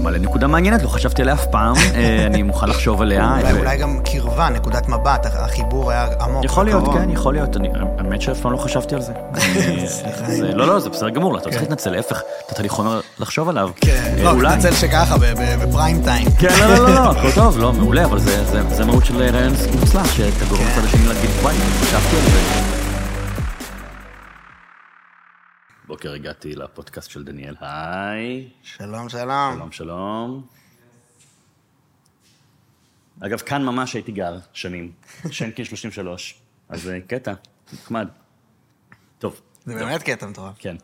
אתה מעלה נקודה מעניינת, לא חשבתי עליה אף פעם, אה, אני מוכן לחשוב עליה. אולי, ו- אולי גם קרבה, נקודת מבט, החיבור היה עמוק. יכול להיות. כן, יכול להיות. האמת שאף פעם לא חשבתי על זה. אה, לא, לא, זה בסדר גמור, אתה צריך כן. להתנצל, להפך, נתת לי חומר לחשוב עליו. כן, אה, לא, אולי. תנצל שככה, בפריים טיים. כן, לא, לא, לא, לא, הכל טוב, לא, מעולה, אבל זה- מהות של רעיון מוצלח, שאתה גורם כן. לצד השני להגיד, וואי, חשבתי על זה. בוקר הגעתי לפודקאסט של דניאל, היי. שלום, שלום. שלום, שלום. אגב, כאן ממש הייתי גר שנים, שינקין 33, אז אה, קטע, נחמד. טוב, זה באמת קטע מטורף. כן.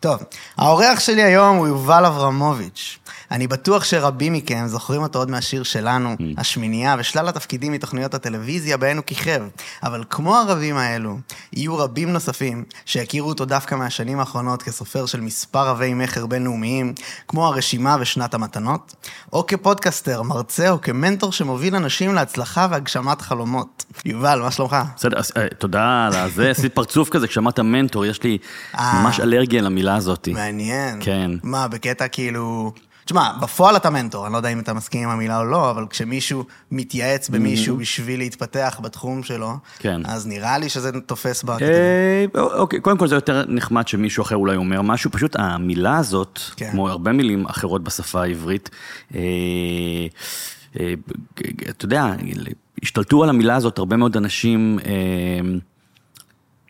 טוב, האורח שלי היום הוא יובל אברמוביץ'. אני בטוח שרבים מכם זוכרים אותו עוד מהשיר שלנו, השמינייה, ושלל התפקידים מתוכניות הטלוויזיה בהן הוא כיכב. אבל כמו הרבים האלו, יהיו רבים נוספים שהכירו אותו דווקא מהשנים האחרונות כסופר של מספר רבי מכר בינלאומיים, כמו הרשימה ושנת המתנות, או כפודקאסטר, מרצה או כמנטור שמוביל אנשים להצלחה והגשמת חלומות. יובל, מה שלומך? בסדר, אה, תודה על זה, עשית פרצוף כזה, כשאמרת מנטור, יש לי אה. ממש אלרגיה למילה הזאת. מעניין. כן. מה, בקטע כאילו... תשמע, בפועל אתה מנטור, אני לא יודע אם אתה מסכים עם המילה או לא, אבל כשמישהו מתייעץ במישהו בשביל להתפתח בתחום שלו, כן. אז נראה לי שזה תופס. אה, אוקיי, קודם כל זה יותר נחמד שמישהו אחר אולי אומר משהו, פשוט המילה הזאת, כן. כמו הרבה מילים אחרות בשפה העברית, אה, אה, אתה יודע, השתלטו על המילה הזאת הרבה מאוד אנשים אה,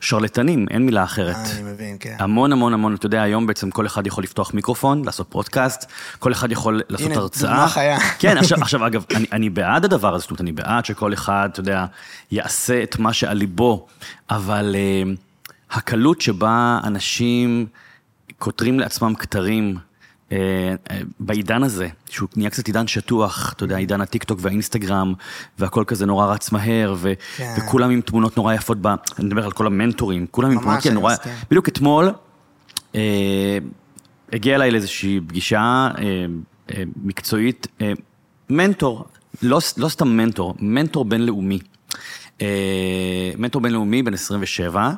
שרלטנים, אין מילה אחרת. אה, אני מבין, כן. המון המון המון, אתה יודע, היום בעצם כל אחד יכול לפתוח מיקרופון, לעשות פודקאסט, כל אחד יכול לעשות הנה, הרצאה. דוגמה חיה. כן, עכשיו, עכשיו אגב, אני, אני בעד הדבר הזה, זאת אומרת, אני בעד שכל אחד, אתה יודע, יעשה את מה שעל ליבו, אבל uh, הקלות שבה אנשים כותרים לעצמם כתרים, בעידן הזה, שהוא נהיה קצת עידן שטוח, אתה יודע, עידן הטיקטוק והאינסטגרם, והכל כזה נורא רץ מהר, ו- כן. וכולם עם תמונות נורא יפות, ב- אני מדבר על כל המנטורים, כולם עם תמונות כאלה אני נורא... בדיוק אתמול, אה, הגיע אליי לאיזושהי פגישה אה, אה, מקצועית, אה, מנטור, לא, לא סתם מנטור, מנטור בינלאומי. אה, מנטור בינלאומי, בן 27, אה,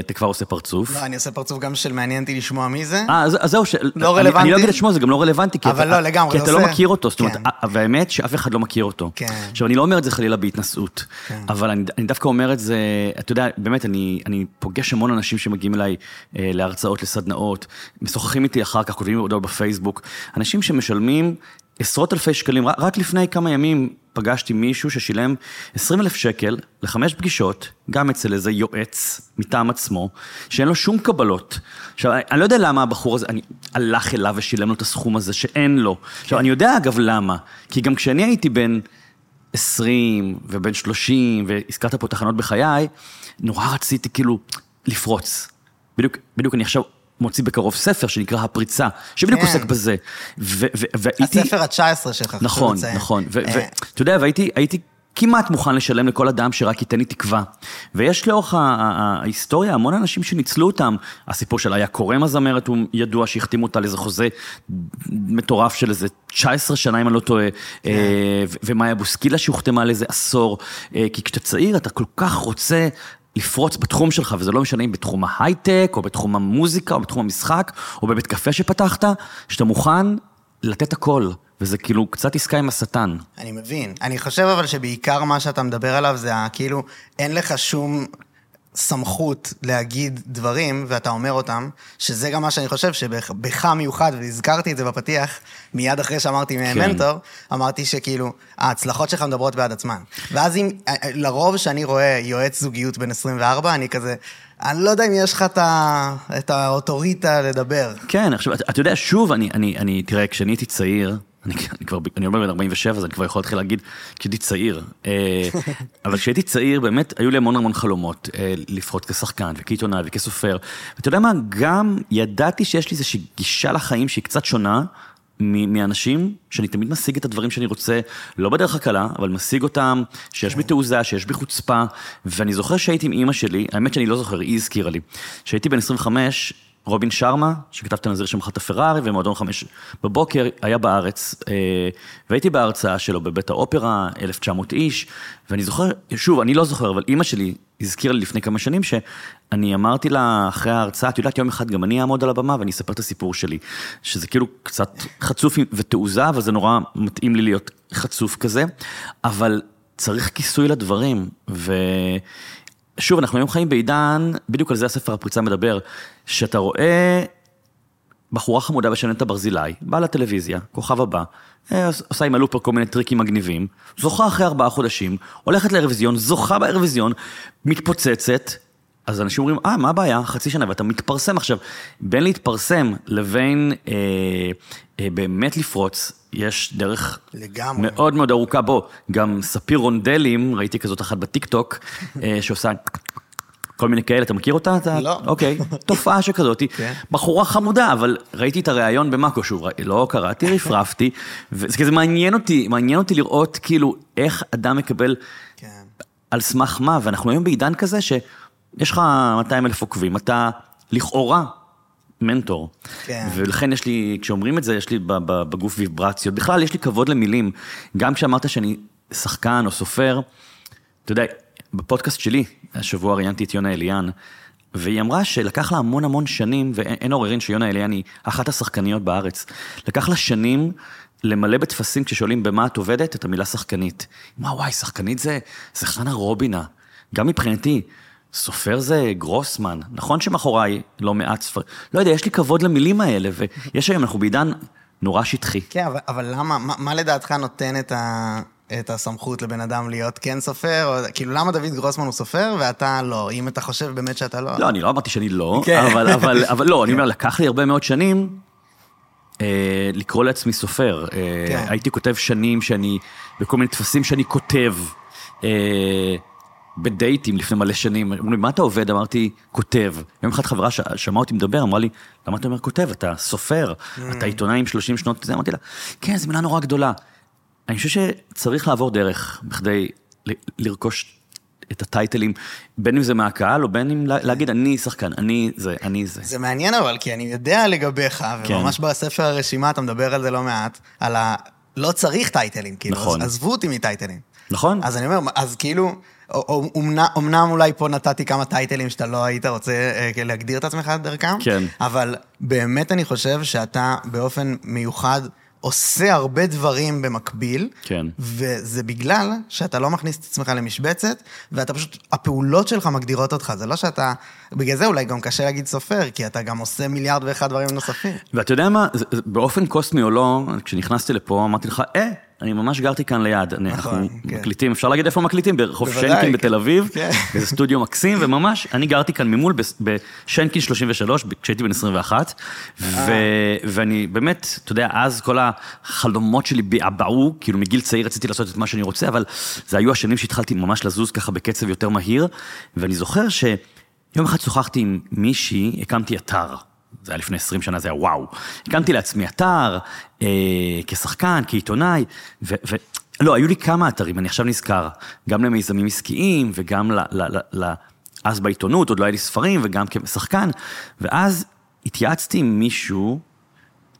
אתה כבר עושה פרצוף. לא, אני עושה פרצוף גם של מעניין אותי לשמוע מי זה. אה, אז, אז זהו, ש... לא אני, אני רלוונטי? לא אגיד את שמו, זה גם לא רלוונטי, אבל אתה, לא, לגמרי, כי אתה לא עושה- מכיר אותו, זאת אומרת, כן. והאמת שאף אחד לא מכיר אותו. כן. עכשיו, אני לא אומר את זה חלילה בהתנשאות, כן. אבל אני, אני דווקא אומר את זה, אתה יודע, באמת, אני, אני פוגש המון אנשים שמגיעים אליי אה, להרצאות, לסדנאות, משוחחים איתי אחר כך, כותבים לי הודעות בפייסבוק, אנשים שמשלמים עשרות אלפי שקלים, רק, רק לפני כמה ימים פגשתי מישהו ששילם 20 אלף שקל לחמש פגישות, גם אצל איזה יועץ מטעם עצמו, שאין לו שום קבלות. עכשיו, אני- לא יודע למה הבחור הזה, אני הלך אליו ושילם לו את הסכום הזה שאין לו. עכשיו, אני יודע אגב למה, כי גם כשאני הייתי בן 20 ובן 30, והזכרת פה תחנות בחיי, נורא רציתי כאילו לפרוץ. בדיוק, בדיוק אני עכשיו מוציא בקרוב ספר שנקרא הפריצה, שבדיוק כן. עוסק בזה. והייתי... הספר ה-19 שלך, נכון. נכון. אה, ואתה יודע, והייתי הייתי כמעט מוכן לשלם לכל אדם שרק ייתן לי תקווה. ויש לאורך ההיסטוריה המון אנשים שניצלו אותם. הסיפור של איה קורם הזמרת, הוא ידוע שהחתימו אותה על איזה חוזה מטורף של איזה 19 שנה, אם אני לא טועה. כן. אה, ומאיה בוסקילה שהוחתמה על איזה עשור. אה, כי כשאתה צעיר, אתה כל כך רוצה... לפרוץ בתחום שלך, וזה לא משנה אם בתחום ההייטק, או בתחום המוזיקה, או בתחום המשחק, או בבית קפה שפתחת, שאתה מוכן לתת הכל, וזה כאילו קצת עסקה עם השטן. אני מבין. אני חושב אבל שבעיקר מה שאתה מדבר עליו זה כאילו, אין לך שום סמכות להגיד דברים, ואתה אומר אותם, שזה גם מה שאני חושב שבך מיוחד, והזכרתי את זה בפתיח, מיד אחרי שאמרתי כן. מנטור, אמרתי שכאילו, ההצלחות שלך מדברות בעד עצמן. ואז אם, לרוב שאני רואה יועץ זוגיות בן 24, אני כזה, אני לא יודע אם יש לך את ה- את האוטוריטה לדבר. כן, עכשיו, אתה, אתה יודע, שוב, אני, אני, אני, תראה, כשאני הייתי צעיר, אני, אני כבר, אני אומר בן 47, אז אני כבר יכול להתחיל להגיד, כשהייתי צעיר. אה, אבל כשהייתי צעיר, באמת, היו לי המון המון חלומות, אה, לפחות כשחקן, וכעיתונאי, וכסופר. ואתה יודע מה, גם ידעתי שיש לי איזושהי גישה לחיים שהיא קצת שונה. מאנשים שאני תמיד משיג את הדברים שאני רוצה, לא בדרך הקלה, אבל משיג אותם, שיש בי תעוזה, שיש בי חוצפה, ואני זוכר שהייתי עם אימא שלי, האמת שאני לא זוכר, היא הזכירה לי, שהייתי בן 25, רובין שרמה, שכתב את הנזיר שמחת הפרארי, ומועדון חמש בבוקר, היה בארץ, אה, והייתי בהרצאה שלו בבית האופרה, 1900 איש, ואני זוכר, שוב, אני לא זוכר, אבל אימא שלי הזכירה לי לפני כמה שנים, שאני אמרתי לה אחרי ההרצאה, את יודעת, יום אחד גם אני אעמוד על הבמה ואני אספר את הסיפור שלי, שזה כאילו קצת חצוף ותעוזה, אבל זה נורא מתאים לי להיות חצוף כזה, אבל צריך כיסוי לדברים, ו... שוב, אנחנו היום חיים בעידן, בדיוק על זה הספר הפריצה מדבר, שאתה רואה בחורה חמודה בשננת ברזילי, באה לטלוויזיה, כוכב הבא, אה, עושה עם הלופר כל מיני טריקים מגניבים, זוכה אחרי ארבעה חודשים, הולכת לאירוויזיון, זוכה באירוויזיון, מתפוצצת, אז אנשים אומרים, אה, מה הבעיה? חצי שנה, ואתה מתפרסם עכשיו. בין להתפרסם לבין אה, אה, באמת לפרוץ, יש דרך לגמרי. מאוד מאוד ארוכה. בוא, גם ספיר רונדלים, ראיתי כזאת אחת בטיקטוק, אה, שעושה כל מיני כאלה, אתה מכיר אותה? אתה... לא. אוקיי, תופעה שכזאת. כן. בחורה חמודה, אבל ראיתי את הריאיון במאקו, שוב, לא קראתי, רפרפתי, וזה כזה מעניין אותי, מעניין אותי לראות כאילו איך אדם מקבל כן. על סמך מה, ואנחנו היום בעידן כזה שיש לך 200 אלף עוקבים, אתה לכאורה מנטור. כן. ולכן יש לי, כשאומרים את זה, יש לי בגוף ויברציות. בכלל, יש לי כבוד למילים. גם כשאמרת שאני שחקן או סופר, אתה יודע, בפודקאסט שלי, השבוע ראיינתי את יונה אליאן, והיא אמרה שלקח לה המון המון שנים, ואין עוררין שיונה אליאן היא אחת השחקניות בארץ. לקח לה שנים למלא בטפסים כששואלים במה את עובדת, את המילה שחקנית. מה, וואי, שחקנית זה, זה חנה רובינה. גם מבחינתי, סופר זה גרוסמן. נכון שמאחוריי לא מעט ספר... לא יודע, יש לי כבוד למילים האלה, ויש היום, אנחנו בעידן נורא שטחי. כן, אבל, אבל למה, מה, מה לדעתך נותן את, ה, את הסמכות לבן אדם להיות כן סופר? או, כאילו, למה דוד גרוסמן הוא סופר ואתה לא? אם אתה חושב באמת שאתה לא... לא, אני לא אמרתי שאני לא, כן. אבל, אבל, אבל לא, אני אומר, לקח לי הרבה מאוד שנים אה, לקרוא לעצמי סופר. אה, כן. הייתי כותב שנים שאני, בכל מיני טפסים שאני כותב. אה, בדייטים לפני מלא שנים, אמרו לי, מה אתה עובד? אמרתי, כותב. יום אחד חברה ש- שמעה אותי מדבר, אמרה לי, למה אתה אומר כותב? אתה סופר, אתה עיתונאי עם 30 שנות זה, אמרתי לה, כן, זו מילה נורא גדולה. אני חושב שצריך לעבור דרך בכדי ל- לרכוש את הטייטלים, בין אם זה מהקהל, או בין אם לה- להגיד, אני שחקן, אני זה, אני זה. זה מעניין אבל, כי אני יודע לגביך, כן. וממש בספר הרשימה אתה מדבר על זה לא מעט, על ה... לא צריך טייטלים, כאילו, נכון. אז עזבו אותי מטייטלים. נכון? אז אני אומר, אז כאילו, אומנם אולי פה נתתי כמה טייטלים שאתה לא היית רוצה אה, להגדיר את עצמך דרכם, כן. אבל באמת אני חושב שאתה באופן מיוחד עושה הרבה דברים במקביל, כן. וזה בגלל שאתה לא מכניס את עצמך למשבצת, ואתה פשוט, הפעולות שלך מגדירות אותך, זה לא שאתה, בגלל זה אולי גם קשה להגיד סופר, כי אתה גם עושה מיליארד ואחד דברים נוספים. ואתה יודע מה, באופן קוסמי או לא, כשנכנסתי לפה, אמרתי לך, אה, אני ממש גרתי כאן ליד. נכון, אנחנו כן. מקליטים, אפשר להגיד איפה מקליטים? ברחוב שיינקין כן. בתל אביב, כן. איזה סטודיו מקסים, וממש, אני גרתי כאן ממול בשיינקין 33, כשהייתי בן 21, ו- ואני באמת, אתה יודע, אז כל החלומות שלי בעבעו, כאילו מגיל צעיר רציתי לעשות את מה שאני רוצה, אבל זה היו השנים שהתחלתי ממש לזוז ככה בקצב יותר מהיר, ואני זוכר שיום אחד שוחחתי עם מישהי, הקמתי אתר. זה היה לפני 20 שנה, זה היה וואו. הקמתי לעצמי אתר, אה, כשחקן, כעיתונאי, ו... ו... לא, היו לי כמה אתרים, אני עכשיו נזכר, גם למיזמים עסקיים וגם ל... ל, ל, ל אז בעיתונות, עוד לא היה לי ספרים, וגם כשחקן, ואז התייעצתי עם מישהו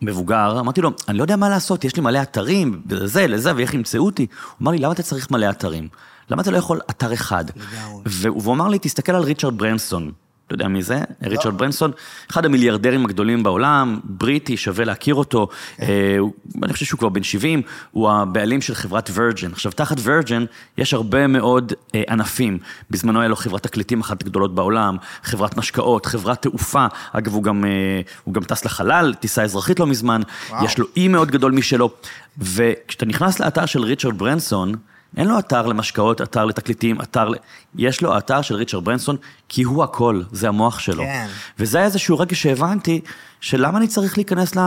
מבוגר, אמרתי לו, אני לא יודע מה לעשות, יש לי מלא אתרים, לזה, לזה, ואיך ימצאו אותי. הוא אמר לי, למה אתה צריך מלא אתרים? למה אתה לא יכול אתר אחד? לגמרי. והוא והוא אמר לי, תסתכל על ריצ'רד ברנסון. אתה יודע מי זה? ריצ'רד ברנסון, אחד המיליארדרים הגדולים בעולם, בריטי, שווה להכיר אותו. אה, אני חושב שהוא כבר בן 70, הוא הבעלים של חברת וירג'ן. עכשיו, תחת וירג'ן יש הרבה מאוד אה, ענפים. בזמנו היה לו חברת תקליטים אחת הגדולות בעולם, חברת משקאות, חברת תעופה. אגב, הוא גם, אה, הוא גם טס לחלל, טיסה אזרחית לא מזמן. וואו. יש לו אי מאוד גדול משלו. וכשאתה נכנס לאתר של ריצ'רד ברנסון, אין לו אתר למשקאות, אתר לתקליטים, אתר. יש לו אתר של ריצ'רד ברנסון, כי הוא הכל, זה המוח שלו. כן. וזה היה איזשהו רגע שהבנתי, שלמה אני צריך להיכנס ל...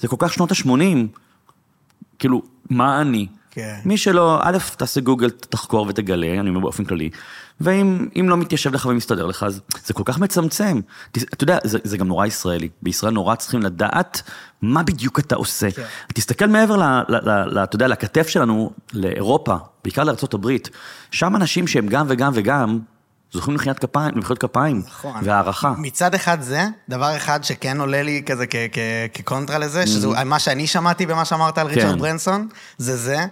זה כל כך שנות ה-80, כאילו, מה אני? כן. מי שלא, א', תעשה גוגל, תחקור ותגלה, אני אומר באופן כללי, ואם אם לא מתיישב לך ומסתדר לך, אז זה כל כך מצמצם. אתה יודע, זה, זה גם נורא ישראלי. בישראל נורא צריכים לדעת מה בדיוק אתה עושה. כן. תסתכל מעבר, ל, ל, ל, ל, אתה יודע, לכתף שלנו, לאירופה, בעיקר הברית, שם אנשים שהם גם וגם וגם, זוכים למחיאות כפיים, למחיאות כפיים, נכון. והערכה. מצד אחד זה, דבר אחד שכן עולה לי כזה כ- כ- כקונטרה לזה, שזה מה שאני שמעתי במה שאמרת על ריצ'רד כן. ברנסון, זה זה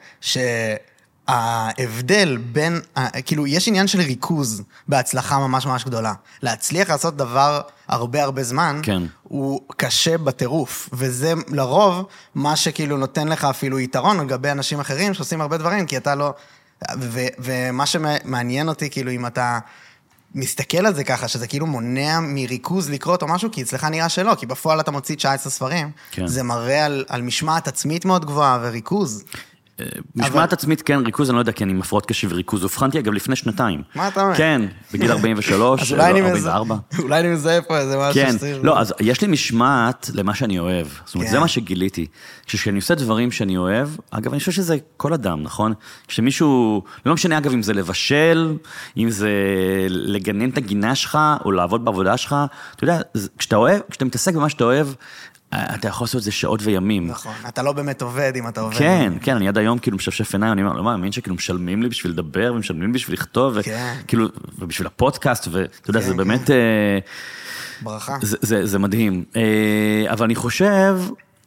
שההבדל בין, כאילו, יש עניין של ריכוז בהצלחה ממש ממש גדולה. להצליח לעשות דבר הרבה הרבה זמן, כן. הוא קשה בטירוף, וזה לרוב מה שכאילו נותן לך אפילו יתרון לגבי אנשים אחרים שעושים הרבה דברים, כי אתה לא... ו- ומה שמעניין אותי, כאילו, אם אתה מסתכל על זה ככה, שזה כאילו מונע מריכוז לקרות או משהו, כי אצלך נראה שלא, כי בפועל אתה מוציא 19 ספרים, כן. זה מראה על, על משמעת עצמית מאוד גבוהה וריכוז. משמעת עצמית, כן, ריכוז, אני לא יודע, כי אני עם הפרעות קשב וריכוז. אובחנתי, אגב, לפני שנתיים. מה אתה אומר? כן, בגיל 43, אז אולי אני, מזהה, 44. אולי אני מזהה פה איזה משהו כן, שצריך... לא, אז יש לי משמעת למה שאני אוהב. זאת אומרת, כן. זה מה שגיליתי. כשאני עושה דברים שאני אוהב, אגב, אני חושב שזה כל אדם, נכון? כשמישהו, לא משנה אגב אם זה לבשל, אם זה לגנן את הגינה שלך, או לעבוד בעבודה שלך, אתה יודע, כשאתה אוהב, כשאתה מתעסק במה שאתה אוהב, אתה יכול לעשות את זה שעות וימים. נכון, אתה לא באמת עובד אם אתה עובד. כן, כן, אני עד היום כאילו משפשף עיניים, אני אומר, לא מאמין שכאילו משלמים לי בשביל לדבר, ומשלמים לי בשביל לכתוב, כן. וכאילו, ובשביל הפודקאסט, ואתה יודע, כן, זה כן. באמת... אה, ברכה. זה מדהים. אה, אבל אני חושב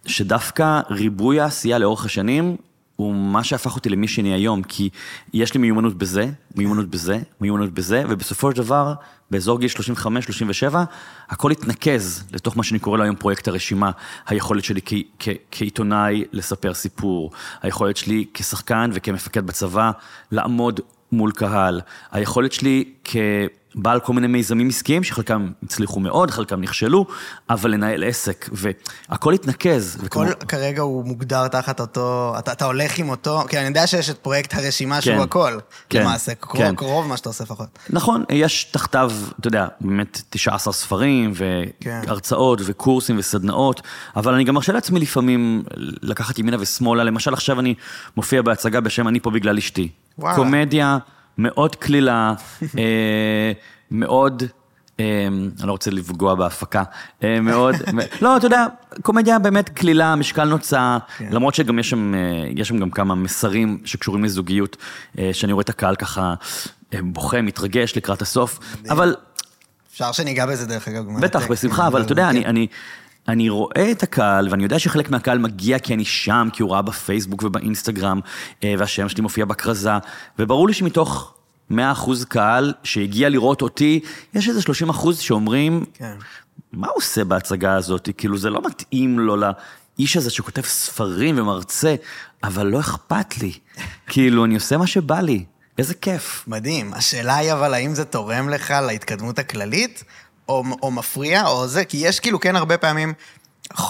שדווקא ריבוי העשייה לאורך השנים, הוא מה שהפך אותי למי שאני היום, כי יש לי מיומנות בזה, מיומנות בזה, מיומנות בזה, ובסופו של דבר, באזור גיל 35-37, הכל התנקז לתוך מה שאני קורא לו היום פרויקט הרשימה. היכולת שלי כ- כ- כעיתונאי לספר סיפור, היכולת שלי כשחקן וכמפקד בצבא לעמוד מול קהל, היכולת שלי כבעל כל מיני מיזמים עסקיים, שחלקם הצליחו מאוד, חלקם נכשלו, אבל לנהל עסק, והכל התנקז. וכמו- הכל כרגע הוא מוגדר תחת אותו, אתה, אתה הולך עם אותו, כי אני יודע שיש את פרויקט הרשימה כן. שהוא הכל, כן, למעשה, קרוב, כן. קרוב מה שאתה עושה לפחות. נכון, יש תחתיו, אתה יודע, באמת 19 ספרים, כן. והרצאות, וקורסים, וסדנאות, אבל אני גם מרשה לעצמי לפעמים לקחת ימינה ושמאלה. למשל, עכשיו אני מופיע בהצגה בשם אני פה בגלל אשתי. וואלה. קומדיה מאוד קלילה, אה, מאוד... אה, אני לא רוצה לפגוע בהפקה, אה, מאוד, לא, אתה יודע, קומדיה באמת קלילה, משקל נוצה, כן. למרות שגם יש שם, יש שם גם כמה מסרים שקשורים לזוגיות, שאני רואה את הקהל ככה בוכה, מתרגש לקראת הסוף, אבל אפשר שניגע בזה דרך אגב. בטח, בשמחה, אבל אתה יודע, כן. אני, אני, רואה את הקהל, ואני יודע שחלק מהקהל מגיע כי אני שם, כי הוא ראה בפייסבוק ובאינסטגרם, אה, והשם שלי מופיע בכרזה, וברור לי שמתוך 100% קהל שהגיע לראות אותי, יש איזה 30% שאומרים, כן. מה הוא עושה בהצגה הזאת? כאילו, זה לא מתאים לו לאיש הזה שכותב ספרים ומרצה, אבל לא אכפת לי. כאילו, אני עושה מה שבא לי. איזה כיף. מדהים. השאלה היא אבל, האם זה תורם לך להתקדמות הכללית, או, או מפריע, או זה? כי יש כאילו כן הרבה פעמים...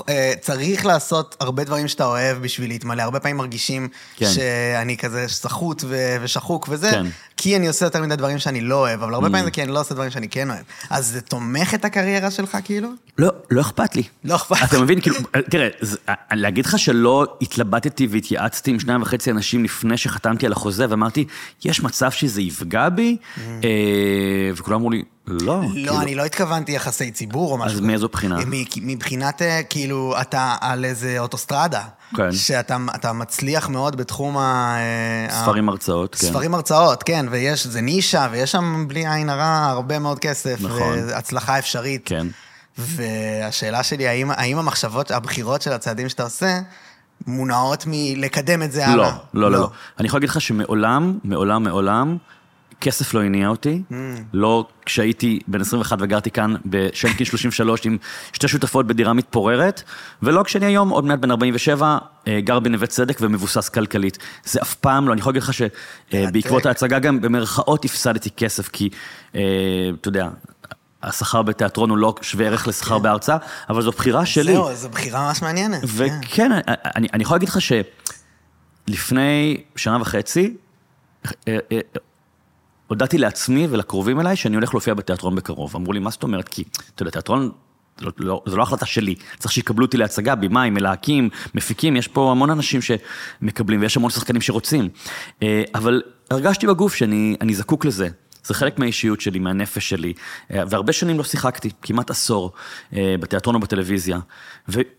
אה, צריך לעשות הרבה דברים שאתה אוהב בשביל להתמלא. הרבה פעמים מרגישים כן. שאני כזה סחוט ו- ושחוק וזה, כן. כי אני עושה יותר מדי דברים שאני לא אוהב, אבל הרבה פעמים זה כי אני לא עושה דברים שאני כן אוהב. אז זה תומך את הקריירה שלך כאילו? לא, לא אכפת לי. לא אכפת אתה. מבין, כאילו, תראה, זה- להגיד לך שלא התלבטתי והתייעצתי עם שניים וחצי אנשים לפני שחתמתי על החוזה, ואמרתי, יש מצב שזה יפגע בי? אה, וכולם אמרו לי, לא. כאילו, לא, אני לא התכוונתי יחסי ציבור או משהו. אז מאיזו בחינה? מבחינת, אה, כאילו, אתה על איזה אוטוסטרדה. כן. שאתה אתה מצליח מאוד בתחום ה... אה, ספרים הרצאות, כן. ספרים הרצאות, כן, ויש, זה נישה, ויש שם בלי עין הרע הרבה מאוד כסף. נכון. והצלחה אפשרית. כן. והשאלה שלי, האם, האם המחשבות, הבחירות של הצעדים שאתה עושה, מונעות מלקדם את זה הלאה? לא, לא, לא, לא. אני יכול להגיד לך שמעולם, מעולם, מעולם, כסף לא הניע אותי. Mm. לא כשהייתי בן 21 וגרתי כאן בשנקין 33 עם שתי שותפות בדירה מתפוררת, ולא כשאני היום, עוד מעט בן 47, אה, גר בנווה צדק ומבוסס כלכלית. זה אף פעם לא, אני יכול להגיד לך שבעקבות ההצגה גם במרכאות הפסדתי כסף, כי, אה, אתה יודע, השכר בתיאטרון הוא לא שווה ערך לשכר בהרצאה, אבל זו בחירה שלי. זהו, זו בחירה ממש מעניינת. כן. וכן, אני, אני יכול להגיד לך שלפני שנה וחצי, אה, אה, הודעתי לעצמי ולקרובים אליי שאני הולך להופיע בתיאטרון בקרוב. אמרו לי, מה זאת אומרת? כי, אתה יודע, תיאטרון, לא, לא, זו לא החלטה שלי. צריך שיקבלו אותי להצגה, במאי, מלהקים, מפיקים, יש פה המון אנשים שמקבלים, ויש המון שחקנים שרוצים. אה, אבל הרגשתי בגוף שאני אני זקוק לזה. זה חלק מהאישיות שלי, מהנפש שלי, אה, והרבה שנים לא שיחקתי, כמעט עשור, אה, בתיאטרון או בטלוויזיה.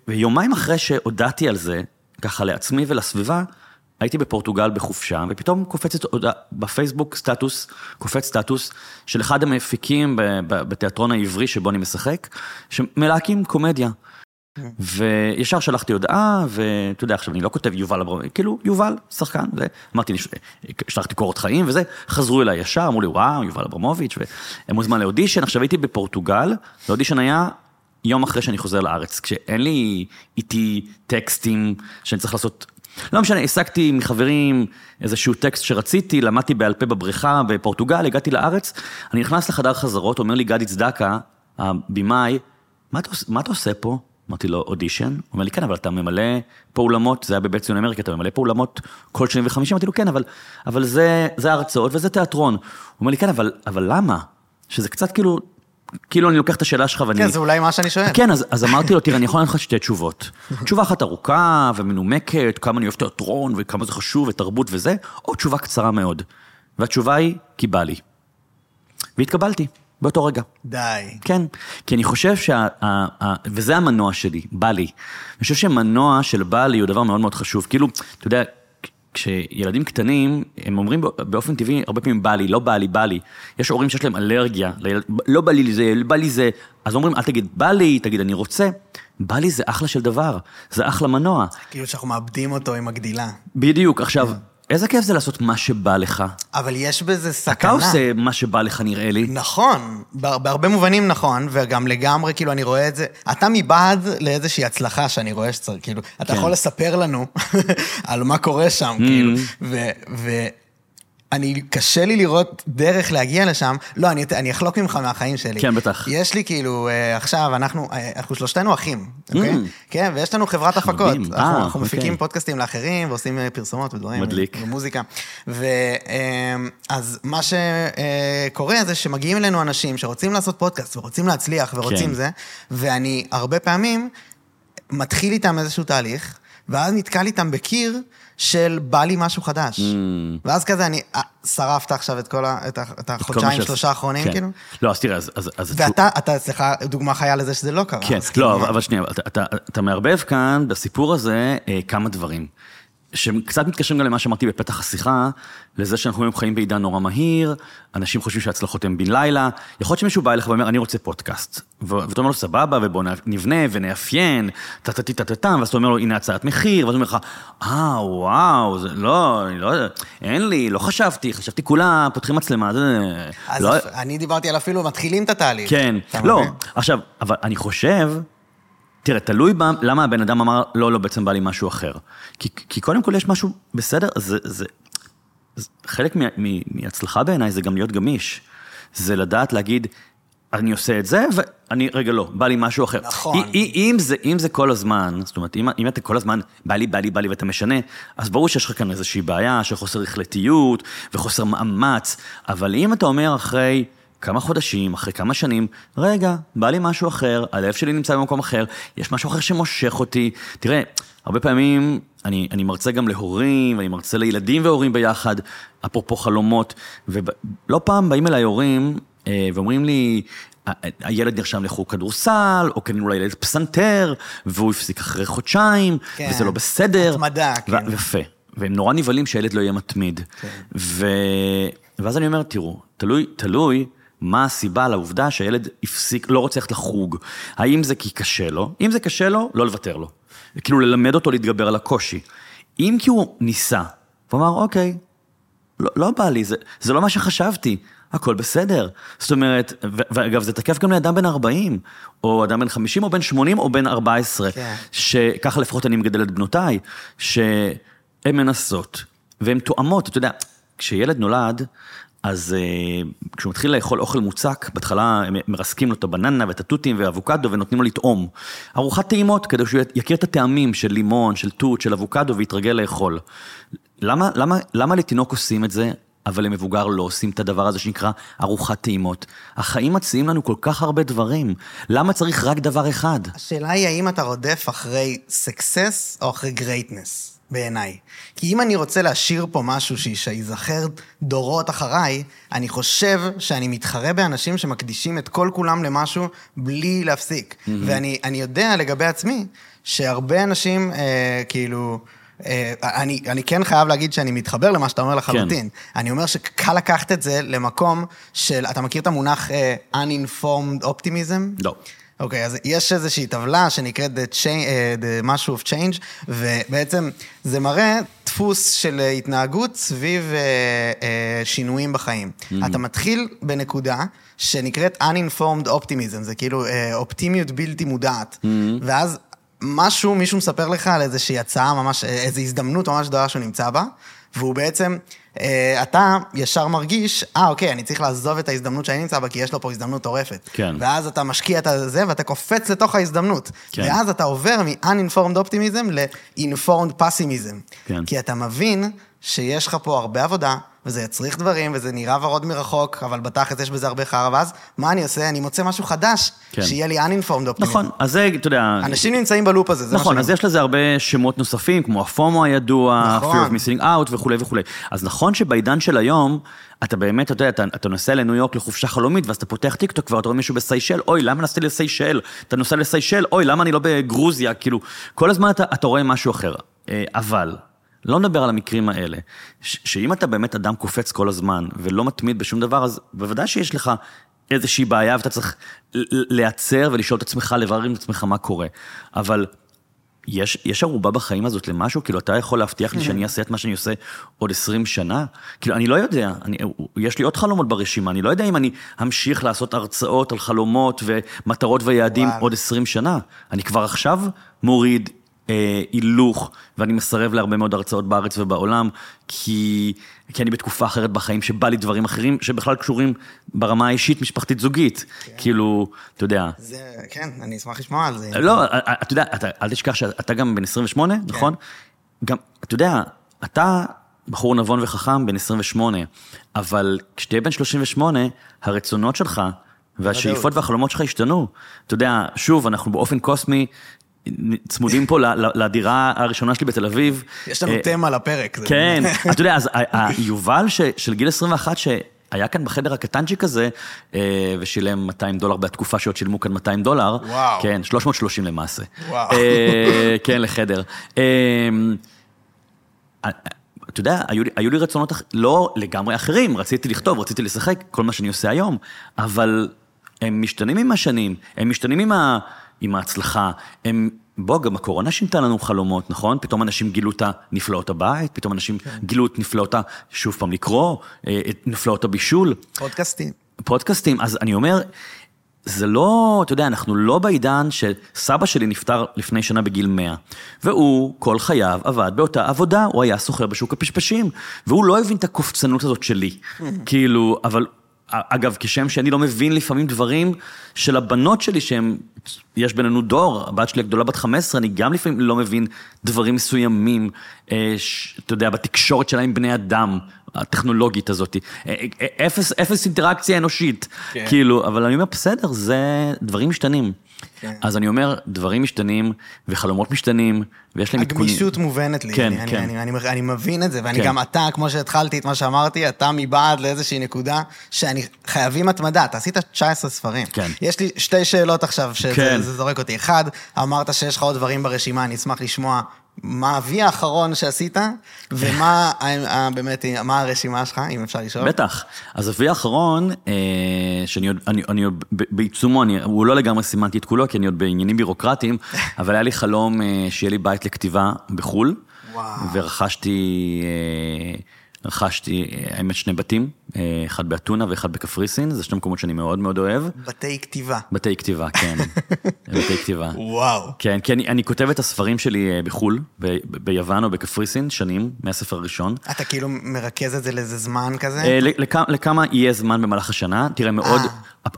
ויומיים אחרי שהודעתי על זה, ככה לעצמי ולסביבה, הייתי בפורטוגל בחופשה, ופתאום קופצת הודעה, בפייסבוק סטטוס, קופץ סטטוס של אחד המפיקים בתיאטרון העברי שבו אני משחק, שמלהקים קומדיה. וישר שלחתי הודעה, ואתה יודע, עכשיו אני לא כותב יובל אברהם, כאילו, יובל, שחקן, זה, אמרתי, "נש- שלחתי קורות חיים וזה, חזרו אליי ישר, אמרו לי, וואו, יובל אברמוביץ', והם מוזמן לאודישן, עכשיו הייתי בפורטוגל, לאודישן היה יום אחרי שאני חוזר לארץ, כשאין לי איתי טקסטים שאני צריך לעשות, לא משנה, השגתי מחברים איזשהו טקסט שרציתי, למדתי בעל פה בבריכה בפורטוגל, הגעתי לארץ, אני נכנס לחדר חזרות, אומר לי גדי צדקה, הבמאי, מה אתה, עושה פה? אמרתי לו, אודישן? הוא אומר לי, כן, אבל אתה ממלא פה אולמות, זה היה בבית ציון אמריקה, אתה ממלא פה אולמות כל שני וחמישים? אמרתי לו, כן, אבל, אבל זה, זה הרצאות וזה תיאטרון. הוא אומר לי, כן, אבל, אבל למה? שזה קצת כאילו, כאילו אני לוקח את השאלה שלך ואני... כן, זה אולי מה שאני שואל. כן, אז, אז אמרתי לו, תראה, אני יכול לענות לך שתי תשובות. תשובה אחת ארוכה ומנומקת, כמה אני אוהב תיאטרון וכמה זה חשוב ותרבות וזה, או תשובה קצרה מאוד. והתשובה היא, כי בא לי. והתקבלתי, באותו רגע. די. כן, כי אני חושב שה... ה- ה- וזה המנוע שלי, בא לי. אני חושב שמנוע של בא לי הוא דבר מאוד מאוד חשוב. כאילו, אתה יודע, כשילדים קטנים, הם אומרים באופן טבעי, הרבה פעמים בא לי, לא בא לי, בא לי. יש הורים שיש להם אלרגיה, לילד, לא בא לי זה, בא לי זה, אז אומרים, אל תגיד בא לי, תגיד אני רוצה. בא לי זה אחלה של דבר, זה אחלה מנוע. כאילו שאנחנו מאבדים אותו עם הגדילה. בדיוק, עכשיו, איזה כיף זה לעשות מה שבא לך. אבל יש בזה אתה סכנה. עושה מה שבא לך, נראה לי. נכון, בה- בהרבה מובנים נכון, וגם לגמרי, כאילו, אני רואה את זה, אתה מבעד לאיזושהי הצלחה שאני רואה שצריך, כאילו, אתה כן. יכול לספר לנו על מה קורה שם, כאילו, ו... ו- אני, קשה לי לראות דרך להגיע לשם. לא, אני, אני אחלוק ממך מהחיים שלי. כן, בטח. יש לי כאילו, אה, עכשיו, אנחנו, אה, אנחנו שלושתנו אחים, אוקיי? Mm. כן, ויש לנו חברת הפקות. חמודים. אנחנו, אה, אנחנו אוקיי. מפיקים פודקאסטים לאחרים, ועושים אה, פרסומות ודברים. מדליק. ומוזיקה. ואז מה שקורה זה שמגיעים אלינו אנשים שרוצים לעשות פודקאסט, ורוצים להצליח, ורוצים כן. זה, ואני הרבה פעמים מתחיל איתם איזשהו תהליך, ואז נתקל איתם בקיר של בא לי משהו חדש. Mm. ואז כזה אני, אה, שרפת עכשיו את כל ה... את את החודשיים. שלושה האחרונים, כן. כאילו? לא, אז תראה, אז... אז, אז ואתה, אתה, סליחה, דוגמה חיה לזה שזה לא קרה. כן, כאילו, לא, אבל, אבל שנייה, אתה, אתה, אתה מערבב כאן בסיפור הזה אה, כמה דברים. שקצת מתקשרים גם למה שאמרתי בפתח השיחה, לזה שאנחנו היום חיים בעידן נורא מהיר, אנשים חושבים שההצלחות הן בן לילה, יכול להיות שמישהו בא אליך ואומר, אני רוצה פודקאסט. ואתה אומר לו, סבבה, ובוא נבנה ונאפיין, טה-טה-טה-טה-טם, ואז אתה אומר לו, הנה הצעת מחיר, ואז הוא אומר לך, אה, וואו, זה, לא, אני לא אין לי, לא חשבתי, חשבתי כולם פותחים מצלמה, זה... אז לא, אני דיברתי על אפילו מתחילים את התהליך. כן, לא? עכשיו, אבל אני חושב, תראה, תלוי ב, למה הבן אדם אמר, לא, לא, בעצם בא לי משהו אחר. כי, כי קודם כל יש משהו בסדר, זה, זה, זה חלק מה, מ, מהצלחה בעיניי זה גם להיות גמיש. זה לדעת להגיד, אני עושה את זה, ואני, רגע, לא, בא לי משהו אחר. נכון. אם, אם, זה, אם זה כל הזמן, זאת אומרת, אם, אם אתה כל הזמן, בא לי, בא לי, בא לי, ואתה משנה, אז ברור שיש לך כאן איזושהי בעיה של חוסר החלטיות וחוסר מאמץ, אבל אם אתה אומר אחרי... כמה חודשים, אחרי כמה שנים, רגע, בא לי משהו אחר, הלב שלי נמצא במקום אחר, יש משהו אחר שמושך אותי. תראה, הרבה פעמים אני, אני מרצה גם להורים, ואני מרצה לילדים והורים ביחד, אפרופו חלומות, ולא פעם באים אליי הורים אה, ואומרים לי, "ה- הילד נרשם לחוג כדורסל, או קנינו לילד פסנתר, והוא הפסיק אחרי חודשיים, כן. וזה לא בסדר. התמדה, כאילו. יפה. והם נורא נבהלים שהילד לא יהיה מתמיד. כן. ו... ואז אני אומר, תראו, תלוי, תלוי מה הסיבה לעובדה שהילד הפסיק, לא רוצה ללכת לחוג. האם זה כי קשה לו? אם זה קשה לו, לא לוותר לו. כאילו ללמד אותו להתגבר על הקושי. אם כי הוא ניסה, הוא אמר, אוקיי, לא, לא בא לי, זה, זה לא מה שחשבתי, הכל בסדר. זאת אומרת, ואגב, זה תקף גם לאדם בן 40, או אדם בן 50, או בן 80, או בן 14, כן. שככה לפחות אני מגדל את בנותיי, שהן מנסות, והן תואמות, אתה יודע, כשילד נולד, אז uh, כשהוא מתחיל לאכול אוכל מוצק, בהתחלה הם מרסקים לו את הבננה ואת התותים ואבוקדו ונותנים לו לטעום. ארוחת טעימות, כדי שהוא יכיר את הטעמים של לימון, של תות, של אבוקדו ויתרגל לאכול. למה, למה, למה לתינוק עושים את זה, אבל למבוגר לא עושים את הדבר הזה שנקרא ארוחת טעימות? החיים מציעים לנו כל כך הרבה דברים. למה צריך רק דבר אחד? השאלה היא האם אתה רודף אחרי סקסס או אחרי greatness, בעיניי. כי אם אני רוצה להשאיר פה משהו שייזכר דורות אחריי, אני חושב שאני מתחרה באנשים שמקדישים את כל כולם למשהו בלי להפסיק. Mm-hmm. ואני אני יודע לגבי עצמי, שהרבה אנשים, אה, כאילו... אה, אני, אני כן חייב להגיד שאני מתחבר למה שאתה אומר לחלוטין. כן. אני אומר שקל לקחת את זה למקום של, אתה מכיר את המונח uh, uninformed optimism? לא. אוקיי, okay, אז יש איזושהי טבלה שנקראת The, change, uh, the משהו of change, ובעצם זה מראה דפוס של התנהגות סביב uh, uh, שינויים בחיים. Mm-hmm. אתה מתחיל בנקודה שנקראת uninformed optimism, זה כאילו uh, אופטימיות בלתי מודעת, mm-hmm. ואז משהו, מישהו מספר לך על איזושהי הצעה ממש, איזו הזדמנות ממש גדולה שהוא נמצא בה, והוא בעצם, אה, אתה ישר מרגיש, אה, אוקיי, אני צריך לעזוב את ההזדמנות שאני נמצא בה, כי יש לו פה הזדמנות טורפת. כן. ואז אתה משקיע את זה, ואתה קופץ לתוך ההזדמנות. כן. ואז אתה עובר מ-uninformed optimism ל-informed pessimism. כן. כי אתה מבין שיש לך פה הרבה עבודה, וזה יצריך דברים, וזה נראה ורוד מרחוק, אבל בתכלס יש בזה הרבה חרא, ואז מה אני עושה? אני מוצא משהו חדש, כן. שיהיה לי uninformed optimism. נכון, אז זה, אתה יודע... אנשים נמצאים בלופ הזה, זה נכון, מה אז. יש לזה הרבה שמות נוספים, כמו הפומו הידוע, נכון. fear of missing out וכולי וכולי. אז נכון שבעידן של היום, אתה באמת, אתה יודע, אתה, אתה נוסע לניו יורק לחופשה חלומית, ואז אתה פותח טיקטוק כבר, אתה רואה מישהו בסיישל, אוי, למה נסעתי לסיישל? אתה נוסע לסיישל, אוי, למה אני לא בגרוזיה? כאילו, כל הזמן אתה, אתה רואה משהו אחר. אה, אבל, לא נדבר על המקרים האלה, ש- שאם אתה באמת אדם קופץ כל הזמן, ולא מתמיד בשום דבר, אז בוודאי שיש לך איזושהי בעיה, ואתה צריך להיעצר ולשאול את עצמך, לברר עם עצמך מה קורה. אבל יש, יש ערובה בחיים הזאת למשהו? כאילו, אתה יכול להבטיח לי שאני אעשה את מה שאני עושה עוד 20 שנה? כאילו, אני לא יודע, אני, יש לי עוד חלומות ברשימה, אני לא יודע אם אני אמשיך לעשות הרצאות על חלומות ומטרות ויעדים וואו. עוד 20 שנה. אני כבר עכשיו מוריד הילוך, ואני מסרב להרבה מאוד הרצאות בארץ ובעולם, כי, כי אני בתקופה אחרת בחיים שבא לי דברים אחרים, שבכלל קשורים ברמה האישית, משפחתית, זוגית. כאילו, אתה יודע, זה, כן, אני אשמח לשמוע על זה. לא, אתה יודע, אתה, אל תשכח שאתה גם בן 28, כן. נכון? גם, אתה יודע, אתה בחור נבון וחכם בן 28, אבל כשתהיה בן 38, הרצונות שלך והשאיפות. והחלומות שלך השתנו. אתה יודע, שוב, אנחנו באופן קוסמי צמודים פה לדירה הראשונה שלי בתל אביב. יש לנו אה, תמה לפרק. כן, אתה יודע, אז ה- ה- יובל ש- של גיל 21, שהיה כאן בחדר הקטנצ'יק הזה, אה, ושילם 200 דולר בתקופה שעוד שילמו כאן 200 דולר. וואו. כן, 330 למעשה. וואו. אה, כן, לחדר. אתה יודע, היו היו לי רצונות לא לגמרי אחרים, רציתי לכתוב, רציתי לשחק, כל מה שאני עושה היום, אבל הם משתנים עם השנים, הם משתנים עם, ה, עם ההצלחה, הם... בוא, גם הקורונה שינתה לנו חלומות, נכון? פתאום אנשים גילו את הנפלאות הבית, פתאום אנשים כן. גילו את נפלאות ה... שוב פעם לקרוא, אה, את נפלאות הבישול. פודקאסטים. פודקאסטים, אז אני אומר, זה לא, אתה יודע, אנחנו לא בעידן שסבא שלי נפטר לפני שנה בגיל 100, והוא כל חייו עבד באותה עבודה, הוא היה סוחר בשוק הפשפשים, והוא לא הבין את הקופצנות הזאת שלי. כאילו, אבל, אגב, כשם שאני לא מבין לפעמים דברים של הבנות שלי, שהם, יש בינינו דור, הבת שלי הגדולה בת 15, אני גם לפעמים לא מבין דברים מסוימים, אה, ש- אתה יודע, בתקשורת שלה עם בני אדם. הטכנולוגית הזאת, אה, אה, אפס, אפס אינטראקציה אנושית, כן. כאילו, אבל אני אומר, בסדר, זה, דברים משתנים. כן. אז אני אומר, דברים משתנים, וחלומות משתנים, ויש להם עדכונים. הגמישות מובנת לי. כן, אני, כן. אני, אני, אני, אני מבין את זה, ואני כן. גם אתה, כמו שהתחלתי את מה שאמרתי, אתה מבעד לאיזושהי נקודה שאני חייבים התמדה. אתה עשית 19 ספרים. כן. יש לי שתי שאלות עכשיו, שזה כן. זה זורק אותי. אחד, אמרת שיש לך עוד דברים ברשימה, אני אשמח לשמוע מה האבי האחרון שעשית, ומה באמת, מה הרשימה שלך, אם אפשר לשאול. בטח. אז אבי האחרון, אה, שאני עוד, אני, אני עוד בעיצומו, אני, הוא לא לגמרי סימנתי את כולו, כי אני עוד בעניינים בירוקרטיים, אבל היה לי חלום אה, שיהיה לי בית לכתיבה בחו"ל. וואו. ורכשתי, אה, רכשתי, אה, האמת, שני בתים, אה, אחד באתונה ואחד בקפריסין, זה שני מקומות שאני מאוד מאוד אוהב. בתי כתיבה. בתי כתיבה, כן. בתי כתיבה. וואו. כן, כי אני, אני כותב את הספרים שלי אה, בחו"ל, ב, ביוון או בקפריסין, שנים, מהספר הראשון. אתה כאילו מרכז את זה לאיזה זמן כזה? אה, לכמה, יהיה זמן במהלך השנה, תראה, מאוד.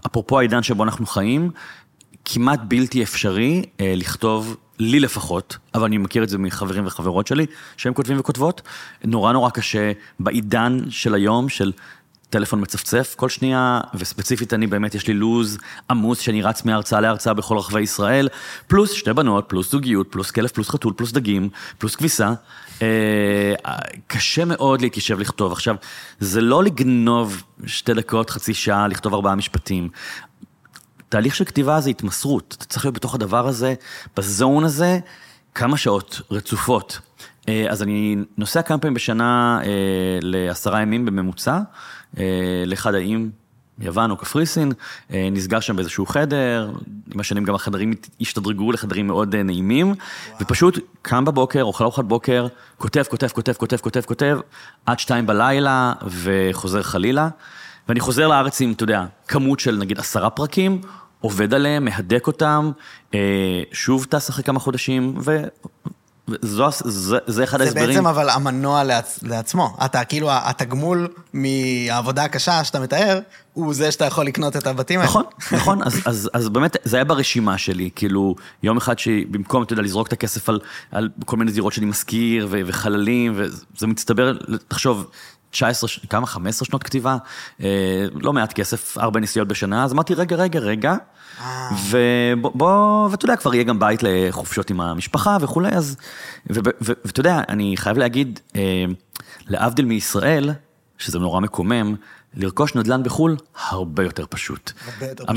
אפרופו העידן שבו אנחנו חיים, כמעט בלתי אפשרי אה, לכתוב, לי לפחות, אבל אני מכיר את זה מחברים וחברות שלי, שהם כותבים וכותבות, נורא נורא קשה בעידן של היום, של טלפון מצפצף כל שנייה, וספציפית אני באמת, יש לי לו"ז עמוס שאני רץ מהרצאה להרצאה בכל רחבי ישראל, פלוס שתי בנות, פלוס זוגיות, פלוס כלב, פלוס חתול, פלוס דגים, פלוס כביסה. אה, קשה מאוד להתיישב לכתוב. עכשיו, זה לא לגנוב שתי דקות, חצי שעה, לכתוב ארבעה משפטים. תהליך של כתיבה זה התמסרות. אתה צריך להיות בתוך הדבר הזה, בזון הזה, כמה שעות רצופות. אה, אז אני נוסע כמה פעמים בשנה אה, לעשרה ימים בממוצע, אה, לאחד האיים, יוון או קפריסין, אה, נסגר שם באיזשהו חדר, עם השנים גם החדרים השתדרגו לחדרים מאוד אה, נעימים, וואו. ופשוט קם בבוקר, אוכל ארוחת בוקר, כותב, כותב, כותב, כותב, כותב, כותב, עד שתיים בלילה, וחוזר חלילה. ואני חוזר לארץ עם, אתה יודע, כמות של נגיד עשרה פרקים, עובד עליהם, מהדק אותם, אה, שוב טס אחרי כמה חודשים, ו... זו, זה, זה אחד ההסברים. זה בעצם אבל המנוע לעצ, לעצמו. אתה כאילו, התגמול מהעבודה הקשה שאתה מתאר, הוא זה שאתה יכול לקנות את הבתים האלה. נכון, נכון. אז, אז, אז באמת, זה היה ברשימה שלי. כאילו, יום אחד שבמקום, אתה יודע, לזרוק את הכסף על, על כל מיני דירות שאני משכיר, וחללים, וזה מצטבר, תחשוב, 19, כמה? 15 שנות כתיבה, אה, לא מעט כסף, ארבע נסיעות בשנה, אז אמרתי, רגע, רגע, רגע, אה. ובוא, ואתה יודע, כבר יהיה גם בית לחופשות עם המשפחה וכולי, אז, ואתה יודע, אני חייב להגיד, אה, להבדיל מישראל, שזה נורא מקומם, לרכוש נדל"ן בחו"ל, הרבה יותר פשוט. הרבה יותר פשוט.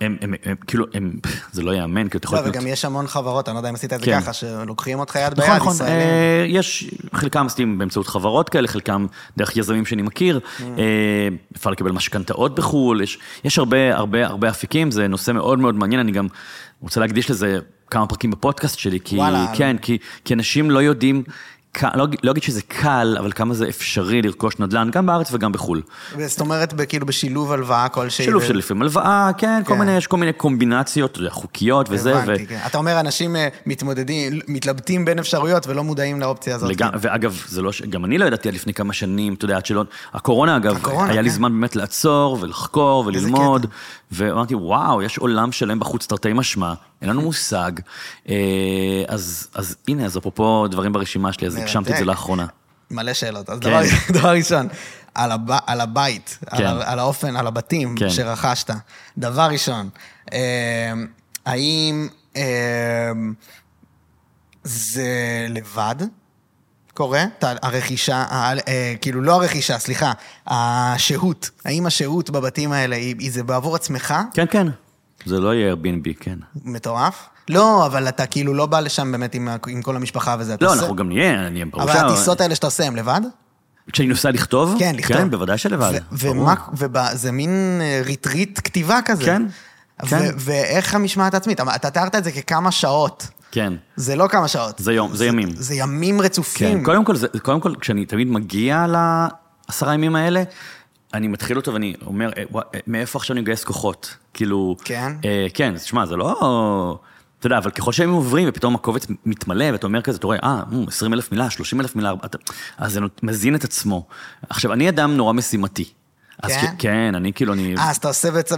הם, הם, הם, כאילו, הם, זה לא ייאמן, כי אתה יכול לא. וגם יש המון חברות, אני לא יודע אם עשית את זה כן. ככה, שלוקחים אותך יד נכון, ביד, נכון, ישראלים. אה, יש, חלקם עושים באמצעות חברות כאלה, חלקם דרך יזמים שאני מכיר, mm. אה, אפשר לקבל משכנתאות בחו"ל, יש, יש הרבה, הרבה, הרבה אפיקים, זה נושא מאוד מאוד מעניין, אני גם רוצה להקדיש לזה כמה פרקים בפודקאסט שלי, כי, וואלה. כן, כי, כי אנשים לא יודעים לא, לא אגיד שזה קל, אבל כמה זה אפשרי לרכוש נדל"ן, גם בארץ וגם בחו"ל. זאת אומרת, כאילו בשילוב הלוואה כלשהי. שילוב של לפעמים הלוואה, כן, כל כן. מיני, יש כל מיני קומבינציות, אתה יודע, חוקיות וזה. הבנתי, כן. אתה אומר, אנשים אה, מתמודדים, מתלבטים בין אפשרויות ולא מודעים לאופציה הזאת. ואגב, זה לא, גם אני לא ידעתי עד לפני כמה שנים, אתה יודע, עד שלא, הקורונה אגב, היה לי כן. זמן באמת לעצור ולחקור וללמוד, ואמרתי, וואו, יש עולם שלם בחוץ, תרתי משמע, אין לנו מושג. אה, אז, אז הנה, אז אפרופו דברים ברשימה שלי, אז הגשמתי את זה לאחרונה. מלא שאלות. אז כן. דבר, דבר ראשון, על, הב, על הבית, כן. על, על האופן, על הבתים כן. שרכשת. דבר ראשון, אה, האם אה, זה לבד? קורה? הרכישה, אה, כאילו לא הרכישה, סליחה, השהות. האם השהות בבתים האלה, היא זה בעבור עצמך? כן, כן. זה לא יהיה Airbnb, כן. מטורף? לא, אבל אתה כאילו לא בא לשם באמת עם, עם כל המשפחה וזה. לא, אנחנו גם נהיה, אני אהיה בראשה. אבל הטיסות האלה שאתה עושה, הם לבד? כשאני נוסע לכתוב? כן, לכתוב. כן, בוודאי שלבד. ומה, וזה מין ריטריט כתיבה כזה. כן, כן. ואיך המשמעת העצמית? אתה תיארת את זה ככמה שעות. כן. זה לא כמה שעות. זה יום, זה ימים. זה ימים רצופים. כן, קודם כל, זה, קודם כל, כשאני תמיד מגיע לעשרה ימים האלה, אני מתחיל אותו ואני אומר, אה, אה, מאיפה עכשיו אני מגייס כוחות? כאילו... כן? אה, כן, תשמע, זה לא... אתה יודע, אבל ככל שהם עוברים ופתאום הקובץ מתמלא ואתה אומר כזה, אתה רואה, אה, 20 אלף מילה, 30 אלף מילה, אתה... אז זה מזין את עצמו. עכשיו, אני אדם נורא משימתי. אז כן? כן, אני כאילו, אני... אה, אז אתה עושה בעצם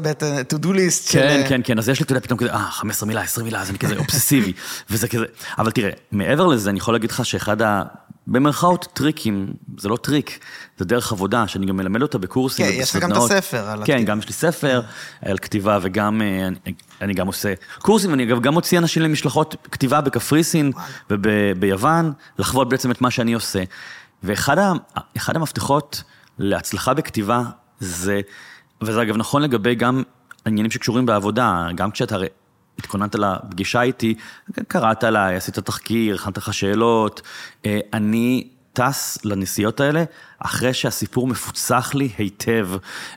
to do list של... כן, כן, כן, אז יש לי, אתה יודע, פתאום כזה, אה, 15 מילה, 20 מילה, אז אני כזה אובססיבי, וזה כזה... אבל תראה, מעבר לזה, אני יכול להגיד לך שאחד ה... במרכאות טריקים, זה לא טריק, זה דרך עבודה, שאני גם מלמד אותה בקורסים ובסדנאות. כן, יש לך גם את הספר על כן, גם יש לי ספר על כתיבה, וגם אה, אני, אני גם עושה קורסים, ואני אגב גם מוציא אנשים למשלחות כתיבה בקפריסין וביוון, לחוות בעצם את מה שאני עושה. ואחד המפתחות להצלחה בכתיבה זה, וזה אגב נכון לגבי גם עניינים שקשורים בעבודה, גם כשאתה התכוננת לפגישה איתי, קראת עליי, עשית תחקיר, הכנת לך שאלות. אה, אני טס לנסיעות האלה אחרי שהסיפור מפוצח לי היטב,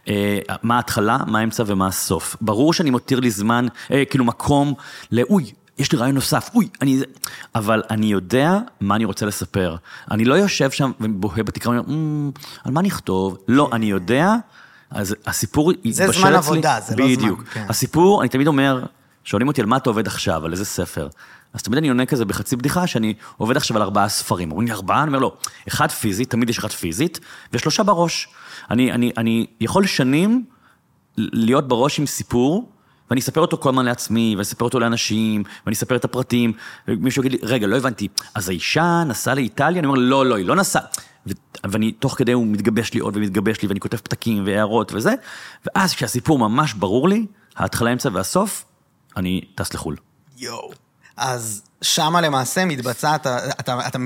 אה, מה ההתחלה, מה האמצע ומה הסוף. ברור שאני מותיר לי זמן, אה, כאילו מקום לאוי. יש לי רעיון נוסף, אוי, אני... אבל אני יודע מה אני רוצה לספר. אני לא יושב שם ובוהה בתקרה, ואומר, mm, על מה נכתוב? לא, אני יודע, אז הסיפור יתבשל אצלי... זה זמן עבודה, זה לא זמן. בדיוק. כן. הסיפור, אני תמיד אומר, שואלים אותי על מה אתה עובד עכשיו, על איזה ספר. אז תמיד אני עונה כזה בחצי בדיחה, שאני עובד עכשיו על ארבעה ספרים. אומרים לי ארבעה? אני אומר לא, אחד פיזית, תמיד יש אחד פיזית, ושלושה בראש. אני, אני, אני יכול שנים להיות בראש עם סיפור, ואני אספר אותו כל הזמן לעצמי, ואני אספר אותו לאנשים, ואני אספר את הפרטים, ומישהו יגיד לי, רגע, לא הבנתי, אז האישה נסעה לאיטליה? אני אומר, לא, לא, היא לא נסעה. ואני, תוך כדי הוא מתגבש לי עוד ומתגבש לי, ואני כותב פתקים והערות וזה, ואז כשהסיפור ממש ברור לי, ההתחלה, האמצע והסוף, אני טס לחו"ל. יואו. אז שמה למעשה מתבצעת, אתה, אתה, אתה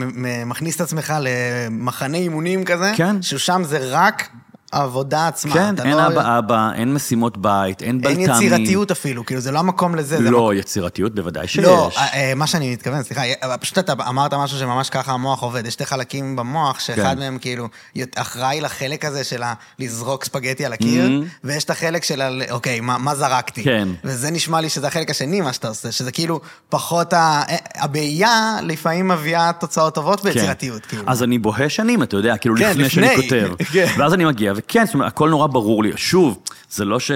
מכניס את עצמך למחנה אימונים כזה, כן. ששם זה רק העבודה עצמה. כן, אין לא- אבא אבא, אין משימות בית, אין בלת"מים. אין יצירתיות אפילו, כאילו, זה לא המקום לזה. זה לא, יצירתיות בוודאי שיש. לא, אה, אה, מה שאני מתכוון, סליחה, אה, פשוט אתה אמרת משהו שממש ככה המוח עובד. יש שתי חלקים במוח, שאחד כן. מהם כאילו אחראי לחלק הזה של לזרוק ספגטי על הקיר, Mhm. ויש את החלק של, אוקיי, מה מה זרקתי? כן. וזה נשמע לי שזה החלק השני, מה שאתה עושה, שזה כאילו פחות ה... הבעייה לפעמים מביאה תוצאות טובות ביצירתיות, כאילו. כן. אז אני בוהה שנים, אתה יודע, כאילו כן, לפני שאני לפני. כותב. כן. ואז אני מגיע, וכן, זאת אומרת, הכל נורא ברור לי. שוב, זה לא ש...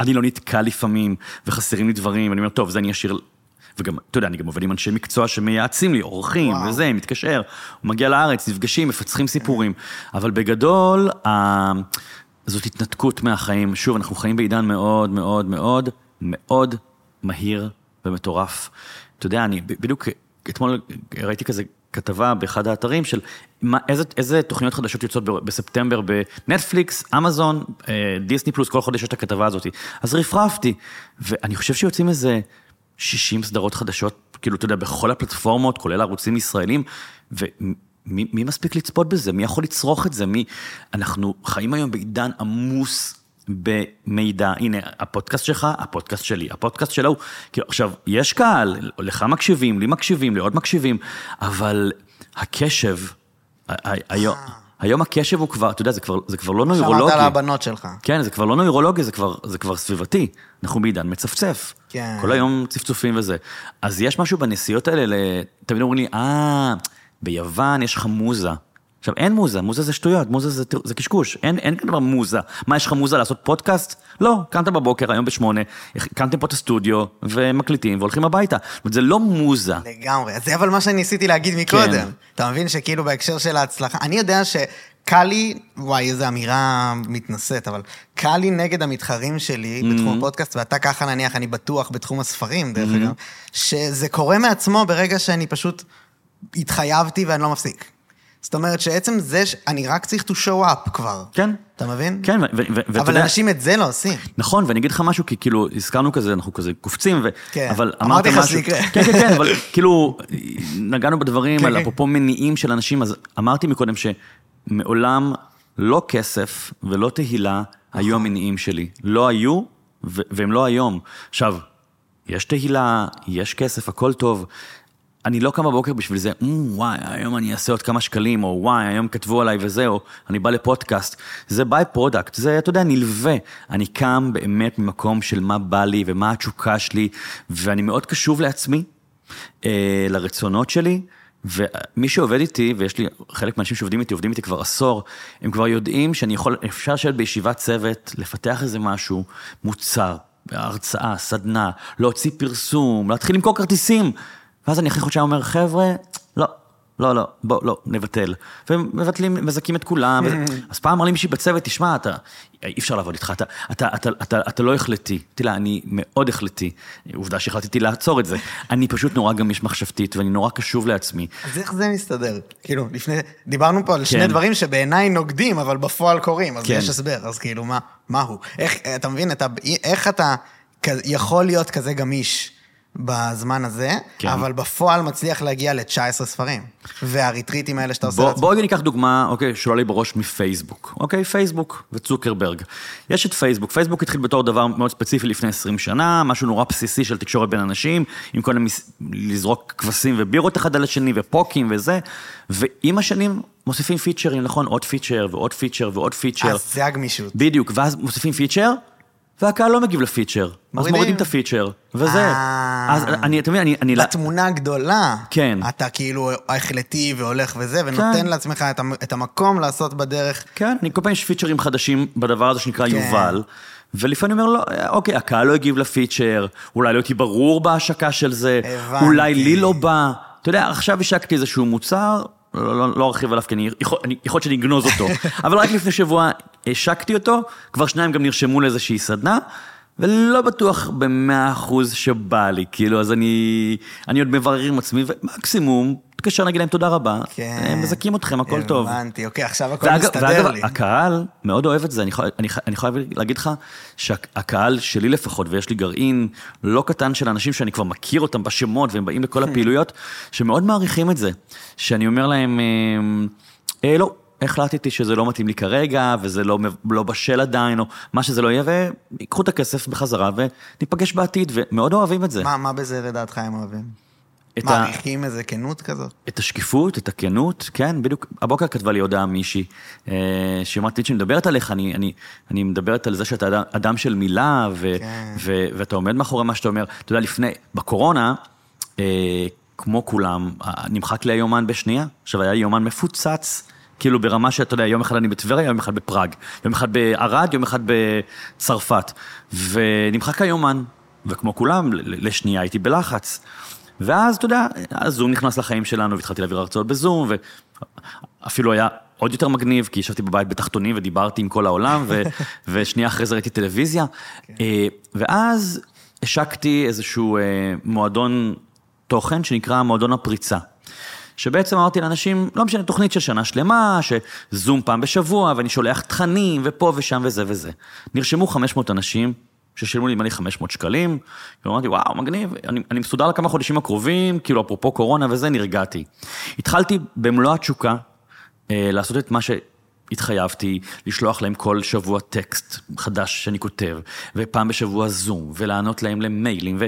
אני לא נתקע לפעמים, וחסרים לי דברים, ואני אומר, טוב, זה אני אשאיר... וגם, אתה יודע, אני גם עובד עם אנשי מקצוע שמייעצים לי, אורחים וואו. וזה, מתקשר, מגיע לארץ, נפגשים, מפצחים סיפורים. אבל בגדול, ה... זאת התנתקות מהחיים. שוב, אנחנו חיים בעידן מאוד מאוד מאוד מאוד מהיר ומטורף. אתה יודע, אני בדיוק אתמול ראיתי כזה כתבה באחד האתרים של מה, איזה, איזה תוכניות חדשות יוצאות בספטמבר בנטפליקס, אמזון, אה, דיסני פלוס, כל חודש יש את הכתבה הזאת. אז רפרפתי, ואני חושב שיוצאים איזה 60 סדרות חדשות, כאילו, אתה יודע, בכל הפלטפורמות, כולל ערוצים ישראלים, ומי מי מספיק לצפות בזה? מי יכול לצרוך את זה? מי... אנחנו חיים היום בעידן עמוס במידע. הנה, הפודקאסט שלך, הפודקאסט שלי, הפודקאסט שלו. כאילו, עכשיו, יש קהל, לך מקשיבים, לי מקשיבים, לעוד מקשיבים, אבל הקשב, היום... היום הקשב הוא כבר, אתה יודע, זה כבר, זה כבר לא נוירולוגי. על הבנות שלך. כן, זה כבר לא נוירולוגי, זה כבר, זה כבר סביבתי. אנחנו בעידן מצפצף. כן. כל היום צפצופים וזה. אז יש משהו בנסיעות האלה. תמיד אומרים לי, אה, ביוון יש לך מוזה. עכשיו, אין מוזה, מוזה זה שטויות, מוזה זה, זה קשקוש, אין, אין כזה דבר מוזה. מה, יש לך מוזה לעשות פודקאסט? לא, קמת בבוקר, היום בשמונה, הקמתם פה את הסטודיו, ומקליטים, והולכים הביתה. זאת אומרת, זה לא מוזה. לגמרי. זה אבל מה שניסיתי להגיד מקודם. כן. אתה מבין שכאילו בהקשר של ההצלחה, אני יודע שקל לי, וואי, איזו אמירה מתנשאת, אבל קל לי נגד המתחרים שלי Mm-hmm. בתחום הפודקאסט, ואתה ככה נניח, אני בטוח בתחום הספרים, דרך אגב, שזה קורה מעצמו ברגע שאני פשוט התחייבתי ואני לא מפסיק. זאת אומרת שעצם זה שאני רק צריך to show up כבר. כן. אתה מבין? כן, ואתה אבל יודע- אנשים את זה לא עושים. נכון, ואני אגיד לך משהו, כי כאילו, הזכרנו כזה, אנחנו כזה קופצים, ו... כן, אבל אמרתי אמרת לך משהו... שזה יקרה. כן, כן, כן, אבל כאילו, נגענו בדברים על כן. אפרופו מניעים של אנשים, אז אמרתי מקודם שמעולם לא כסף ולא תהילה היו נכון. המניעים שלי. לא היו, והם לא היום. עכשיו, יש תהילה, יש כסף, הכל טוב. אני לא קם בבוקר בשביל זה, "מ, וואי, היום אני אעשה עוד כמה שקלים, או וואי, היום כתבו עליי וזהו, אני בא לפודקאסט. זה by-product, זה, אתה יודע, נלווה. אני קם באמת ממקום של מה בא לי ומה התשוקה שלי, ואני מאוד קשוב לעצמי, אה, לרצונות שלי, ומי שעובד איתי, ויש לי חלק מהאנשים שעובדים איתי, עובדים איתי כבר עשור, הם כבר יודעים שאני יכול, אפשר לשבת בישיבת צוות, לפתח איזה משהו, מוצר, הרצאה, סדנה, להוציא פרסום, להתחיל למכור כרטיסים. ואז אני אחרי חודשיים אומר, חבר'ה, לא, לא, לא, בוא, לא, נבטל. ומבטלים, מזכים את כולם. אז פעם אמר לי מישהי בצוות, תשמע, אתה, אי אפשר לעבוד איתך, אתה, אתה, אתה, אתה, אתה לא החלטי. אמרתי לה, אני מאוד החלטי. עובדה שהחלטתי לעצור את זה. אני פשוט נורא גמיש מחשבתית, ואני נורא קשוב לעצמי. אז איך זה מסתדר? כאילו, לפני, דיברנו פה על שני כן. דברים שבעיניי נוגדים, אבל בפועל קורים, אז כן. יש הסבר, אז כאילו, מה, מה הוא? איך, אתה מבין, אתה, איך אתה יכול להיות כזה גמיש בזמן הזה, כן. אבל בפועל מצליח להגיע ל-19 ספרים, והריטריטים האלה שאתה עושה בוא, לעצמך. בוא רגע ניקח דוגמה, אוקיי, שעולה לי בראש מפייסבוק. אוקיי, פייסבוק וצוקרברג. יש את פייסבוק, פייסבוק התחיל בתור דבר מאוד ספציפי לפני 20 שנה, משהו נורא בסיסי של תקשורת בין אנשים, עם כל מיני לזרוק כבשים ובירות אחד על השני ופוקים וזה, ועם השנים מוסיפים פיצ'רים, נכון? עוד פיצ'ר ועוד פיצ'ר ועוד פיצ'ר. אז זה הגמישות. בדיוק, ואז מוסיפים פיצ'ר, והקהל לא מגיב לפיצ'ר. אז מורידים. מורידים את הפיצ'ר, וזה. אה. אז אני, אתה מבין, אני... אני בתמונה הגדולה, כן. אתה כאילו החלטי והולך וזה, ונותן לעצמך את את המקום לעשות בדרך. כן, אני כל פעם יש פיצ'רים חדשים בדבר הזה שנקרא כן. יובל, ולפעמים אומר, לא, אוקיי, הקהל לא הגיב לפיצ'ר, אולי לא הייתי ברור בהשקה של זה, הבנתי. אולי לי לא בא. אתה יודע, עכשיו השקתי איזשהו מוצר, לא, לא, לא ארחיב עליו, כי אני, יכול, אני, יכול להיות שאני אגנוז אותו, אבל רק לפני שבוע השקתי אותו, כבר שניים גם נרשמו לאיזושהי סדנה, ולא בטוח במאה אחוז שבא לי, כאילו, אז אני, אני עוד מברר עם עצמי, ומקסימום, תתקשר להגיד להם תודה רבה, כן. הם מזכים אתכם, הכל טוב. הבנתי, אוקיי, עכשיו הכל ואגב, מסתדר ואגב, לי. הקהל מאוד אוהב את זה, אני אני, אני חייב להגיד לך שהקהל שלי לפחות, ויש לי גרעין לא קטן של אנשים שאני כבר מכיר אותם בשמות, והם באים לכל הפעילויות, שמאוד מעריכים את זה. שאני אומר להם, אה, אה, לא, החלטתי שזה לא מתאים לי כרגע, וזה לא, לא בשל עדיין, או מה שזה לא יהיה, ויקחו את הכסף בחזרה, וניפגש בעתיד, ומאוד אוהבים את זה. מה, מה בזה לדעתך הם אוהבים? מעריכים ה... איזה כנות כזאת? את השקיפות, את הכנות, כן, בדיוק. הבוקר כתבה לי הודעה מישהי, אה, שאמרתי שאני מדברת עליך, אני, אני, אני מדברת על זה שאתה אדם, אדם של מילה, ו, כן. ו, ואתה עומד מאחורי מה שאתה אומר. אתה יודע, לפני, בקורונה, אה, כמו כולם, נמחק לי היומן בשנייה. עכשיו, היה יומן מפוצץ. כאילו ברמה שאתה יודע, יום אחד אני בטבריה, יום אחד בפראג, יום אחד בערד, יום אחד בצרפת. ונמחק היומן, וכמו כולם, לשנייה הייתי בלחץ. ואז, אתה יודע, הזום נכנס לחיים שלנו, והתחלתי להעביר הרצאות בזום, ואפילו היה עוד יותר מגניב, כי ישבתי בבית בתחתונים ודיברתי עם כל העולם, ו... ושנייה אחרי זה ראיתי טלוויזיה. כן. אה, ואז השקתי איזשהו אה, מועדון תוכן שנקרא מועדון הפריצה. שבעצם אמרתי לאנשים, לא משנה, תוכנית של שנה שלמה, שזום פעם בשבוע, ואני שולח תכנים, ופה ושם וזה וזה. נרשמו 500 אנשים, ששילמו לי, נדמה לי, 500 שקלים, ואמרתי, וואו, מגניב, אני, אני מסודר לכמה חודשים הקרובים, כאילו, אפרופו קורונה וזה, נרגעתי. התחלתי במלוא התשוקה אה, לעשות את מה שהתחייבתי, לשלוח להם כל שבוע טקסט חדש שאני כותב, ופעם בשבוע זום, ולענות להם למיילים, ו...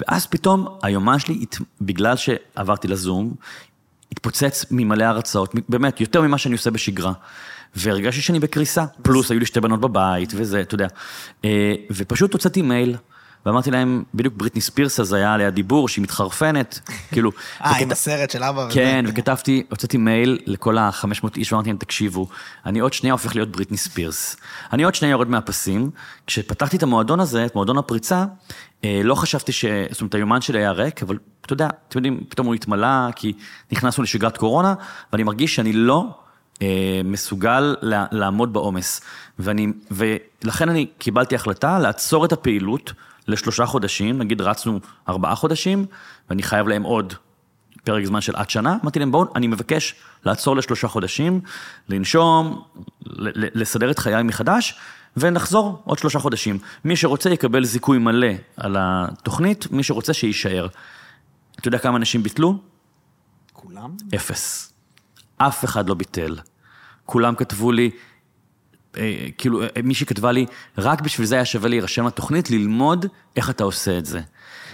ואז פתאום היומן שלי, בגלל שעברתי לזום, התפוצץ ממלא הרצאות, באמת, יותר ממה שאני עושה בשגרה. והרגשתי שאני בקריסה, פלוס היו לי שתי בנות בבית וזה, אתה יודע. אה, ופשוט הוצאתי מייל. ואמרתי להם, בדיוק בריטני ספירס אז היה עליה דיבור שהיא מתחרפנת, כאילו... אה, עם הסרט של אבא. כן, וכתבתי, הוצאתי מייל לכל ה-500 איש, ואמרתי להם, תקשיבו, אני עוד שנייה הופך להיות בריטני ספירס. אני עוד שנייה יורד מהפסים. כשפתחתי את המועדון הזה, את מועדון הפריצה, אה, לא חשבתי ש... זאת אומרת, היומן שלי היה ריק, אבל אתה יודע, אתם יודעים, פתאום הוא התמלא, כי נכנסנו לשגרת קורונה, ואני מרגיש שאני לא מסוגל לעמוד בעומס. ואני, ולכן אני קיבלתי החלטה לעצור את הפעילות לשלושה חודשים, נגיד רצנו ארבעה חודשים, ואני חייב להם עוד פרק זמן של עד שנה, אמרתי להם, בואו, אני מבקש לעצור לשלושה חודשים, לנשום, לסדר את חיי מחדש, ונחזור עוד שלושה חודשים. מי שרוצה יקבל זיכוי מלא על התוכנית, מי שרוצה שיישאר. אתה יודע כמה אנשים ביטלו? כולם? אפס. אף אחד לא ביטל. כולם כתבו לי, אה, כאילו, אה, מישהי כתבה לי, רק בשביל זה היה שווה להירשם לתוכנית, ללמוד איך אתה עושה את זה.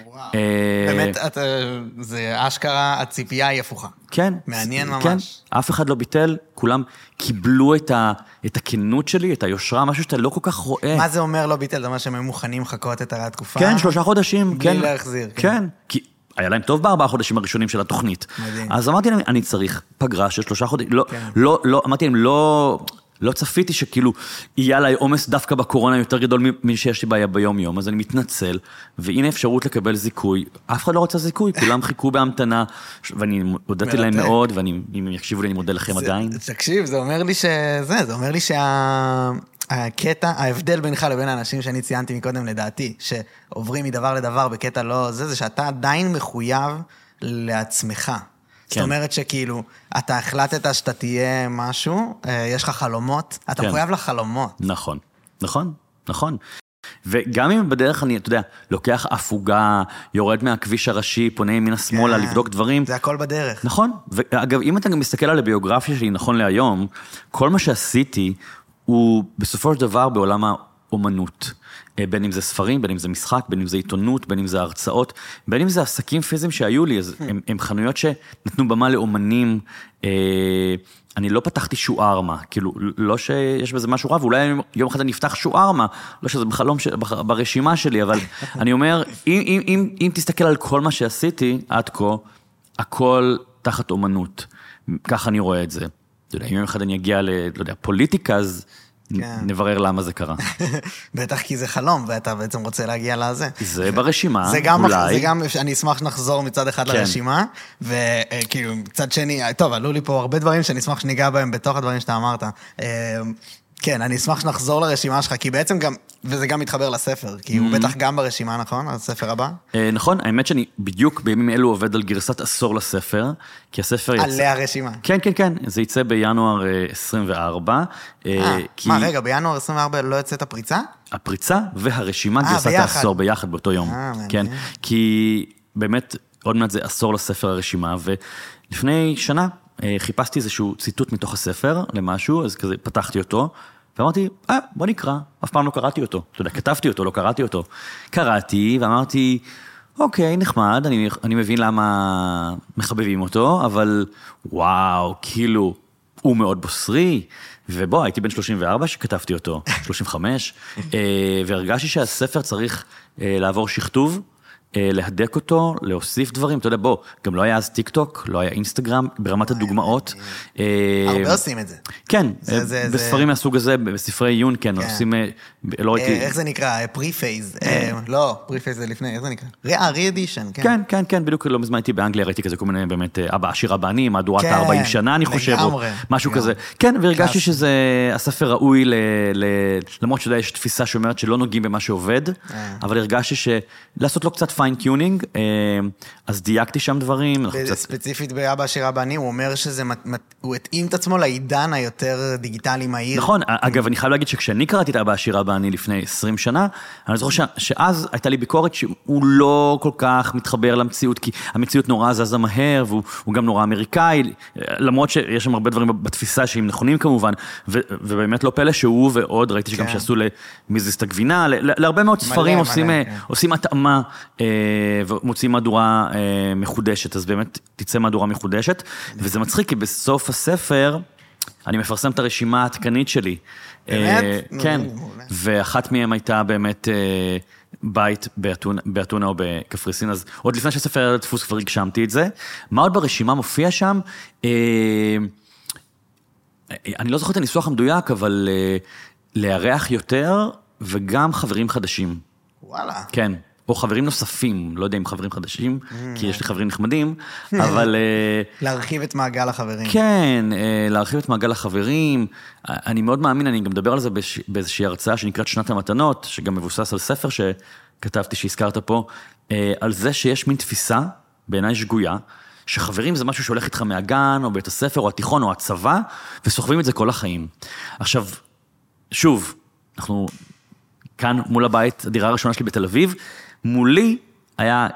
וואו. אה, באמת, את, זה אשכרה, הציפייה היא הפוכה. כן. מעניין ממש. כן, אף אחד לא ביטל, כולם קיבלו את, ה, את הכנות שלי, את היושרה, משהו שאתה לא כל כך רואה. מה זה אומר לא ביטל? זה אומר שהם היו מוכנים לחכות את התקופה? כן, שלושה חודשים. בלי כן. להחזיר. כן. כן, כי היה להם טוב בארבעה חודשים הראשונים של התוכנית. מדהים. אז אמרתי להם, אני צריך פגרה של שלושה חודשים. לא, כן. לא, לא, אמרתי להם, לא... לא צפיתי שכאילו יהיה עליי עומס דווקא בקורונה יותר גדול משיש לי בעיה ביום-יום, אז אני מתנצל, והנה אפשרות לקבל זיכוי. אף אחד לא רצה זיכוי, כולם חיכו בהמתנה, ואני הודיתי להם מאוד, ואם הם יקשיבו לי, אני מודה לכם עדיין. תקשיב, זה אומר לי שזה, זה אומר לי שהקטע, ההבדל בינך לבין האנשים שאני ציינתי מקודם, לדעתי, שעוברים מדבר לדבר בקטע לא זה, זה שאתה עדיין מחויב לעצמך. כן. זאת אומרת שכאילו, אתה החלטת שאתה תהיה משהו, אה, יש לך חלומות, אתה כן. מחויב לחלומות. נכון, נכון, נכון. וגם אם בדרך אני, אתה יודע, לוקח הפוגה, יורד מהכביש הראשי, פונה ימינה-שמאלה, כן, לבדוק דברים. זה הכל בדרך. נכון. ואגב, אם אתה גם מסתכל על הביוגרפיה שלי נכון להיום, כל מה שעשיתי הוא בסופו של דבר בעולם האומנות. אה, בין אם זה ספרים, בין אם זה משחק, בין אם זה עיתונות, בין אם זה הרצאות, בין אם זה עסקים פיזיים שהיו לי, אז הם, הם חנויות שנתנו במה לאומנים. אה, אני לא פתחתי שוארמה, כאילו, לא שיש בזה משהו רע, ואולי יום אחד אני אפתח שוארמה, לא שזה בחלום, ש... ברשימה שלי, אבל אני אומר, אם, אם, אם, אם תסתכל על כל מה שעשיתי עד כה, הכל תחת אומנות. ככה אני רואה את זה. אתה יודע, אם יום אחד אני אגיע ל... לא יודע, פוליטיקה, אז... כן. נברר למה זה קרה. בטח כי זה חלום, ואתה בעצם רוצה להגיע לזה. זה ברשימה, זה גם, אולי. זה גם, אני אשמח שנחזור מצד אחד כן. לרשימה, וכאילו, מצד שני, טוב, עלו לי פה הרבה דברים שאני אשמח שניגע בהם בתוך הדברים שאתה אמרת. אה, כן, אני אשמח שנחזור לרשימה שלך, כי בעצם גם, וזה גם מתחבר לספר, כי הוא mm-hmm. בטח גם ברשימה, נכון? הספר הבא? אה, נכון, האמת שאני בדיוק בימים אלו עובד על גרסת עשור לספר, כי הספר יצא... עלי הרשימה. כן, כן, כן, זה יצא בינואר 24. אה, אה, מה, רגע, בינואר 24 לא יוצאת הפריצה? הפריצה והרשימה, גרסת העשור ביחד באותו יום. אה, כן, כי באמת, עוד מעט זה עשור לספר הרשימה, ולפני שנה אה, חיפשתי איזשהו ציטוט מתוך הספר למשהו, אז כזה פתחתי אותו, ואמרתי, אה, בוא נקרא, אף פעם לא קראתי אותו. אתה יודע, כתבתי אותו, לא קראתי אותו. קראתי, ואמרתי, אוקיי, נחמד, אני, אני מבין למה מחבבים אותו, אבל וואו, כאילו, הוא מאוד בוסרי, ובוא, הייתי בן 34 שכתבתי אותו, 35, אה, והרגשתי שהספר צריך אה, לעבור שכתוב. אה, להדק אותו, להוסיף דברים, אתה יודע, בוא, גם לא היה אז טיק טוק, לא היה אינסטגרם, ברמת הדוגמאות. אה, הרבה עושים את זה. כן, אה, בספרים מהסוג הזה, בספרי עיון, כן, עושים, אה, לא אה, ראיתי... איך זה נקרא? preface. לא, preface זה לפני, איך זה נקרא? re-edition, כן. כן, כן, כן, בדיוק לא מזמן הייתי באנגליה, ראיתי כזה כל מיני באמת, אה, אבא עשיר אבא עני, מהדורת כן, ה-40 שנה, אני חושב, או משהו. כזה. כן, והרגשתי. שזה, הספר ראוי, ל, למרות שאתה יודע, יש תפיסה שאומרת שלא נוגעים במה שעובד, אה. אבל הרגשתי שלעשות לו קצת fine-tuning, אז דייקתי שם דברים. ספציפית באבא עשיר אבא עני, הוא אומר שזה, הוא התאים את עצמו לעידן היותר דיגיטלי מהיר. נכון, אגב, אני חייב להגיד שכשאני קראתי את אבא עשיר אבא עני לפני 20 שנה, אני זוכר ש- שאז הייתה לי ביקורת שהוא לא כל כך מתחבר למציאות, כי המציאות נורא זזה מהר, והוא הוא גם נורא אמריקאי, למרות שיש שם הרבה דברים בתפיסה שהם נכונים כמובן, ו, ובאמת לא פלא שהוא ועוד, ראיתי שגם כן. שעשו למיזיס את הגבינה, להרבה מאוד מלא, ספרים מלא, עושים, אה, כן. עושים התאמה אה, ומוציאים מהדורה אה, מחודשת, אז באמת תצא מהדורה מחודשת, וזה מצחיק, כי בסוף הספר... אני מפרסם את הרשימה העדכנית שלי. באמת? אה, כן. ואחת מהן הייתה באמת אה, בית באתונה, או בקפריסין, אז עוד לפני שהספר היה לדפוס כבר הגשמתי את זה. מה עוד ברשימה מופיע שם? אה, אני לא זוכר את הניסוח המדויק, אבל לארח יותר וגם חברים חדשים. וואלה. כן, או חברים נוספים, לא יודע אם חברים חדשים, כי יש לי חברים נחמדים, אבל... אה, להרחיב את מעגל החברים. כן, אה, להרחיב את מעגל החברים. אה, אני מאוד מאמין, אני גם מדבר על זה באיזושהי הרצאה שנקראת שנת המתנות, שגם מבוסס על ספר שכתבתי, שהזכרת פה, על זה שיש מין תפיסה, בעיניי שגויה, שחברים זה משהו שהולך איתך מהגן, או בית הספר, או התיכון, או הצבא, וסוחבים את זה כל החיים. עכשיו, שוב, אנחנו כאן מול הבית, הדירה הראשונה שלי בתל אביב, מולי היה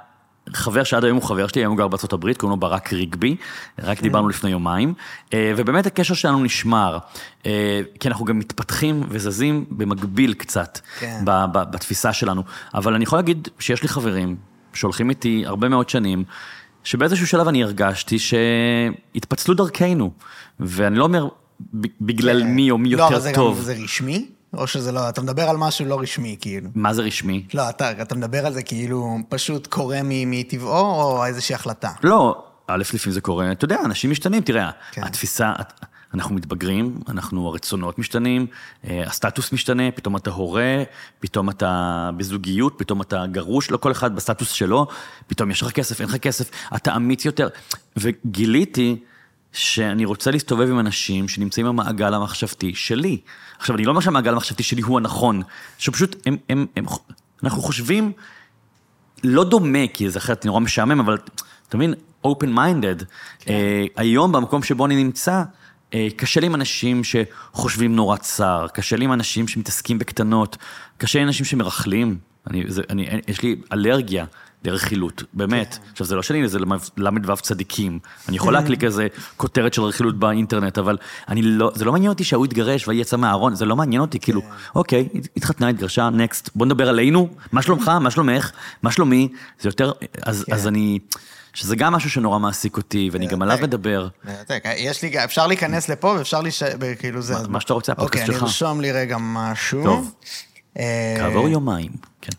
חבר שעד היום הוא חבר שלי, היום הוא גר בארצות הברית, קוראים לו ברק ריגבי, רק דיברנו לפני יומיים, אה, ובאמת הקשר שלנו נשמר, אה, כי אנחנו גם מתפתחים וזזים במקביל קצת, כן. בתפיסה שלנו. אבל אני יכול להגיד שיש לי חברים שהולכים איתי הרבה מאוד שנים, שבאיזשהו שלב אני הרגשתי שהתפצלו דרכינו, ואני לא אומר בגלל מי או מי לא, יותר אבל זה טוב. גם, זה רשמי? או שזה לא, אתה מדבר על משהו לא רשמי, כאילו. מה זה רשמי? לא, אתה, אתה מדבר על זה כאילו פשוט קורה מטבעו, או איזושהי החלטה? לא, א', לפעמים זה קורה, אתה יודע, אנשים משתנים, תראה, כן. התפיסה, אנחנו מתבגרים, אנחנו, הרצונות משתנים, אה, הסטטוס משתנה, פתאום אתה הורה, פתאום אתה בזוגיות, פתאום אתה גרוש, לא כל אחד בסטטוס שלו, פתאום יש לך כסף, אין לך כסף, אתה אמיץ יותר. וגיליתי שאני רוצה להסתובב עם אנשים שנמצאים במעגל המחשבתי שלי. עכשיו, אני לא אומר שהמעגל המחשבתי שלי הוא הנכון, שפשוט הם, הם, הם, אנחנו חושבים לא דומה, כי זה אחרת נורא משעמם, אבל אתה מבין, open minded. כן. אה, היום במקום שבו אני נמצא, אה, קשה לי עם אנשים שחושבים נורא צר, קשה לי עם אנשים שמתעסקים בקטנות, קשה לי עם אנשים שמרכלים. אני, זה, אני, יש לי אלרגיה לרכילות, באמת. כן. עכשיו, זה לא שאני איזה ל"ו צדיקים. אני יכול להקליק איזה כותרת של רכילות באינטרנט, אבל אני לא, זה לא מעניין אותי שההוא התגרש והיא יצאה מהארון, זה לא מעניין אותי, כאילו, כן. אוקיי, התחתנה, התגרשה, נקסט, בוא נדבר עלינו, מה שלומך, מה שלומך, מה שלומי, זה יותר, אז, כן. אז אני, שזה גם משהו שנורא מעסיק אותי, ואני גם עליו מרתק. מדבר. מרתק. יש לי, אפשר להיכנס לפה ואפשר להיש... כאילו זה... מה- שאתה רוצה, הפודקאסט אוקיי, שלך. אני ארשום לי רגע משהו. טוב. אה, כעבור יומיים, כן.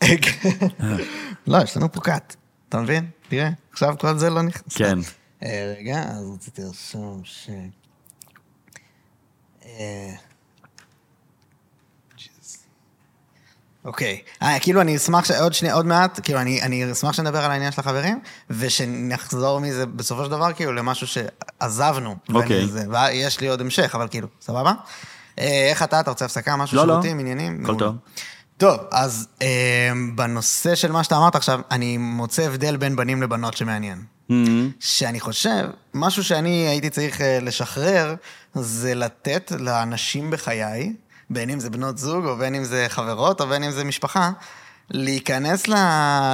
לא, יש לנו פה קאט, אתה מבין? תראה, עכשיו כל זה לא נכנס. כן. אה, רגע, אז רציתי לרשום ש... אה. אוקיי, אה, כאילו אני אשמח, ש... עוד שנייה, עוד מעט, כאילו אני, אני אשמח שנדבר על העניין של החברים, ושנחזור מזה בסופו של דבר כאילו למשהו שעזבנו. אוקיי. ויש לי עוד המשך, אבל כאילו, סבבה? אה, איך אתה, אתה רוצה הפסקה, משהו לא, לא. שירותים, עניינים? הכל מעולה. טוב. טוב, אז אה, בנושא של מה שאתה אמרת עכשיו, אני מוצא הבדל בין בנים לבנות שמעניין. Mm-hmm. שאני חושב, משהו שאני הייתי צריך אה, לשחרר, זה לתת לאנשים בחיי, בין אם זה בנות זוג, או בין אם זה חברות, או בין אם זה משפחה, להיכנס ל...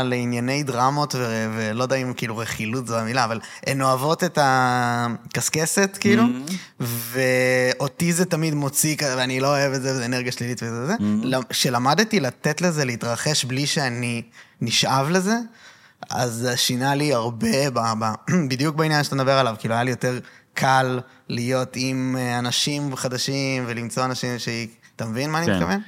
לענייני דרמות, ו... ולא יודע אם כאילו רכילות זו המילה, אבל הן אוהבות את הקשקשת, כאילו, Mm-hmm. ואותי זה תמיד מוציא, ואני לא אוהב את זה, וזה אנרגיה שלילית וזה זה. Mm-hmm. כשלמדתי לתת לזה להתרחש בלי שאני נשאב לזה, אז זה שינה לי הרבה, ב... ב... בדיוק בעניין שאתה מדבר עליו, כאילו היה לי יותר קל להיות עם אה, אנשים חדשים ולמצוא אנשים ש... אתה מבין מה אני כן. מתכוון?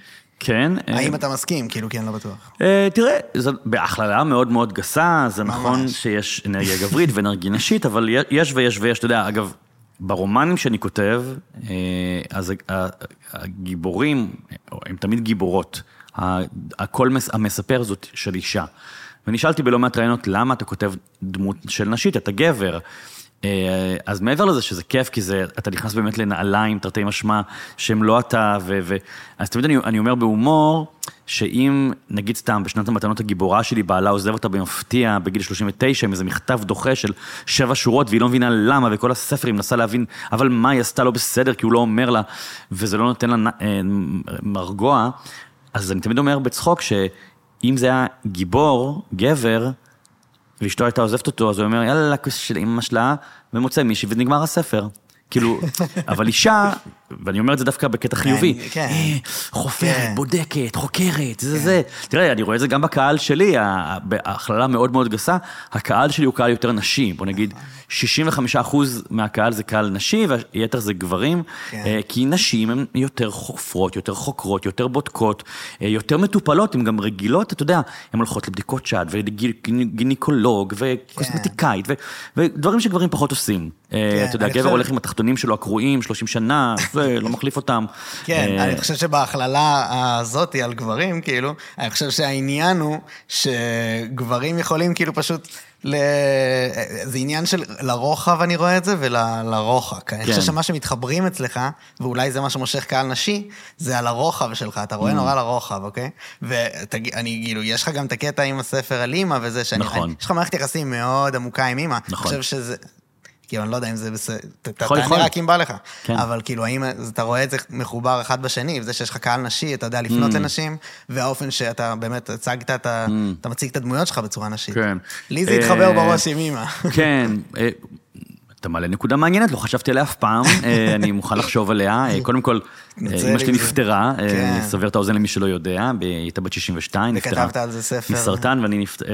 כן. אה, האם אתה מסכים? כאילו, כי אני לא בטוח. אה, תראה, זו בהכללה מאוד מאוד גסה, זה. נכון שיש אנרגיה גברית ואנרגיה נשית, אבל יש ויש ויש, אתה יודע, אגב, ברומנים שאני כותב, אה, אז הגיבורים, הם תמיד גיבורות. ה- הקול מס- המספר זאת של אישה. ונשאלתי בלא מעט ראיונות, למה אתה כותב דמות של נשית, אתה גבר. אה, אז מעבר לזה שזה כיף, כי זה, אתה נכנס באמת לנעליים, תרתי משמע, שהם לא אתה, ו... ו אז תמיד אני, אני אומר בהומור, שאם, נגיד סתם, בשנת המתנות הגיבורה שלי, בעלה עוזב אותה במפתיע בגיל 39, עם איזה מכתב דוחה של שבע שורות, והיא לא מבינה למה, וכל הספר היא מנסה להבין, אבל מה היא עשתה לא בסדר, כי הוא לא אומר לה, וזה לא נותן לה אה, מרגוע, אז אני תמיד אומר בצחוק, שאם זה היה גיבור, גבר, ואשתו הייתה עוזבת אותו, אז הוא אומר, יאללה, כוס של אמא שלה, ומוצא מישהי ונגמר הספר. כאילו, אבל אישה, ואני אומר את זה דווקא בקטע חיובי, כן. אה, חופרת, כן. בודקת, חוקרת, זה זה. תראה, אני רואה את זה גם בקהל שלי, ה- בהכללה מאוד מאוד גסה, הקהל שלי הוא קהל יותר נשי, בוא נגיד, 65% מהקהל זה קהל נשי, והיתר זה גברים, כן. אה, כי נשים הן יותר חופרות, יותר חוקרות, יותר בודקות, אה, יותר מטופלות, הן גם רגילות, אתה יודע, הן הולכות לבדיקות שד, וגינקולוג, וקוסמטיקאית, ודברים שגברים פחות עושים. כן, אתה יודע, גבר הולך עם התחתונים שלו הקרועים, 30 שנה, לא מחליף אותם. כן, אה, אני חושב שבהכללה הזאתי על גברים, כאילו, אני חושב שהעניין הוא שגברים יכולים כאילו פשוט, ל... זה עניין של לרוחב אני רואה את זה ולרוחק. אני כן. חושב שמה שמתחברים אצלך, ואולי זה מה שמושך קהל נשי, זה על הרוחב שלך, אתה Mm. רואה נורא לרוחב, אוקיי? ואני, כאילו, יש לך גם את הקטע עם הספר על אימא וזה, שאני... נכון. יש לך מערכת יחסים מאוד עמוקה עם אימא. נכון. אני חושב שזה... כאילו, אני לא יודע אם זה בסדר, תענה. רק אם בא לך. כן. אבל כאילו, האם אתה רואה את זה מחובר אחד בשני, וזה שיש לך קהל נשי, אתה יודע לפנות Mm. לנשים, והאופן שאתה באמת הצגת, אתה, אתה מציג את הדמויות שלך בצורה נשית. כן. לי זה אה, התחבר בראש עם אימא. כן, אה, אתה מעלה נקודה מעניינת, לא חשבתי עליה אף פעם, אה, אני מוכן לחשוב עליה. אה, קודם כל, אה, אמא שלי נפטרה, כן. אסבר את האוזן למי שלא יודע, היא הייתה בת 62, נפטרה. וכתבת על זה ספר. מסרטן,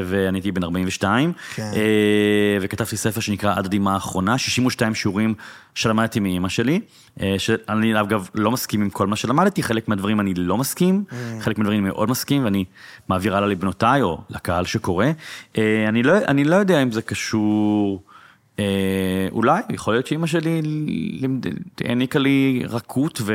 ואני הייתי בן 42, כן. וכתבתי ספר שנקרא עד הדמעה האחרונה, 62 שיעורים שלמדתי מאימא שלי, שאני אגב לא מסכים עם כל מה שלמדתי, חלק מהדברים אני לא מסכים, Mm. חלק מהדברים אני מאוד מסכים, ואני מעביר הלאה לבנותיי או לקהל שקורא. לא, אני לא יודע אם זה קשור... אה, אולי, יכול להיות שאימא שלי העניקה לי רכות ו...